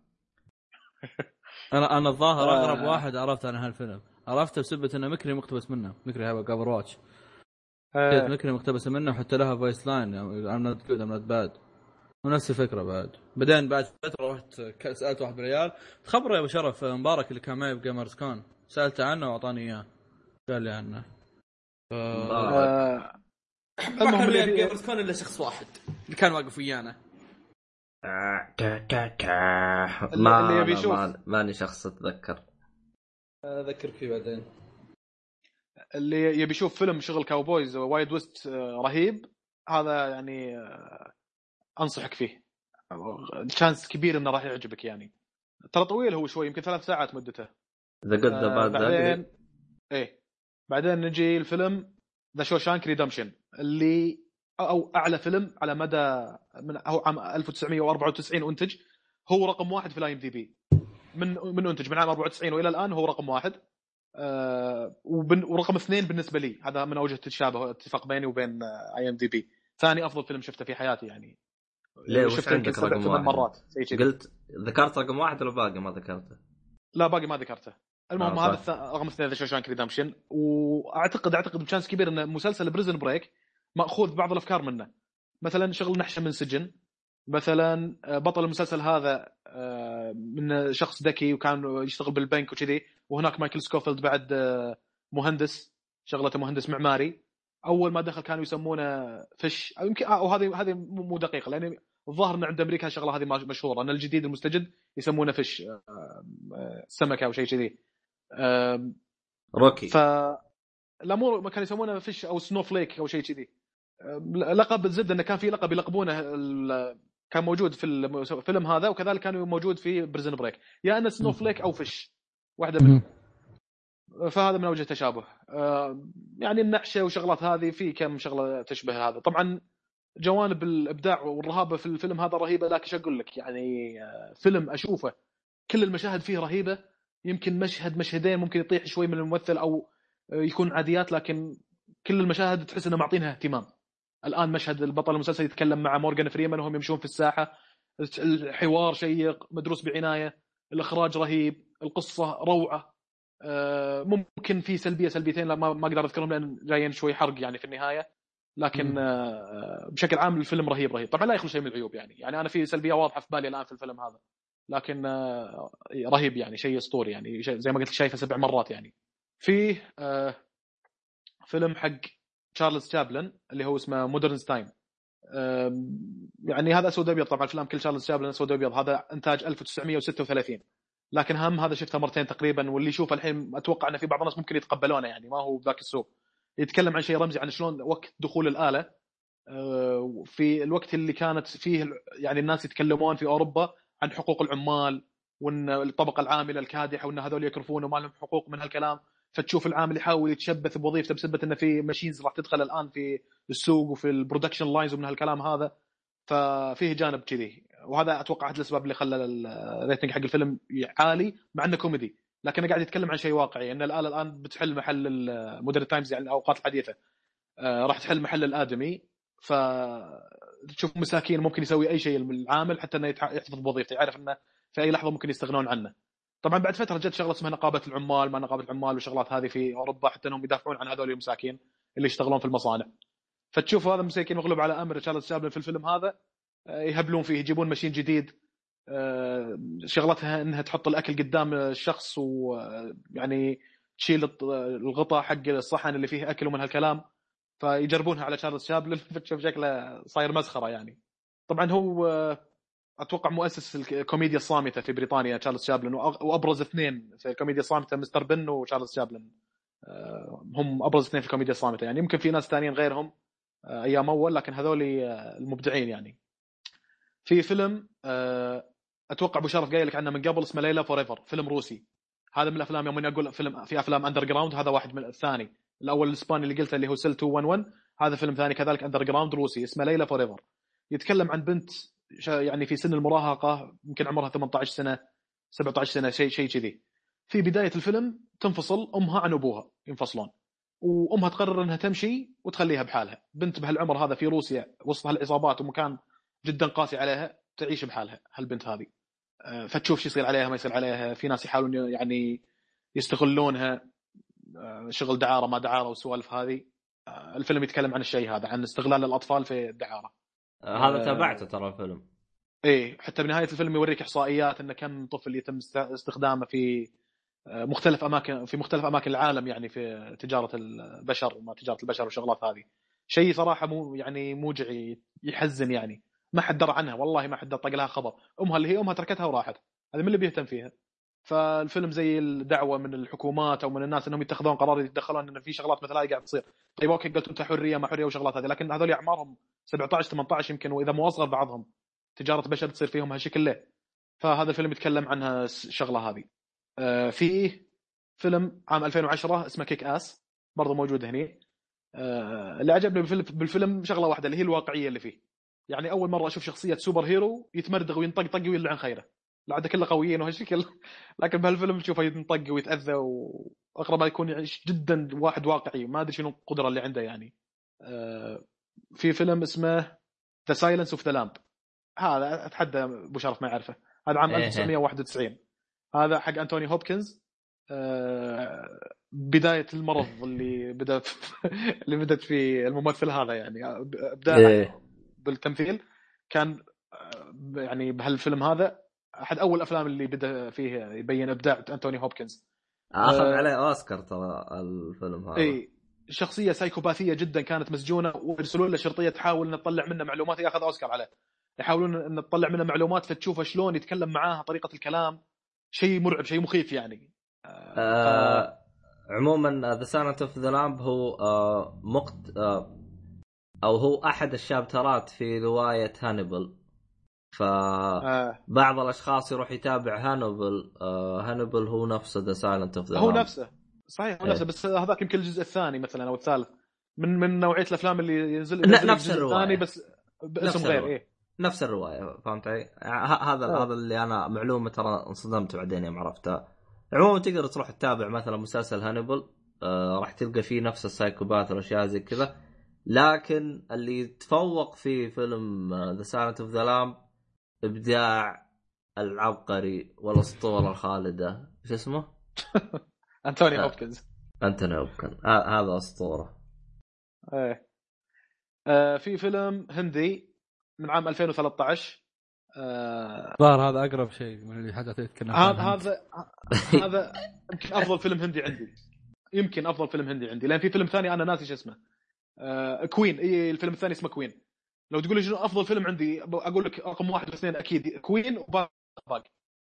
[laughs] أنا أنا الظاهر آه. اغرب واحد عرفت عن هالفيلم. عرفته بسبة إنه مكري مقتبس منه. مكري هذا قبل Overwatch آه، مكري مقتبس منه وحتى لها voice line I'm not good I'm not bad ونفس الفكرة بعد. بعدين بعد فترة رحت سألت واحد بالعيال خبره يا أبو شرف مبارك اللي كان معي ب Gamers Con سالته عنه وأعطاني إياه. قال لي عنه. ف... آه، ما المهم كان يبي- ب Gamers Con إلا شخص واحد. اللي كان واقف ويانا. ما اللي يبي أنا يشوف. ما- ماني شخص أتذكر. اذكرك فيه بعدين. اللي يبي يشوف فيلم شغل cowboys wild west آه، رهيب هذا يعني آه، أنصحك فيه. chance كبير إنه راح يعجبك يعني. ترى طويل هو شوي يمكن ثلاث ساعات مدته. the good the bad بعدين إيه. بعدين نجي الفيلم The Shawshank Redemption اللي أو أعلى فيلم على مدى من هو عام 1994 أنتج. هو رقم واحد في ال IMDb من من أنتج من عام 94 وإلى الآن هو رقم واحد. آه ورقم اثنين بالنسبة لي. هذا من أوجه التشابه اتفاق بيني وبين IMDb ثاني أفضل فيلم شفته في حياتي يعني. ليه؟ وش شفته يمكن عندك رقم واحد؟ مرات قلت ذكرت رقم واحد ولا باقي ما ذكرته؟ لا باقي ما ذكرته. المهم آه، هذا رقم اثنين The Shawshank Redemption واعتقد أعتقد ب chance كبير إن مسلسل Prison Break مأخوذ بعض الأفكار منه. مثلا شغل نحشة من سجن. مثلا آه، بطل المسلسل هذا آه، من شخص ذكي وكان يشتغل بالبنك وكذي وهناك مايكل سكوفيلد بعد آه، مهندس شغلته مهندس معماري. أول ما دخل كانوا يسمونه فش. أو يمكن أو هذه هذه مو دقيقة لأن الظاهر إن عند أمريكا الشغله هذه مشهورة إن الجديد المستجد يسمونه فش آه، آه، سمكة أو شيء كذي. روكي. ف الأمور ما كانوا يسمونه fish أو snowflake أو شيء كذي. لقب الزبده إنه كان في لقب يلقبونه ال- كان موجود في الفيلم هذا وكذلك كان موجود في Prison Break يا إنه snowflake أو fish واحدة منهم. فهذا من اوجه التشابه يعني النعشه وشغلات هذه في كم شغلة تشبه هذا. طبعا جوانب الإبداع والرهابة في الفيلم هذا رهيبة لكن شو أقول لك؟ يعني آه، فيلم أشوفه كل المشاهد فيه رهيبة يمكن مشهد مشهدين ممكن يطيح شوي من الممثل أو يكون عاديات لكن كل المشاهد تحس إنه معطينها اهتمام. الآن مشهد البطل المسلسل يتكلم مع مورغان فريمان وهم يمشون في الساحة. الحوار شيق مدروس بعناية الإخراج رهيب القصة روعة. آه، ممكن في سلبية سلبيتين لا ما ما أقدر أذكرهم لأن جايين شوي حرق يعني في النهاية. لكن آه، بشكل عام الفيلم رهيب رهيب. طبعا لا يخلو شيء من العيوب يعني. يعني أنا في سلبية واضحة في بالي الآن في الفيلم هذا. لكن آه، رهيب يعني شيء أسطوري يعني زي ما قلت شايفه سبع مرات يعني. فيه آه، فيلم حق تشارلز تشابلن اللي هو اسمه Modern Time يعني هذا أسود ابيض طبعا أفلام كل تشارلز تشابلن أسود ابيض هذا إنتاج 1936 لكن هم هذا شفته مرتين تقريبا واللي يشوفه الحين أتوقع ان في بعض الناس ممكن يتقبلونه يعني ما هو ذاك السوء يتكلم عن شيء رمزي عن شلون وقت دخول الآلة آه، في الوقت اللي كانت فيه يعني الناس يتكلمون في أوروبا عن حقوق العمال وإن الطبقة العاملة الكادحة وإن هذول يكرفون وما لهم حقوق من هالكلام. فتشوف العامل يحاول يتشبث بوظيفته بسبه انه في machines راح تدخل الآن في السوق وفي ال production lines ومن هالكلام هذا ففيه جانب كذي. وهذا أتوقع أحد الأسباب اللي خلى ال rating حق الفيلم عالي مع إنه كوميدي لكنه قاعد يتكلم عن شيء واقعي إن الاله الآن بتحل محل ال Modern Times يعني الأوقات الحديثة. آه، راح تحل محل الآدمي. ف تشوف مساكين ممكن يسوي أي شيء العامل حتى إنه يحتفظ بوظيفته يعرف إنه في أي لحظة ممكن يستغنون عنه. طبعا بعد فترة جت شغلة اسمها نقابة العمال ما نقابة العمال والشغلات هذه في أوروبا حتى إنهم يدافعون عن هذول المساكين اللي يشتغلون في المصانع. فتشوف هذا المساكين مغلوب على أمر تشارلز شابلن في الفيلم هذا آه، يهبلون فيه يجيبون ماشين جديد آه، شغلتها إنها تحط الأكل قدام الشخص ويعني تشيل الط- الغطاء حق الصحن اللي فيه أكل ومن هالكلام. فيجربونها على تشارلز شابلن [laughs] فتشوف شكله صاير مسخرة يعني. طبعا هو أتوقع مؤسس الكوميديا الصامتة في بريطانيا تشارلز شابلن وأبرز اثنين في الكوميديا الصامتة مستر بن وتشارلز شابلن. آه، هم أبرز اثنين في الكوميديا الصامتة يعني. يمكن في ناس ثانيين غيرهم آه، أيام أول لكن هذول آه، المبدعين يعني. في فيلم أتوقع أبو شرف قايل لك عنه من قبل اسمه Lilya 4-ever فيلم روسي. هذا من الأفلام يوم اني أقول فيلم في أفلام underground هذا واحد من الثاني. الأول الإسباني اللي قلته اللي هو سيل 211 هذا فيلم ثاني كذلك underground روسي اسمه Lilya 4-ever يتكلم عن بنت يعني في سن المراهقة يمكن عمرها 18 سنة 17 سنة شيء شيء كذي. في بداية الفيلم تنفصل أمها عن أبوها ينفصلون وأمها تقرر إنها تمشي وتخليها بحالها. بنت بهالعمر هذا في روسيا وسط هالعصابات ومكان جدا قاسي عليها تعيش بحالها هالبنت هذه. آه، فتشوف شو يصير عليها ما يصير عليها. في ناس يحاولون يعني يستغلونها. شغل دعارة ما دعارة والسوالف هذه. آه، الفيلم يتكلم عن الشيء هذا عن استغلال الأطفال في الدعارة. آه، هذا آه. تابعته ترى الفيلم. إيه حتى بنهاية الفيلم يوريك إحصائيات إن كم طفل يتم است- استخدامه في آه، مختلف أماكن في مختلف أماكن العالم يعني في تجارة البشر وما تجارة البشر والشغلات هذه. شيء صراحة مو يعني موجع يحزن يعني. ما حد درى عنها والله ما حد طق لها خبر. أمها اللي هي أمها تركتها وراحت. هذا من اللي بيهتم فيها. فالفيلم زي الدعوة من الحكومات أو من الناس إنهم يتخذون قرار يتدخلون إن في شغلات مثل هاي قاعد تصير. طيب أوكي قلت أنت حرية ما حرية وشغلات هذه. لكن هذول أعمارهم 17 18 يمكن وإذا مو أصغر بعضهم تجارة بشر تصير فيهم هالشكل ليه؟ فهذا الفيلم يتكلم عنها الشغله هذه. آه، فيه فيلم عام 2010 اسمه Kick-Ass برضه موجود هني. آه، اللي عجبني بالفيلم شغلة واحدة اللي هي الواقعية اللي فيه. يعني أول مرة أشوف شخصية superhero يتمردغ وينطق طق ويلعن خيره. العاده كله قويين وهالشكل لكن بهالفيلم تشوفه ينطق ويتأذى واقرب ما يكون يعيش جدا واحد واقعي. ما أدري شنو القدرة اللي عنده يعني. آه، في فيلم اسمه The Silence of the Lamb هذا أتحدى أبو شرف ما يعرفه. هذا عام إيه. 1991 هذا حق أنتوني هوبكنز. آه، بداية المرض اللي بدأ [laughs] اللي بدت في الممثل هذا يعني. ابداع إيه. بالتمثيل. كان آه، يعني بهالفيلم هذا أحد أول الأفلام اللي بدأ فيه يبين إبداع أنتوني هوبكنز. اخذ آه. عليه أوسكار ترى الفيلم هذا. إي شخصية سايكوباثية جدا كانت مسجونة ويرسلون له شرطية تحاول ان تطلع منه معلومات ياخذ أوسكار عليه. يحاولون ان تطلع منه معلومات فتشوفه شلون يتكلم معاها طريقة الكلام. شيء مرعب شيء مخيف يعني. آه عموما The Silent of the Lamb هو آه مقت آه أو هو أحد ال chapterات في رواية هانيبال فبعض آه الأشخاص يروح يتابع هانيبال آه هانيبال هو نفسه The Silent of the هو نفسه صحيح هو إيه. نفسه بس هذاك يمكن الجزء الثاني مثلا أو الثالث من من نوعية الأفلام اللي ينزل نفس الجزء الرواية. الثاني بس باسم غير. إيه نفس الرواية فهمت علي؟ هذا آه. هذا اللي أنا معلومة ترى انصدمت بعدين يوم عرفتها عموما تقدر تروح تتابع مثلا مسلسل هانيبال آه راح تلقى فيه نفس ال psychopath والأشياء زي كذا لكن اللي تفوق في فيلم The Silent of the Lamb إبداع العبقري والأسطورة الخالدة. شو اسمه؟ [laughs] أنتوني آه. هوبكنز. أنتوني هوبكن ه- هذا أسطورة. إيه. آه في فيلم هندي من عام 2013 آه الظاهر هذا أقرب شيء من الحاجات اللي هذا عنها. هذا هذا يمكن أفضل فيلم هندي عندي. يمكن أفضل فيلم هندي عندي. لأن في فيلم ثاني أنا ناسي شو اسمه. آه Queen اي الفيلم الثاني اسمه Queen لو تقول لي شنو أفضل فيلم عندي أقول لك رقم واحد واثنين أكيد Queen و Bhaag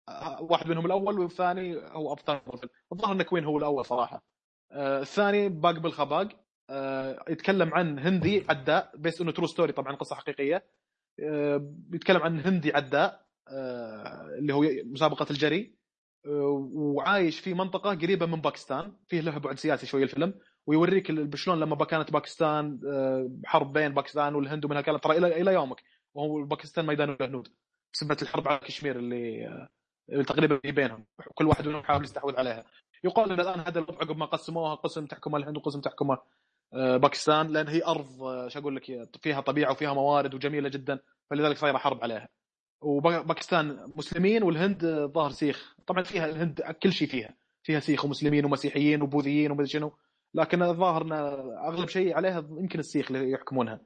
آه، واحد منهم الأول والثاني هو أفضل فيلم. الظاهر إن Queen هو الأول صراحة. آه الثاني Bhaag Milkha Bhaag. آه يتكلم عن هندي عداء بس انه true story طبعا قصة حقيقية. بيتكلم عن هندي عداء اللي هو مسابقة الجري. وعايش في منطقة قريبة من باكستان. فيه له بعد سياسي شوي الفيلم. ويوريك شلون لما كانت باكستان آه، حرب بين باكستان والهند ومن هالكلام. ترى إلى إلى يومك وهو باكستان ميدان الهنود بسبب الحرب على كشمير اللي آه، اللي تقريبا بينهم. كل واحد منهم يحاول يستحوذ عليها. يقال إن الآن هذا الوضع عقب ما قسموها قسم تحكمها الهند وقسم تحكمها آه، باكستان لأن هي أرض شو أقول لك فيها طبيعة وفيها موارد وجميلة جدا فلذلك صايرة حرب عليها. وباكستان مسلمين والهند ظاهر سيخ. طبعا فيها الهند كل شيء فيها. فيها سيخ ومسلمين ومسيحيين وبوذيين ومدري شنو. لكن الظاهر إن أغلب شيء عليها يمكن السيخ اللي يحكمونها.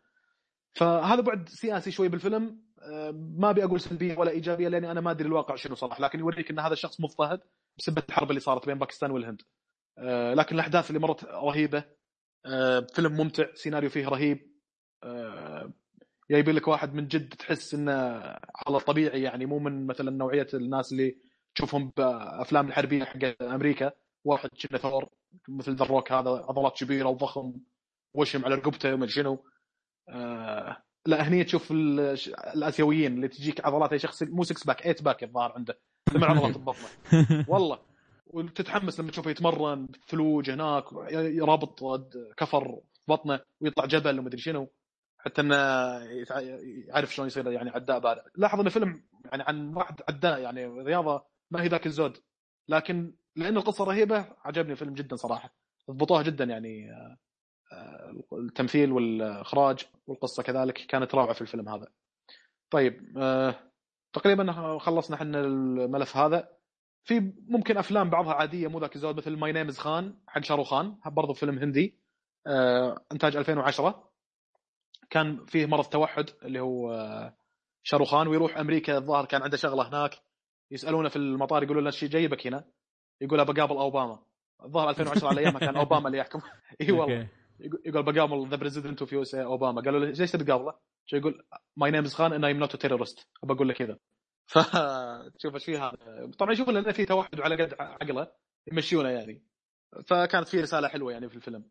فهذا بعد سياسي شوي بالفيلم. آه، ما أبي أقول سلبية ولا إيجابية لأني أنا ما أدري الواقع شنو صراحة لكن يوريك إن هذا الشخص مضطهد بسبب الحرب اللي صارت بين باكستان والهند. آه، لكن الأحداث اللي مرت رهيبة. آه، فيلم ممتع سيناريو فيه رهيب. جايبين لك واحد من جد تحس إنه على الطبيعي يعني مو من مثلا نوعية الناس اللي تشوفهم بأفلام الحربية حق أمريكا. واحد كنه ثور مثل The Rock هذا عضلات كبيرة وضخم وشم على رقبته وما شنو. آه لا هني تشوف ال- الآسيويين اللي تجيك عضلات يا شخص مو 6 pack 8 pack الظاهر عنده من عضلات البطن. [laughs] والله. وتتحمس لما تشوفه يتمرن ثلوج هناك يرابط كفر بطنه ويطلع جبل ومدري شنو. حتى إنه يعرف شلون يصير يعني عداء بارع لاحظ انه فيلم يعني عن واحد عداء يعني رياضة ما هي ذاك الزود. لكن لأن القصة رهيبة عجبني الفيلم جدا صراحة. ضبطوها جدا يعني آه، التمثيل والإخراج والقصة كذلك كانت روعة في الفيلم هذا. طيب آه، تقريبا خلصنا إحنا الملف هذا. في ممكن أفلام بعضها عادية مو ذاك الزود مثل My Name Is Khan حق شاروخان برضو فيلم هندي. آه، إنتاج 2010 كان فيه مرض توحد اللي هو شاروخان ويروح أمريكا الظاهر كان عنده شغلة هناك. يسألونه في المطار يقولوا له شيء جايبك هنا. يقول ابى اقابل أوباما. الظاهر 2010 على أيامها كان أوباما اللي يحكم. [laughs] إي والله. يقول- يقول بقابل the president of US أوباما. قالوا له ليش تقابله؟ شو يقول my name is Khan and I'm not terrorist ابى أقول له كذا. [laughs] فتشوف إيش فيها. طبعا يشوف انه في توحد وعلى قد عقله يمشونه يعني. فكانت في رسالة حلوة يعني في الفيلم.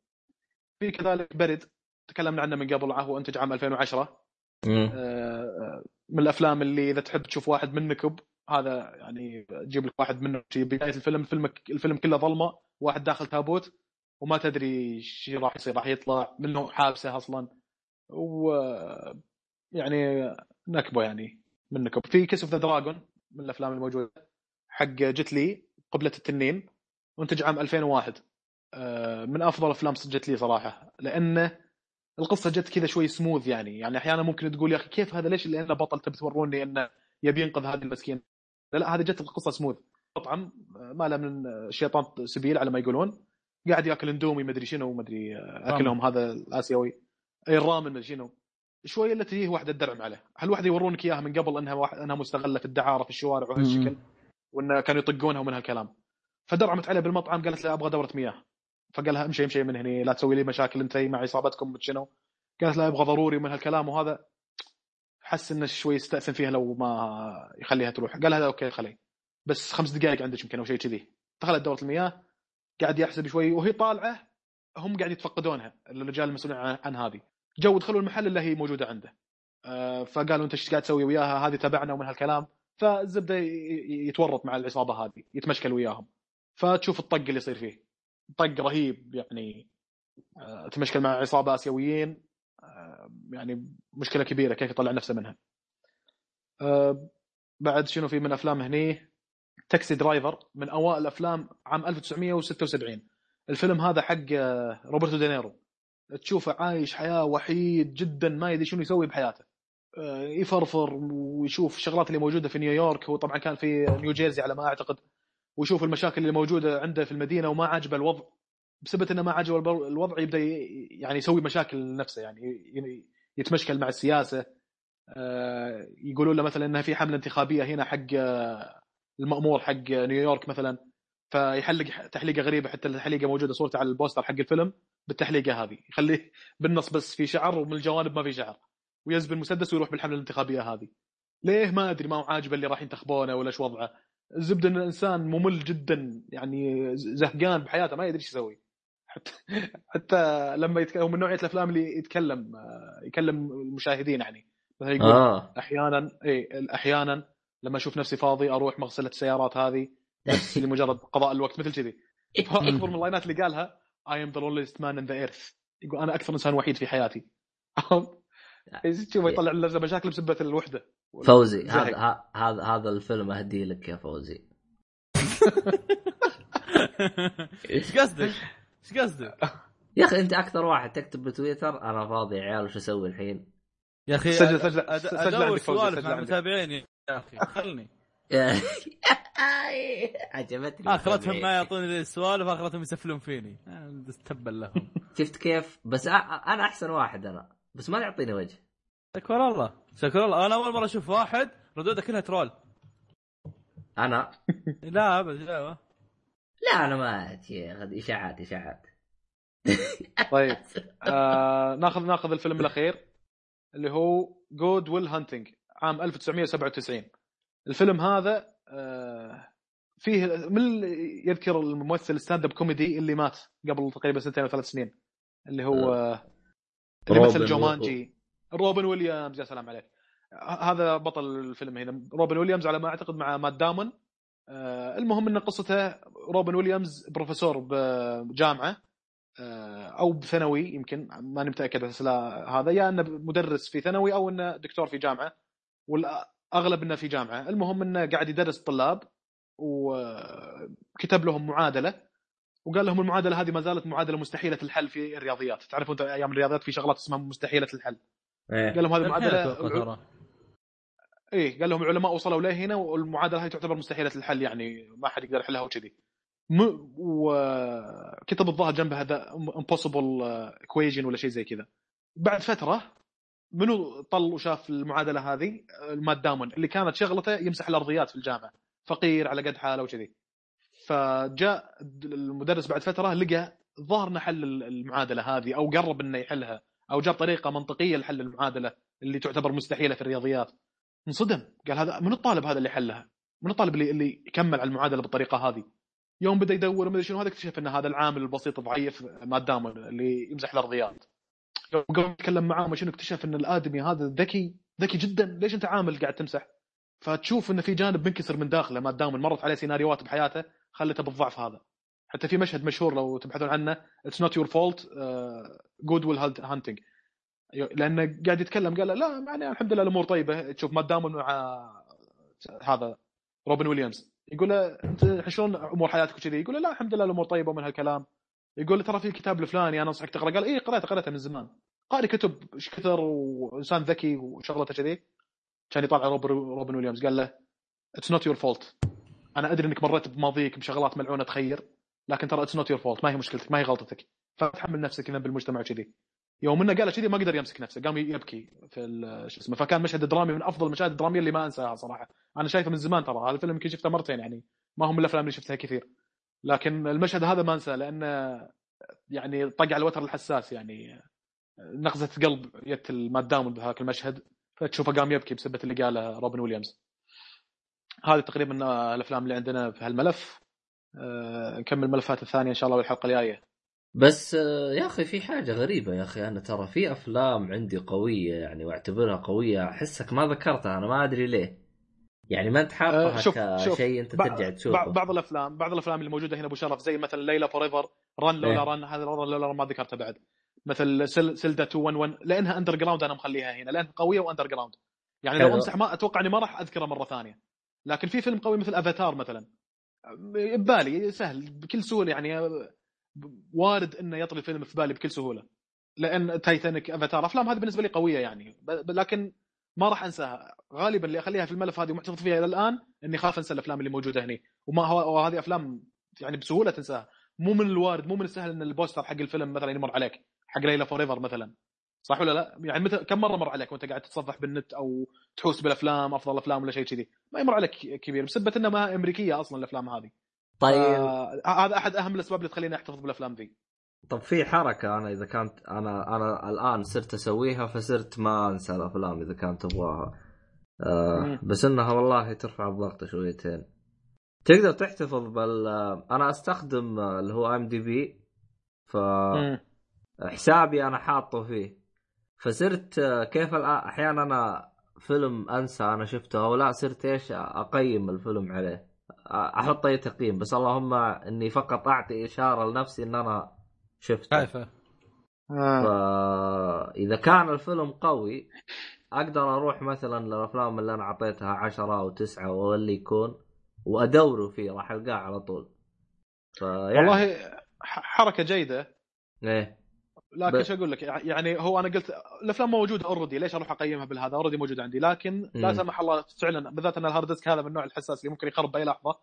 في كذلك Buried تكلمنا عنه من قبل هو أنتج عام 2010 مم. آه، من الأفلام اللي إذا تحب تشوف واحد من نكب هذا يعني تجيب لك واحد منه. بداية الفيلم الفيلم الفيلم كله ظلمة واحد داخل تابوت وما تدري إيش راح يصير راح يطلع منه حابسة أصلا. و يعني نكبة يعني من نكب في كيس اوف ذا دراجون من الأفلام الموجودة حق جت لي قبلة التنين منتج عام 2001 آه، من أفضل أفلام جت لي صراحة لأنه القصة جت كذا شوي سموث يعني. يعني أحيانا ممكن تقول يا أخي كيف هذا ليش اللي انه بطل تبي توروني إنه يبي ينقذ هذه المسكين لا لا هذه جت القصة سموث مطعم ما له من الشيطان سبيل على ما يقولون. قاعد ياكل اندومي مدري شنو مدري آه، أكلهم هذا الاسيوي أي الرامن مدري شنو. شوية اللي تجيه واحدة تدرعم عليه. هالوحده يورونك إياها من قبل إنها واحد إنها مستغلة في الدعارة في الشوارع وهالشكل وانه كانوا يطقونها ومن هالكلام فدرعمت عليه بالمطعم قالت له أبغى دورة مياه. فقال لها امشي امشي من هنا لا تسوي لي مشاكل أنت مع عصابتكم شنو. قالت لا أبغى ضروري من هالكلام وهذا. حس إنه شوي يستاذن فيها لو ما يخليها تروح. قال هذا okay خلي بس خمس دقائق عندك يمكن أو شيء كذي. دخلت دورة المياه قاعد يحسب شوي وهي طالعة هم قاعد يتفقدونها الرجال المسؤولين عن, هذه. جو دخلوا المحل اللي هي موجودة عنده. آه، فقالوا أنت إيش قاعد تسوي وياها؟ هذه تبعنا ومن هالكلام. فالزبدة يتورط مع العصابة هذه يتمشكل وياهم. فتشوف الطق اللي يصير فيه. طق رهيب يعني آه، تمشكل مع عصابة آسيويين. يعني مشكلة كبيرة كيف يطلع نفسه منها. آه، بعد شنو في من أفلام هني؟ Taxi Driver من أوائل الأفلام عام 1976 الفيلم هذا حق آه، روبرتو دينيرو. تشوفه عايش حياة وحيد جدا ما يدري شنو يسوي بحياته. آه، يفرفر ويشوف الشغلات اللي موجودة في نيويورك. هو طبعا كان في نيو جيرسي على ما أعتقد. ويشوف المشاكل اللي موجودة عنده في المدينة وما عجبه الوضع. بسبب إنه ما عجبه الوضع يبدأ يعني يسوي مشاكل لنفسه يعني يتمشكل مع السياسة. آه، يقولون له مثلا إنها في حملة انتخابية هنا حق آه، المأمور حق نيويورك مثلا فيحلق تحليقة غريبة حتى التحليقة موجودة صورته على البوستر حق الفيلم بالتحليقة هذه. يخليه [laughs] بالنص بس في شعر ومن الجوانب ما في شعر. ويزبي المسدس ويروح بالحملة الانتخابية هذه. ليه؟ ما أدري ما هو عاجبه اللي راح ينتخبونه ولا إيش وضعه. الزبدة إن الإنسان ممل جدا يعني زهقان بحياته ما يدري إيش يسوي. حتى حتى لما يتكلم من نوعية الأفلام اللي يتكلم آه، يكلم المشاهدين يعني. مثلا يقول آه. أحيانا إي أحيانا لما أشوف نفسي فاضي أروح مغسلة السيارات هذه بس [laughs] لمجرد قضاء الوقت مثل كذي. أكبر من اللاينات اللي قالها I am the loneliest man in the earth. يقول أنا أكثر إنسان وحيد في حياتي. [laughs] شوف يطلع له مشاكل بسبة الوحدة. فوزي. هذا هذا هذا الفيلم اهديه لك يا فوزي. [laughs] إيش قصدك؟ إيش قصدك؟ يا أخي أنت أكثر واحد تكتب بتويتر أنا فاضي يا عيال وش أسوي الحين؟ يا أخي سجل- سجل- سجل أدور عندك سوالف سجل مع. المتابعين يا أخي. خلني. [laughs] عجبتني آخرتهم ما. يعطوني ذي السوالف اخرتهم يسفلون فيني. أنا تبا لهم. [laughs] شفت كيف؟ بس أنا أحسن واحد أنا. بس ما يعطيني وجه. شكر الله. شكر الله. أنا أول مرة أشوف واحد ردوده كلها ترول. أنا؟ [laughs] لا أبد لا. لا أنا ما هذه إشاعات إشاعات. [laughs] طيب آه ناخذ ناخذ الفيلم الأخير اللي هو Good Will Hunting عام 1997 الفيلم هذا آه فيه من يذكر الممثل stand-up comedy اللي مات قبل تقريبا سنتين أو ثلاث سنين اللي هو آه. اللي روبن مثل Jumanji روبن ويليامز يا سلام عليك. هذا بطل الفيلم هنا. روبن ويليامز على ما أعتقد مع مات دامون. المهم إن قصته روبن ويليامز بروفيسور بجامعة آه، أو بثانوي يمكن ماني متأكد بس لا هذا يا إنه مدرس في ثانوي أو إنه دكتور في جامعة والأغلب إنه في جامعة المهم إنه قاعد يدرس الطلاب وكتب لهم معادلة وقال لهم المعادلة هذه ما زالت معادلة مستحيلة الحل في الرياضيات تعرفوا انت أيام الرياضيات في شغلات اسمها مستحيلة الحل إيه. قال لهم هذه المعادله. إيه قال لهم العلماء وصلوا لهنا والمعادلة هذه تعتبر مستحيلة الحل يعني ما حد يقدر يحلها وكذي. م... وكتب الظاهر جنبها هذا impossible equation ولا شيء زي كذا. بعد فترة منو طل وشاف المعادلة هذه؟ المات دامون اللي كانت شغلته يمسح الأرضيات في الجامعة. فقير على قد حاله وكذي. فجاء المدرس بعد فترة لقى إنه حل المعادلة هذه أو قرب إنه يحلها أو جاب طريقة منطقية لحل المعادلة اللي تعتبر مستحيلة في الرياضيات. انصدم. قال هذا من الطالب هذا اللي حلها؟ من الطالب اللي اللي يكمل على المعادلة بالطريقة هذه. يوم بدأ يدور وما شنو هذا اكتشف إن هذا العامل البسيط ضعيف ما دام اللي يمزح الأرضيات. قام يتكلم معاه ما شنو اكتشف إن الآدمي هذا ذكي ذكي جدا. ليش أنت عامل قاعد تمسح؟ فتشوف إنه في جانب منكسر من داخله ما دام مرت عليه سيناريوهات بحياته خلته بالضعف هذا. حتى في مشهد مشهور لو تبحثون عنه it's not your fault Good Will Hunting لأنه قاعد يتكلم قال لا يعني الحمد لله الأمور طيبة. تشوف مات دامون مع هذا روبن ويليامز. يقول له أنت شلون أمور حياتك وكذي؟ يقول له لا الحمد لله الأمور طيبة ومن هالكلام. يقول ترى في الكتاب الفلاني أنا أنصحك تقرا قال إيه قرأته قرأته من زمان. قاري كتب إيش كثر وإنسان ذكي وشغلته كذي كان يطالع روبن روبن ويليامز. قال له it's not your fault أنا أدري إنك مريت بماضيك بشغلات ملعونة تخير لكن ترى it's not your fault ما هي مشكلتك ما هي غلطتك. فتحمل نفسك ذنب المجتمع كذي يوم إنه قال كذي ما قدر يمسك نفسه قام يبكي في شو اسمه فكان مشهد درامي من أفضل المشاهد الدرامية اللي ما أنساها صراحة. أنا شايفه من زمان ترى هذا الفيلم يمكن شفته مرتين يعني ما هو من الأفلام اللي شفتها كثير. لكن المشهد هذا ما أنساه لأنه يعني طق على الوتر الحساس يعني نغزه قلب مات دامون بهذاك المشهد فتشوفه قام يبكي بسبه اللي قاله روبن ويليامز. هذه تقريبا الأفلام اللي عندنا في هالملف. أه نكمل الملفات الثانية إن شاء الله بالحلقة الجاية. بس آه، يا أخي في حاجة غريبة يا أخي. أنا ترى في أفلام عندي قوية يعني وأعتبرها قوية. أحسك ما ذكرتها أنا ما أدري ليه. يعني ما أنت حاطها آه، شوف. كشيء أنت ترجع تشوفه. بعض الأفلام بعض الأفلام اللي موجودة هنا أبو شرف زي مثلا Lilya Forever، Run Lola إيه. Run هذا Run Lola Run ما ذكرته بعد. مثل Cell Celda 211 لأنها underground أنا مخليها هنا لأنها قوية و underground يعني لو. أمسح ما أتوقع إني ما راح أذكره مرة ثانية. لكن في فيلم قوي مثل افاتار مثلا. ببالي سهل بكل سهولة يعني. وارد إنه يطري الفيلم في بالي بكل سهولة. لأن تايتانيك افاتار أفلام هذه بالنسبة لي قوية يعني. لكن ما راح أنساها. غالبا اللي أخليها في الملف هذه ومحتفظ فيها إلى الآن إني خاف أنسى الأفلام اللي موجودة هني. وما هو وهذه أفلام يعني بسهولة تنساها. مو من الوارد مو من السهل إن البوستر حق الفيلم مثلا يمر عليك. حق Lilya Forever مثلا. صح ولا لا؟ يعني مثل كم مرة مر عليك وأنت قاعد تتصفح بالنت أو تحوس بالأفلام أفضل أفلام ولا شيء كذي؟ ما يمر عليك كثير. بسبه انها أمريكية أصلا الأفلام هذه. طيب. آه هذا أحد أهم الأسباب اللي تخليني أحتفظ بالأفلام ذي. طب في حركة أنا إذا كانت أنا أنا الآن صرت أسويها فصرت ما أنسى الأفلام إذا كانت تبغاها. آه. بس إنها والله ترفع الضغط شويتين. تقدر تحتفظ بال أنا أستخدم اللي هو ام دي بي مم. فحسابي أنا حاطه فيه. فصرت آه، كيف أحيانا أنا فيلم أنسى أنا شفته أو لا صرت إيش أقيم الفيلم عليه. أحط اي تقييم بس اللهم إني فقط أعطي إشارة لنفسي إن أنا شفته. شايفه آه. فإذا كان الفيلم قوي أقدر أروح مثلا للأفلام اللي أنا أعطيتها عشرة أو تسعة أو اللي يكون وادور فيه راح ألقاه على طول. فيعني والله ح- حركة جيدة. إيه. لكن شو أقول لك يعني هو أنا قلت الأفلام موجودة already ليش أروح أقيمها بالهذا already موجودة عندي لكن لا. سمح الله فعلا بالذات إن ال hard disk هذا من النوع الحساس اللي ممكن يخرب بأي لحظة.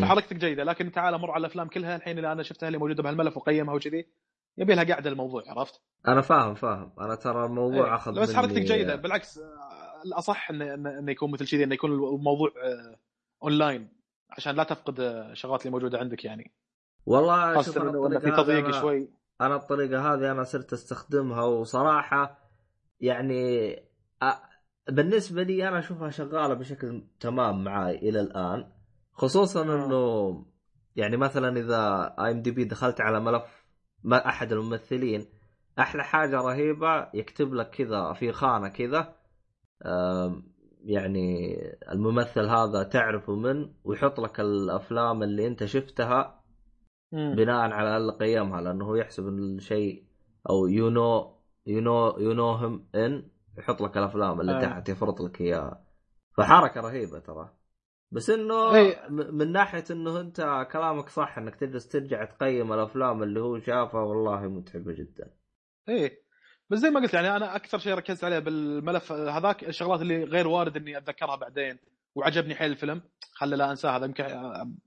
فحركتك جيدة لكن تعال مر على الأفلام كلها الحين اللي أنا شفتها اللي موجودة بهالملف وقيمها وكذي يبي لها قاعدة الموضوع عرفت؟ أنا فاهم فاهم أنا ترى الموضوع إيه. أخذ بس حركتك جيدة بالعكس آه، الاصح انه إنه يكون مثل كذي انه يكون الموضوع آه، اونلاين عشان لا تفقد آه، الشغلات اللي موجودة عندك يعني والله شوف خاصة انه في تضييق شوي أنا الطريقة هذه أنا صرت أستخدمها وصراحة يعني بالنسبة لي أنا أشوفها شغالة بشكل تمام معاي إلى الآن خصوصا آه. إنه يعني مثلا إذا IMDb دخلت على ملف ما أحد الممثلين أحلى حاجة رهيبة يكتب لك كذا في خانة كذا يعني الممثل هذا تعرفه من ويحط لك الأفلام اللي أنت شفتها. بناء على قيمها لأنه هو يحسب إن الشيء أو يو نو يو نو يو نو هيم ان يحط لك الأفلام اللي آه. تحت يفرض لك اياها فحركة رهيبة ترى. بس إنه أي. م- من ناحية إنه أنت كلامك صح إنك تجلس ترجع تقيم الأفلام اللي هو شافها والله متعبة جدا. إيه. بس زي ما قلت يعني أنا أكثر شيء ركزت عليه بالملف هذاك الشغلات اللي غير وارد إني أتذكرها بعدين وعجبني حيل الفيلم. خلى لا انساه هذا يمكن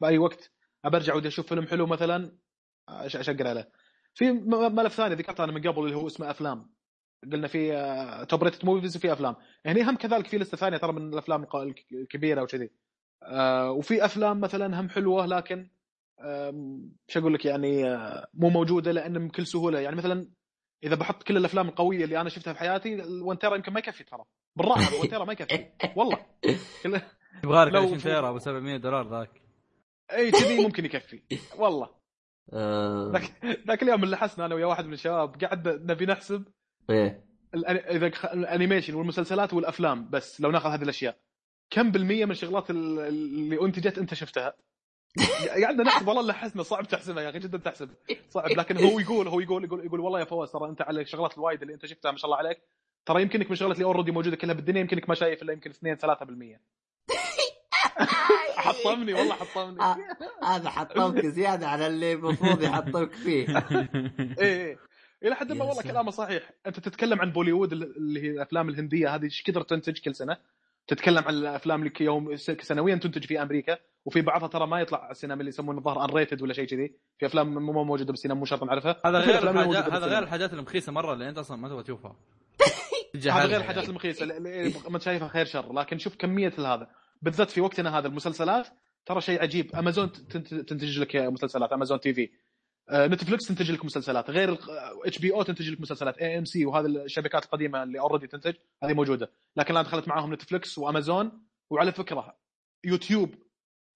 بأي وقت. أبرجع ودي أشوف فيلم حلو مثلا أشقر عليه. في ملف ثاني ذكرته أنا من قبل اللي هو اسمه أفلام. قلنا في top rated movies وفي أفلام. يعني هم كذلك في لستة ثانية ترى من الأفلام الكبيرة وكذي آه، وفي أفلام مثلا هم حلوة لكن شو أقول لك يعني آه، مو موجودة لأن بكل سهولة. يعني مثلا إذا بحط كل الأفلام القوية اللي أنا شفتها في حياتي ال1 tera يمكن ما يكفي ترى. بالراحة ال1 tera ما يكفي. والله. [laughs] يبغى لك لو 20 فوق- tera أبو 700 دولار ذاك. اي كذي ممكن يكفي. والله. [laughs] آه، ذاك ذاك اليوم اللي حسنا أنا ويا واحد من الشباب قاعد نبي نحسب إيه. إذا ال animation والمسلسلات والأفلام بس لو ناخذ هذه الأشياء. كم بالمية من الشغلات ال- اللي انتجت أنت شفتها؟ [laughs] قعدنا نحسب والله اللي حسنا صعب تحسبها يا أخي جدا تحسب. صعب. لكن هو يقول هو يقول يقول يقول والله يا فواز ترى أنت على الشغلات الوايد اللي أنت شفتها ما شاء الله عليك. ترى يمكنك من الشغلات اللي already موجودة كلها بالدنيا يمكنك ما شايف إلا يمكن 2 3% حطمني والله حطمني. آه، هذا حطمك زيادة على اللي المفروض يحطمك فيه. [laughs] إيه إيه. إلى حد ما والله. كلامه صحيح. أنت تتكلم عن بوليوود اللي هي الأفلام الهندية هذه إيش كثر تنتج كل سنة؟ تتكلم عن الأفلام اللي يوم سنويا تنتج في أمريكا وفي بعضها ترى ما يطلع السينما اللي يسمونه الظاهر unrated ولا شيء كذي. في أفلام مو موجودة بالسينما مو شرط نعرفها. هذا غير الحاجات هذا غير. الحاجات المخيسة مرة اللي أنت أصلا ما تبغى تشوفها. [laughs] هذا غير الحاجات المخيسة اللي- اللي ما شايفها خير شر لكن شوف كمية هذا. بالذات في وقتنا هذا المسلسلات ترى شيء عجيب. امازون تنت- تنتج لك مسلسلات Amazon TV نتفلكس تنتج لك مسلسلات. غير HBO تنتج لك مسلسلات. AMC وهذه الشبكات القديمة اللي already تنتج هذه موجودة. لكن الان دخلت معاهم نتفلكس وامازون وعلى فكرة يوتيوب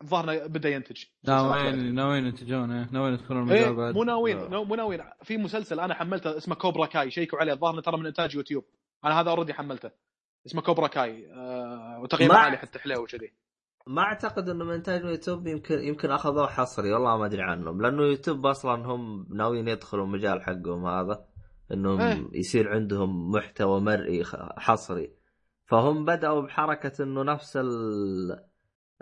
الظاهر بدأ ينتج. ناويين ناويين ينتجون؟ إيه، ناويين يدخلون المجال إيه بعد؟ مو ناويين مو ناويين. في مسلسل أنا حملته اسمه Cobra Kai شيكوا عليه الظاهر ترى من إنتاج يوتيوب. أنا هذا already حملته. اسمه Cobra Kai آه وتقييمه عالي حتى حلو وكذي ما اعتقد انه من انتاج يوتيوب يمكن يمكن اخذوه حصري والله ما ادري عنهم لأنه يوتيوب أصلا هم ناويين يدخلوا المجال حقهم هذا انهم إيه. يصير عندهم محتوى مرئي حصري فهم بدأوا بحركة إنه نفس ال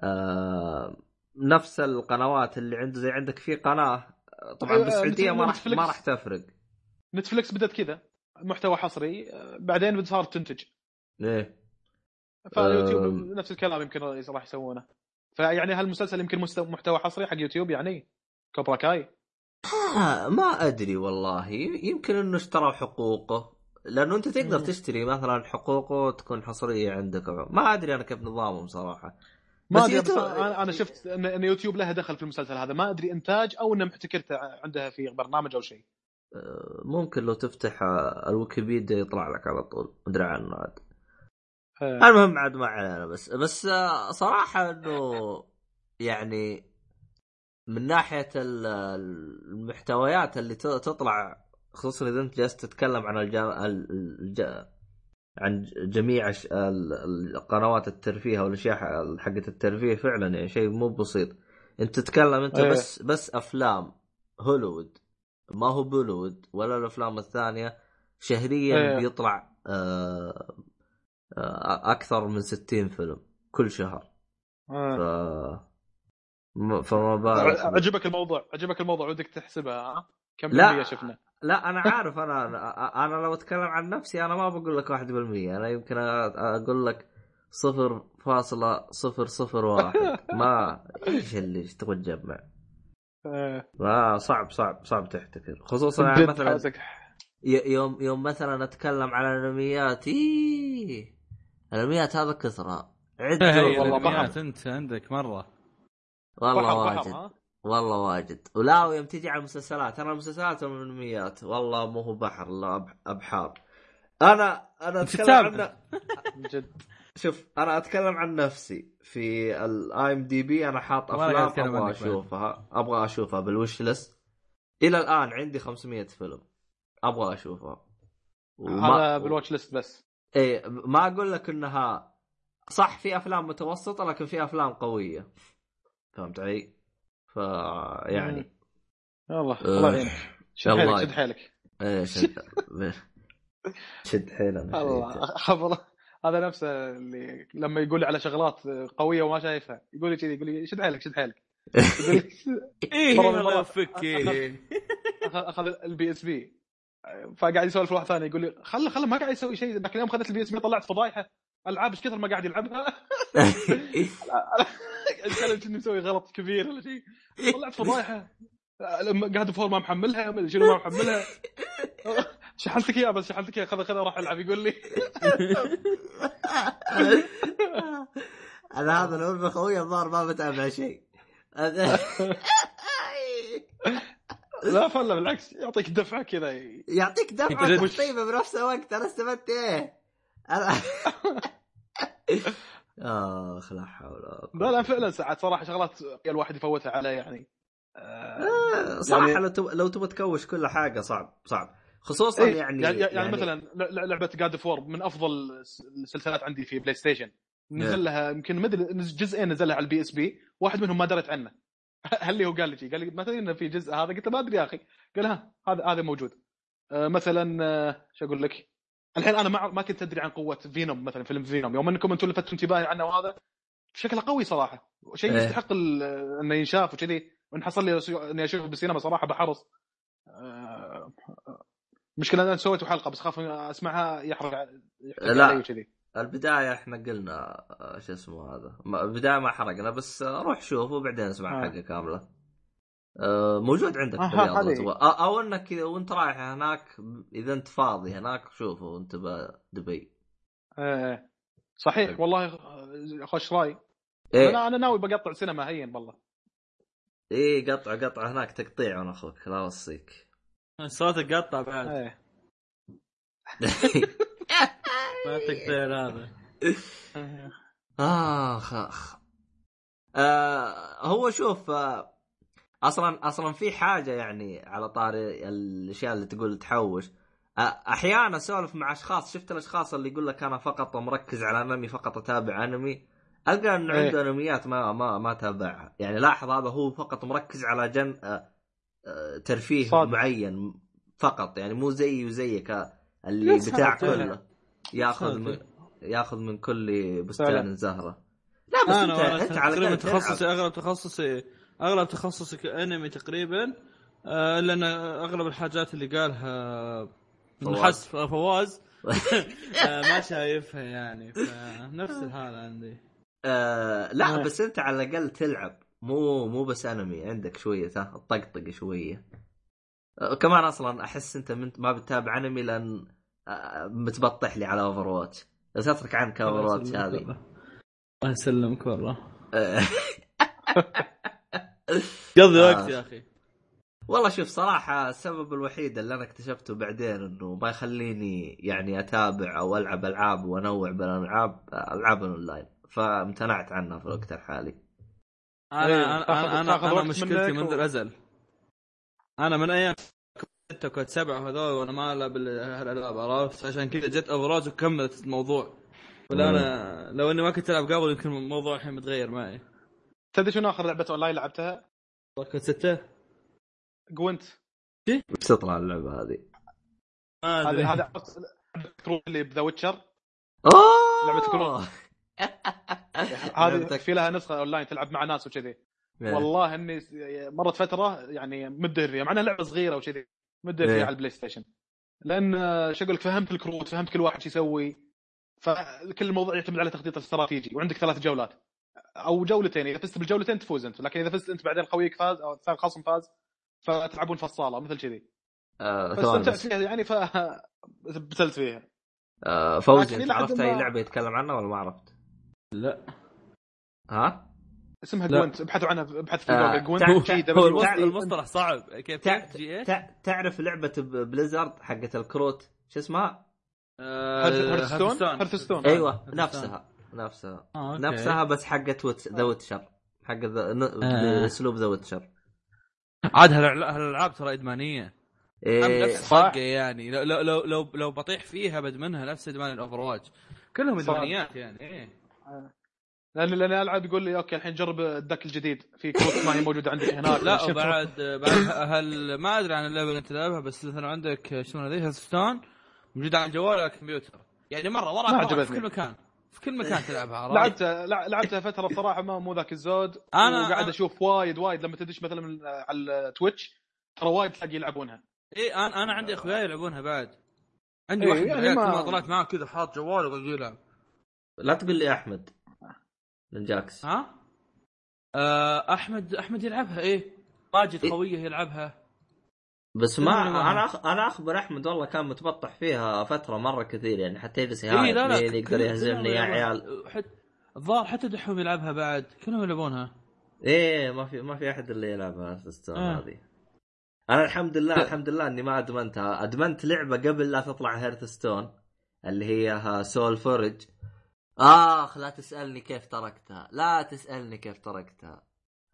آه نفس القنوات اللي عنده زي عندك في قناة طبعا بالسعوديه ما راح. ما راح تفرق نتفلكس بدت كذا محتوى حصري آه، بعدين صارت تنتج إيه. فيوتيوب أم. نفس الكلام يمكن راح يسوونه. فيعني هالمسلسل يمكن محتوى حصري حق يوتيوب يعني. كوبرا كاي. آه ما أدري والله. يمكن إنه اشتروا حقوقه. لأنه أنت تقدر مم. تشتري مثلا حقوقه تكون حصرية عندك. ما أدري أنا كيف نظامهم صراحة. ما بس أدري أنا أنا شفت ان يوتيوب لها دخل في المسلسل هذا. ما أدري إنتاج أو إنه محتكرته عندها في برنامج أو شيء. آه، ممكن لو تفتح آه، الويكيبيديا يطلع لك على طول. مدري عنه عاد. المهم عاد ما علينا بس بس آه، صراحة إنه يعني من ناحية ال- المحتويات اللي تطلع خصوصا إذا أنت جالس تتكلم عن الجا... الج... عن جميع القنوات الترفيه أو الاشياء حقت الترفيه فعلا يعني شيء مو بسيط أنت تتكلم أنت إيه. بس بس أفلام هوليوود ما هو بوليوود ولا الأفلام الثانية شهريا إيه. بيطلع آه، أكثر من 60 فيلم كل شهر ف آه. م- فما بالك عجبك الموضوع عجبك الموضوع ودك تحسبها ها؟ كم لا. بالمية شفنا لا أنا عارف أنا أنا أنا لو أتكلم عن نفسي أنا ما بقول لك 1% أنا يمكن أقول لك صفر فاصلة صفر صفر واحد [laughs] ما إيش اللي تبغى تجمع آه. ما صعب صعب صعب تحتكر خصوصا يعني مثلا يوم يوم مثلا أتكلم عن الانميات إيه الانميات هذا كثرة. عدة إيه، والله الأنميات أنت عندك مرة. والله بحر واجد. بحر والله واجد. ولا يوم تجي على المسلسلات. أنا المسلسلات والانميات والله مو هو بحر لا أبحار. أنا أنا أتكلم عن تتابع. جد. شوف أنا أتكلم عن نفسي. في ال IMDb أنا حاط أفلام أبغى. أشوفها. أبغى أشوفها بالوش ليست إلى الآن عندي 500 فيلم. أبغى أشوفها. هذا بالواتش ليست بس. إيه ما أقول لك إنها صح في أفلام متوسطة لكن في أفلام قوية. فهمت علي؟ ف يعني. الله آه. الله يعينك. شد الله حيلك. شد حيلك. إيه شد شد. حيلنا [laughs] الله هذا نفسه اللي لما يقول لي على شغلات قوية وما شايفها يقول لي كذي يقول لي شد حيلك شد حيلك. [laughs] [laughs] إيه الله يوفقك. أخذ- اخذ البي اس بي فقاعد يسولف واحد ثاني يقول لي خله خله ما قاعد يسوي شيء ذاك اليوم اخذت البي اس بي طلعت فضايحة العاب إيش كثر ما قاعد يلعبها [laughs] اتكلم اني مسوي غلط كبير ولا شيء. طلعت فضايحة. لما قاعد فور ما محملها ما شنو ما محملها. [laughs] شحنتك اياه بس شحنتك اياه خذ خذ راح ألعب يقول لي. أنا هذا لو انه خوي الظاهر ما بتابع شيء. [laughs] لا فلا بالعكس يعطيك دفعة كذا. يعطيك دفعة طيبه بنفس الوقت أنا استفدت إيه؟ أنا [laughs] آخ لا حول ولا قوة. لا لا فعلا ساعات صراحة شغلات الواحد يفوتها عليه يعني. آه، صراحة يعني- لو تب... لو تبغى تكوش كل حاجة صعب صعب. خصوصا إيه، يعني يعني, يعني, يعني مثلا ل- ل- لعبة God of War من أفضل الس- السلسلات عندي في PlayStation نزل لها يمكن ما أدري نز- جزئين نزل لها على ال PSP واحد منهم ما دريت عنه. هل اللي هو قال لي شي؟ قال لي ما تدري إنه في جزء هذا قلت له ما أدري يا أخي. قال ها هذا هذا موجود. آه مثلا آه، شو أقول لك؟ الحين أنا ما ما كنت أدري عن قوة Venom مثلا فيلم Venom. يوم أنكم أنتم لفتوا انتباهي عنه وهذا شكله قوي صراحة. شيء إيه. يستحق إنه ينشاف وكذي. وإن حصل لي إني اشوفه بالسينما صراحة بحرص. آه، مشكلة أنا سويت حلقة بس خاف أسمعها يحرق لا. علي وكذي. البداية إحنا قلنا آه، شو اسمه هذا؟ البداية ما حرقنا بس آه، روح شوفه وبعدين اسمع آه. الحلقة كامله آه، موجود عندك آه،. آه، أو إنك كذا وأنت رايح هناك إذا أنت فاضي هناك شوفه وأنت بدبي آه، صحيح والله خوش راي. إيه. أنا أنا ناوي بقطع سينما هين والله. إيه قطع قطع هناك تقطيع وأنا أخوك لا أوصيك. صوتك قطع بعد. إيه. [laughs] [laughs] ما تقدر هذا. آخ آخ. آه هو شوف آه أصلا أصلا في حاجة يعني على طاري الأشياء اللي تقول تحوش. آه أحيانا أسولف مع أشخاص شفت الأشخاص اللي يقول لك أنا فقط مركز على أنمي فقط أتابع أنمي. ألقى انه إيه. عنده أنميات ما ما ما تابعها يعني لاحظ هذا هو فقط مركز على جن ترفيه صادق. معين فقط. يعني مو زيي وزيك. اللي بتاع كله. ياخذ من ياخذ من كل بستان. زهرة. لا بس انت انت على تقريبا. تخصصي أغلب تخصصي أغلب تخصصي انمي تقريبا. آه، لأن أغلب الحاجات اللي قالها فواز. نحس فواز. [laughs] آه، ما شايفها يعني فنفس الحاله عندي. آه لا آه. بس انت على الأقل تلعب. مو مو بس انمي عندك شوية ها تطقطق شوية. كمان أصلا أحس أنت من ما بتتابع أنمي لأن آه متبطح لي على Overwatch بس أترك عنك Overwatch هذه. الله يسلمك والله. [laughs] آه، قضي آه. وقت يا أخي. والله شوف صراحة السبب الوحيد اللي أنا اكتشفته بعدين إنه ما يخليني يعني أتابع أو ألعب ألعاب وأنوع بالألعاب ألعاب الأونلاين. فامتنعت عنها في الوقت الحالي. أنا إيه، أنا أنا, أنا مشكلتي منذ و- الأزل. أنا من أيام ستة كنت سبعة هذول وأنا ما ألعب هالألعاب عرفت؟ عشان كذا جت Overwatch وكملت الموضوع. ولا أنا لو إني ما كنت ألعب قبل يمكن الموضوع الحين متغير معي. تدري شنو آخر لعبة أونلاين لعبتها؟ كنت ستة. Gwent. وش تطلع اللعبة هذه؟ ما أدري. هذا اللي ب The Witcher. أوه لعبة كروت. [laughs] هذه في لها نسخة أونلاين تلعب مع ناس وكذي. والله إني مرت فترة يعني مدهر فيها مع إنها لعبة صغيرة وكذي مدهر إيه. فيها على ال PlayStation. لأن آه، شو أقول لك فهمت الكروت فهمت كل واحد شو يسوي. فكل الموضوع يعتمد على تخطيط استراتيجي وعندك ثلاث جولات. أو جولتين إذا فزت بالجولتين تفوز أنت لكن إذا فزت أنت بعدين خويك فاز أو الخصم فاز فتلعبون فصالة مثل كذي آه، فاستمتعت فيها يعني ف [laughs] بتلت فيها. آه، فوزي أنت عرفت أي لعبة يتكلم عنها ولا ما عرفت؟ لا. ها؟ اسمها لا. جوينت ابحثوا عنها ابحث في آه، جوجل تع- Gwent هو المصطلح, تع- المصطلح صعب. كيف تع- جي إيش؟ تع- تعرف لعبة ب- Blizzard حقت الكروت؟ شو اسمها؟ آه، Hearthstone Hearthstone. Hearthstone أيوه. نفسها نفسها. آه،. نفسها بس حقت The Witcher. حق آه. بأسلوب The Witcher. عاد هالألعاب ترى إدمانية. إيه. نفس طقه يعني. لو لو لو لو, بطيح فيها بدمنها نفس إدمان ال Overwatch. كلهم صح. إدمانيات يعني إيه. لأن لأن ألعب يقول لي okay الحين جرب ال deck الجديد في كروت ما هي موجودة عندك هناك لا وبعد بعد هل ما أدري عن اللعبة اللي أنت تلعبها بس مثلا عندك شلون Hearthstone موجوده على الجوال على الكمبيوتر. يعني مرة ورا ما ورا في. كل مكان. في كل مكان تلعبها؟ لعبتها لع- لعبتها فترة بصراحه ما مو ذاك الزود. أنا- وقاعد أشوف وايد وايد. لما تدش مثلا من- على ال Twitch ترى وايد تلاقي يلعبونها. إيه أنا أنا عندي اخوياي يلعبونها بعد. عندي إيه، واحد يعني ما طلعت معاه كذا حاط جواله وقاعد يلعب. لا تقول لي أحمد. نجاكس ها؟ آه أحمد أحمد يلعبها إيه؟ ماجد إيه. خويه يلعبها. بس ما أنا أخ... أنا أخبر أحمد والله كان متبطح فيها فترة مرة كثير يعني حتى يجلس لا لا مين يقدر يهزمني يا. عيال. الظاهر حتى دحوم يلعبها بعد كلهم يلعبونها. إيه ما في ما في أحد اللي يلعب Hearthstone آه. هذه. أنا الحمد لله الحمد لله إني ما أدمنتها. أدمنت لعبة قبل لا تطلع Hearthstone اللي هي SolForge آخ لا تسألني كيف تركتها. لا تسألني كيف تركتها.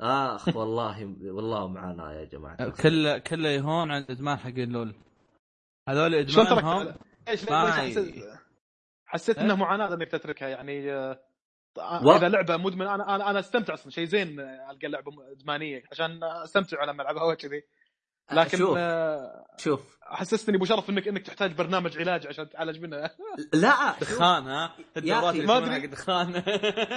آخ والله والله معانا يا جماعة. كله كله يهون عند إدمان حق ال LoL. هذول إدمانهم إيش حسيت؟ حسيت؟ إنه معاناة إنك تتركها يعني آه، و- إذا لعبة مدمن أنا أنا أنا أستمتع أصلا شيء زين القى لعبة إدمانية عشان أستمتع لما ألعبها وكذي لكن شوف آه، شوف. حسستني أبو شرف انك إنك تحتاج برنامج علاج عشان تعالج منه. [laughs] لا شوف. دخان ها؟ الدورات ما. حق دخان [laughs]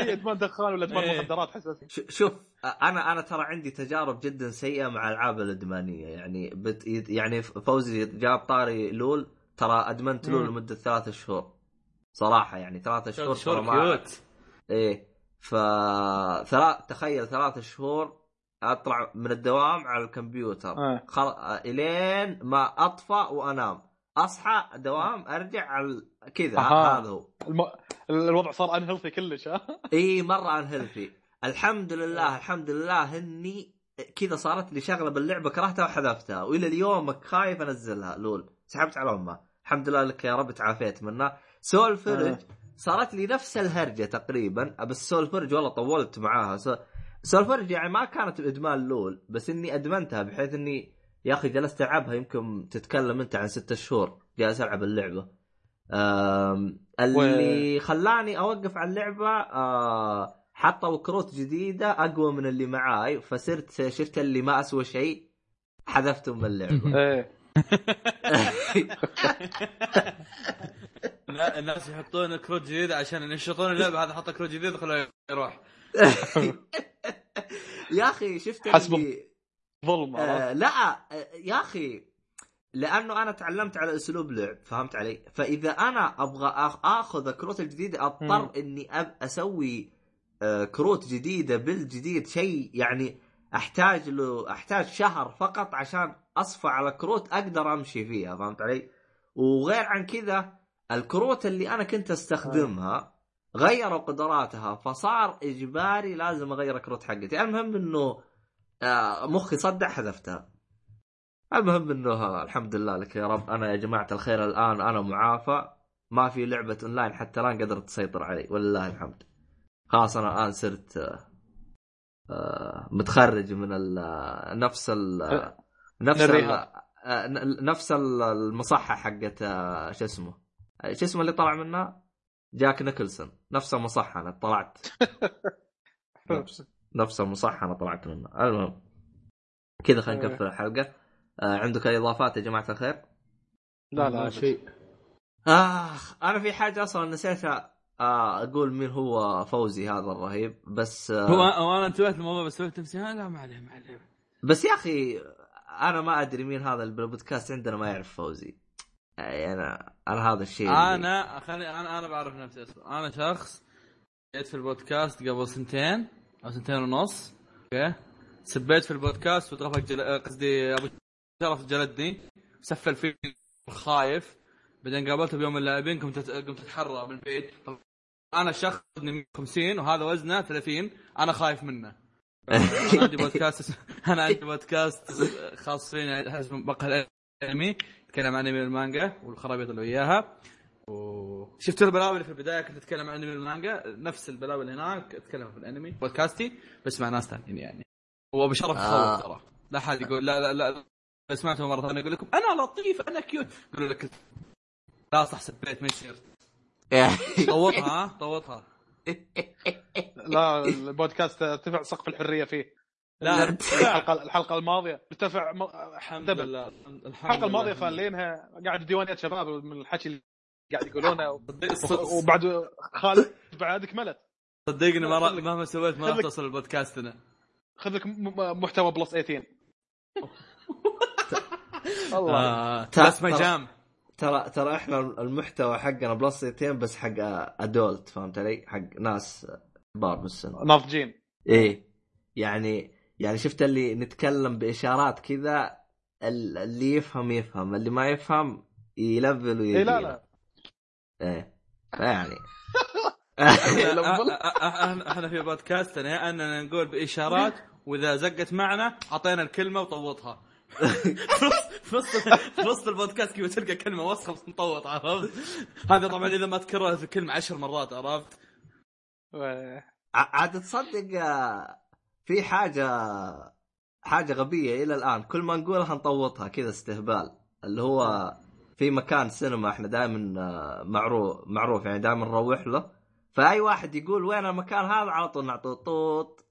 هي أدمان دخان ولا أدمان إيه. مخدرات حسستني. شوف أنا أنا ترى عندي تجارب جدا سيئة مع الألعاب الأدمانية. يعني بت يعني فوزي جاب طاري لول ترى أدمنت لول. لمدة ثلاثة شهور. صراحة يعني ثلاثة شهور ترى شهور ما كيوت. إيه ف ثلاث تخيل ثلاثة شهور أطلع من الدوام على الكمبيوتر. آه. خل... إلين ما أطفى وأنام. أصحى دوام أرجع على كذا. هذا هو. الم... الوضع صار unhealthy كلش ها؟ إي مرة unhealthy [laughs] الحمد لله الحمد لله إني كذا صارت لي شغلة باللعبة كرهتها وحذفتها. وإلى اليوم خايف أنزلها. LoL. سحبت على امها الحمد لله لك يا رب تعافيت منها. SolForge صارت لي نفس الهرجة تقريبا. بس SolForge والله طولت معاها. سو- SolForge يعني ما كانت الإدمان LoL بس إني أدمنتها بحيث إني يا أخي جلست ألعبها يمكن تتكلم أنت عن ستة شهور جالس ألعب اللعبة. اللي خلاني أوقف على اللعبة آه، حطوا كروت جديدة أقوى من اللي معاي فصرت شفت اللي ما أسوى شيء حذفتهم من اللعبة. [laughs] إيه. [laughs] لا، الناس يحطون كروت جديدة عشان ينشطون اللعبة هذا حط كروت جديد خلوه يروح. يا أخي شفت حسب اللي ظلم عرفت؟ آه لا آه يا أخي لأنه أنا تعلمت على أسلوب لعب فهمت علي فإذا أنا أبغى آخذ الكروت الجديده أضطر مم. إني أب أسوي آه كروت جديدة بالجديد شيء يعني أحتاج له أحتاج شهر فقط عشان أصفى على كروت أقدر أمشي فيها فهمت علي وغير عن كذا الكروت اللي أنا كنت أستخدمها غيروا قدراتها فصار إجباري لازم أغير الكروت حقتي. المهم إنه آه، مخي صدع حذفتها. المهم إنه الحمد لله لك يا رب أنا يا جماعة الخير الآن أنا معافى. ما في لعبة أونلاين حتى الآن قدرت تسيطر علي. ولله الحمد. خلاص أنا الآن صرت آه، آه، متخرج من ال- نفس ال نفس ال نفس ال- المصحة حقت شو اسمه شو اسمه اللي طلع منها؟ جاك نيكلسون. نفس المصحه أنا طلعت. [laughs] نفس نفس المصحة أنا طلعت منها المهم. كذا خلينا. نقفل الحلقة. آه عندك أي إضافات يا جماعة الخير؟ لا لا شيء. آخ أنا في حاجة أصلا نسيتها آه أقول مين هو فوزي هذا الرهيب بس آه هو أنا انتبهت للموضوع بس سويت نفسي لا ما عليه ما عليه. بس يا أخي أنا ما أدري مين هذا اللي بالبودكاست عندنا ما يعرف فوزي. أنا أنا هذا الشيء أنا خلي أنا أنا بعرف نفسي أصلا. أنا شخص جيت في البودكاست قبل سنتين أو سنتين ونص أوكي؟ سبيت في البودكاست وترفق جل... قصدي أبو شرف جلدني سفل فيه خايف. بعدين قابلته بيوم اللاعبين قمت قمت أتحرى من البيت أنا شخص وزني 50 وهذا وزنه 30 أنا خايف منه. أنا عندي [laughs] بودكاست اسمه- أنا عندي بودكاست خاص فيني اسمه مقهى الأنمي. يتكلم عن أنمي المانجا والخرابيط اللي وياها. وشفت البلاوي اللي في البداية؟ كنت أتكلم عن أنمي المانجا. نفس البلاوي اللي هناك أتكلم في الأنمي بودكاستي بس مع ناس ثانيين يعني. وابو شرف آه. ترى. لا حد يقول لا لا لا لا سمعته مرة ثانية يقول لكم أنا لطيف أنا cute يقولوا لك لا صح سبيت ما يصير. [laughs] طوطها ها طوطها. [laughs] لا البودكاست ارتفع سقف الحرية فيه. لا [laughs] الحلقة الحلقة الماضية. ارتفع م... الحمد. لله. الحلقة الماضية فالينها قاعد ديوانيات شباب من الحكي اللي قاعد يقولونه. [laughs] و- وبعد خالد بعد كملت صدقني ما مهما سويت ما راح توصل البودكاستنا خذ لك محتوى plus 18 [laughs] الله. آه ترى- بس ما جام. ترى ترى إحنا المحتوى حقنا بلس 200 بس حق ادولت فهمت علي؟ حق ناس كبار بالسن. ناضجين إيه. يعني يعني شفت اللي نتكلم بإشارات كذا ال- اللي يفهم يفهم اللي ما يفهم يلفل ويجي اي [laughs] لا لا إيه يعني. إحنا إحنا في بودكاستنا أننا نقول بإشارات وإذا زقت معنا أعطينا الكلمة وطوطها [laughs] في وسط في وسط البودكاست كذا تلقى كلمة وسخة بس مطوط عرفت؟ هذا طبعا إذا ما تكررت الكلمة عشر مرات عرفت؟ عاد تصدق آه، في حاجة حاجة غبية إلى الآن. كل ما نقولها نطوطها كذا استهبال. اللي هو في مكان سينما إحنا دائما معروف معروف يعني دائما نروح له. فأي واحد يقول وين المكان هذا؟ على طول نعطيه طوط.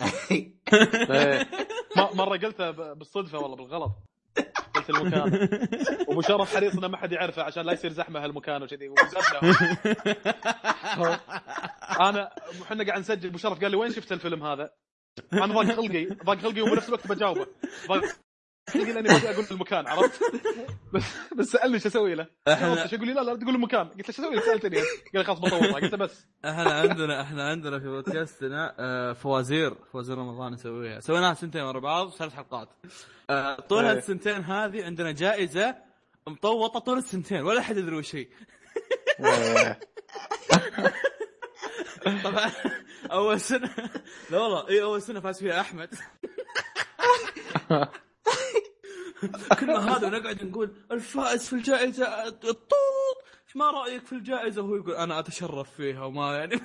[laughs] مرة قلتها بالصدفة والله بالغلط. قلت المكان. وأبو شرف حريص إنه ما حد يعرفه عشان لا يصير زحمة هالمكان وكذي. [laughs] أنا إحنا قاعد نسجل. أبو شرف قال لي وين شفت الفيلم هذا؟ أنا ضاق خلقي ضاق خلقي وبنفس الوقت بجاوبه. ضاق خلقي لأني بدي أقول المكان عرفت؟ بس بس سألني شو أسوي له؟ إحنا إيش يقول لي؟ لا لا تقول المكان. قلت له شو أسوي؟ سالتني قال لي خلاص بطوطها قلت له بس. إحنا عندنا إحنا عندنا في بودكاستنا آه، فوازير. فوازير رمضان نسويها. سويناها سنتين ورا بعض ثلاث حلقات. آه، طول إيه. هالسنتين هذه عندنا جائزة مطوطة طول السنتين ولا أحد يدري وش هي. طبعا. أول سنة. لا والله اي أول سنة فاز فيها أحمد. كنا هذا ونقعد نقول الفائز في الجائزة الطوط. إيش ما رأيك في الجائزة؟ وهو يقول أنا أتشرف فيها وما يعني.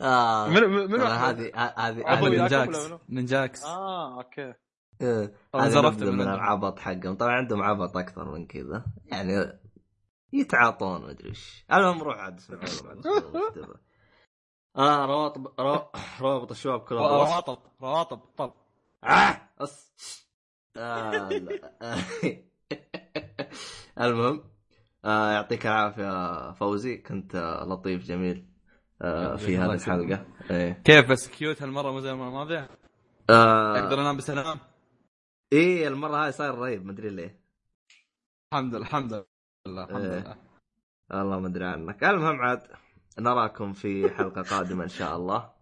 آه. من من من؟ هذه هذه نينجاكس ولا منو؟ نينجاكس آه أوكي. إيه، طبعاً هذه زرفت نبذة من. العبط حقهم. طبعا عندهم عبط أكثر من كذا. يعني يتعاطون مدري إيش. المهم روح عاد أسبوع. [laughs] آه روابط رو- [coughs] روابط الشباب كلها. رواتب رواتب طب. أص... آه. [laughs] المهم آه يعطيك العافية فوزي. كنت آه، لطيف جميل آه في هذه. الحلقة. إيه. كيف بس cute هالمرة مو زي المره الماضيه آه أقدر أنام بسلام؟ إيه المرة هاي صاير رهيب مدري ليه. الحمد لله الحمد لله الحمد إيه. لله. والله ما أدري عنك. المهم عاد نراكم في حلقة قادمة إن شاء الله.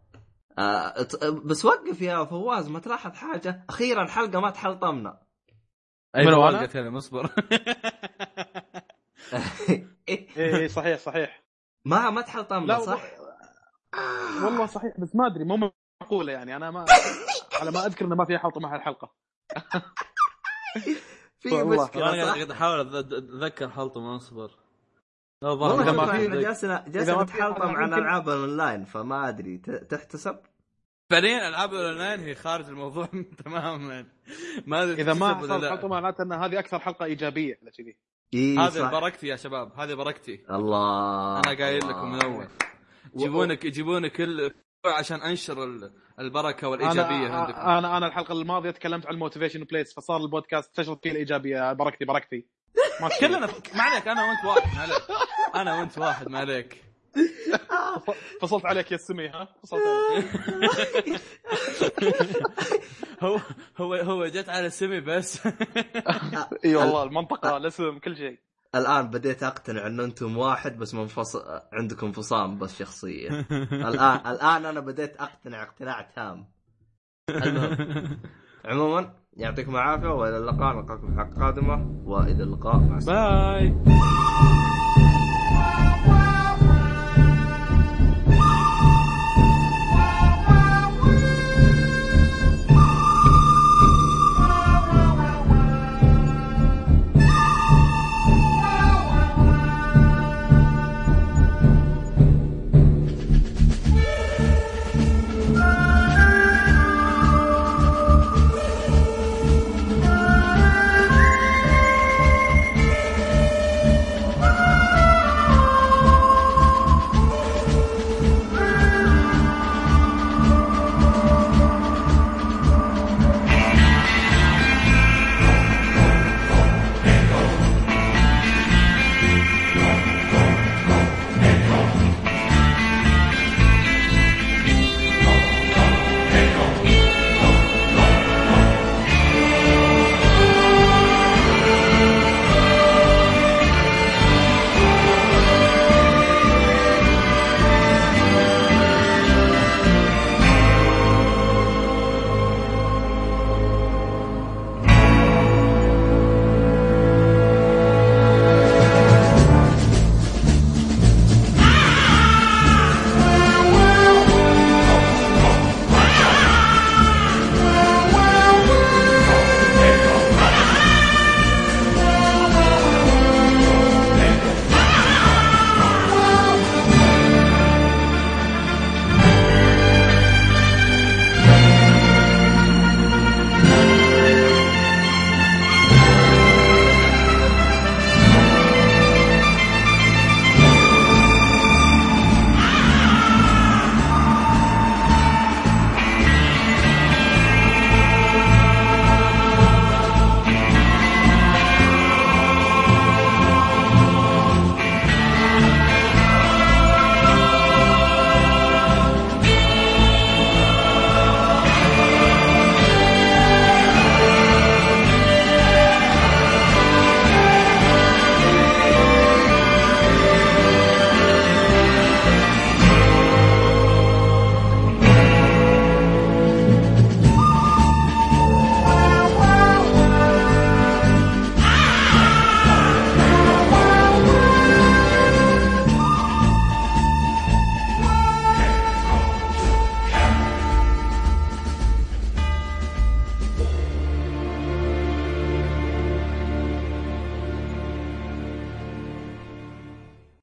آه ت- بس وقف يا فواز ما تلاحظ حاجة؟ أخيرا حلقة ما تحلطمنا. أي من فواز وأنا؟ قلت لي اصبر [laughs] إيه إيه، صحيح صحيح. ما ما تحلطمنا صح؟ والله صحيح بس ما أدري مو معقوله يعني أنا ما [laughs] على ما أذكر إنه ما في حلطه مع الحلقة. [laughs] في. مشكلة أنا؟ قاعد أحاول أتذكر حلطمة أصبر لا والله ما في- ما في نتحلطم عن ألعاب الأونلاين فما أدري ت- تحتسب؟ فعليا ألعاب الأونلاين هي خارج الموضوع [laughs] تماما ما أدري إذا ما حصل. حلطمة معناته إن هذه أكثر حلقة إيجابية على كذي إي هذه بركتي يا شباب هذه بركتي الله أنا قايل. لكم من أول يجيبونك يجيبونك كل عشان أنشر ال- البركة والإيجابية أنا عندكم. أنا أنا الحلقة الماضية تكلمت عن ال motivation please فصار البودكاست انتشرت فيه الإيجابية بركتي بركتي. ما [laughs] كلنا ما عليك أنا وأنت واحد ما عليك. أنا وأنت واحد ما عليك. [laughs] فصلت عليك يا السمي ها؟ فصلت عليك. [laughs] هو هو هو جت على سمي بس. إي والله المنطقة الاسم كل شيء. الآن بديت أقتنع إن أنتم واحد بس منفصل عندكم انفصام بس شخصية. الآن [laughs] الآن أنا بديت أقتنع اقتناع تام. المهم [laughs] عموما يعطيكم العافية وإلى اللقاء نلقاكم في الحلقة القادمه وإلى اللقاء مع السلامة. باي.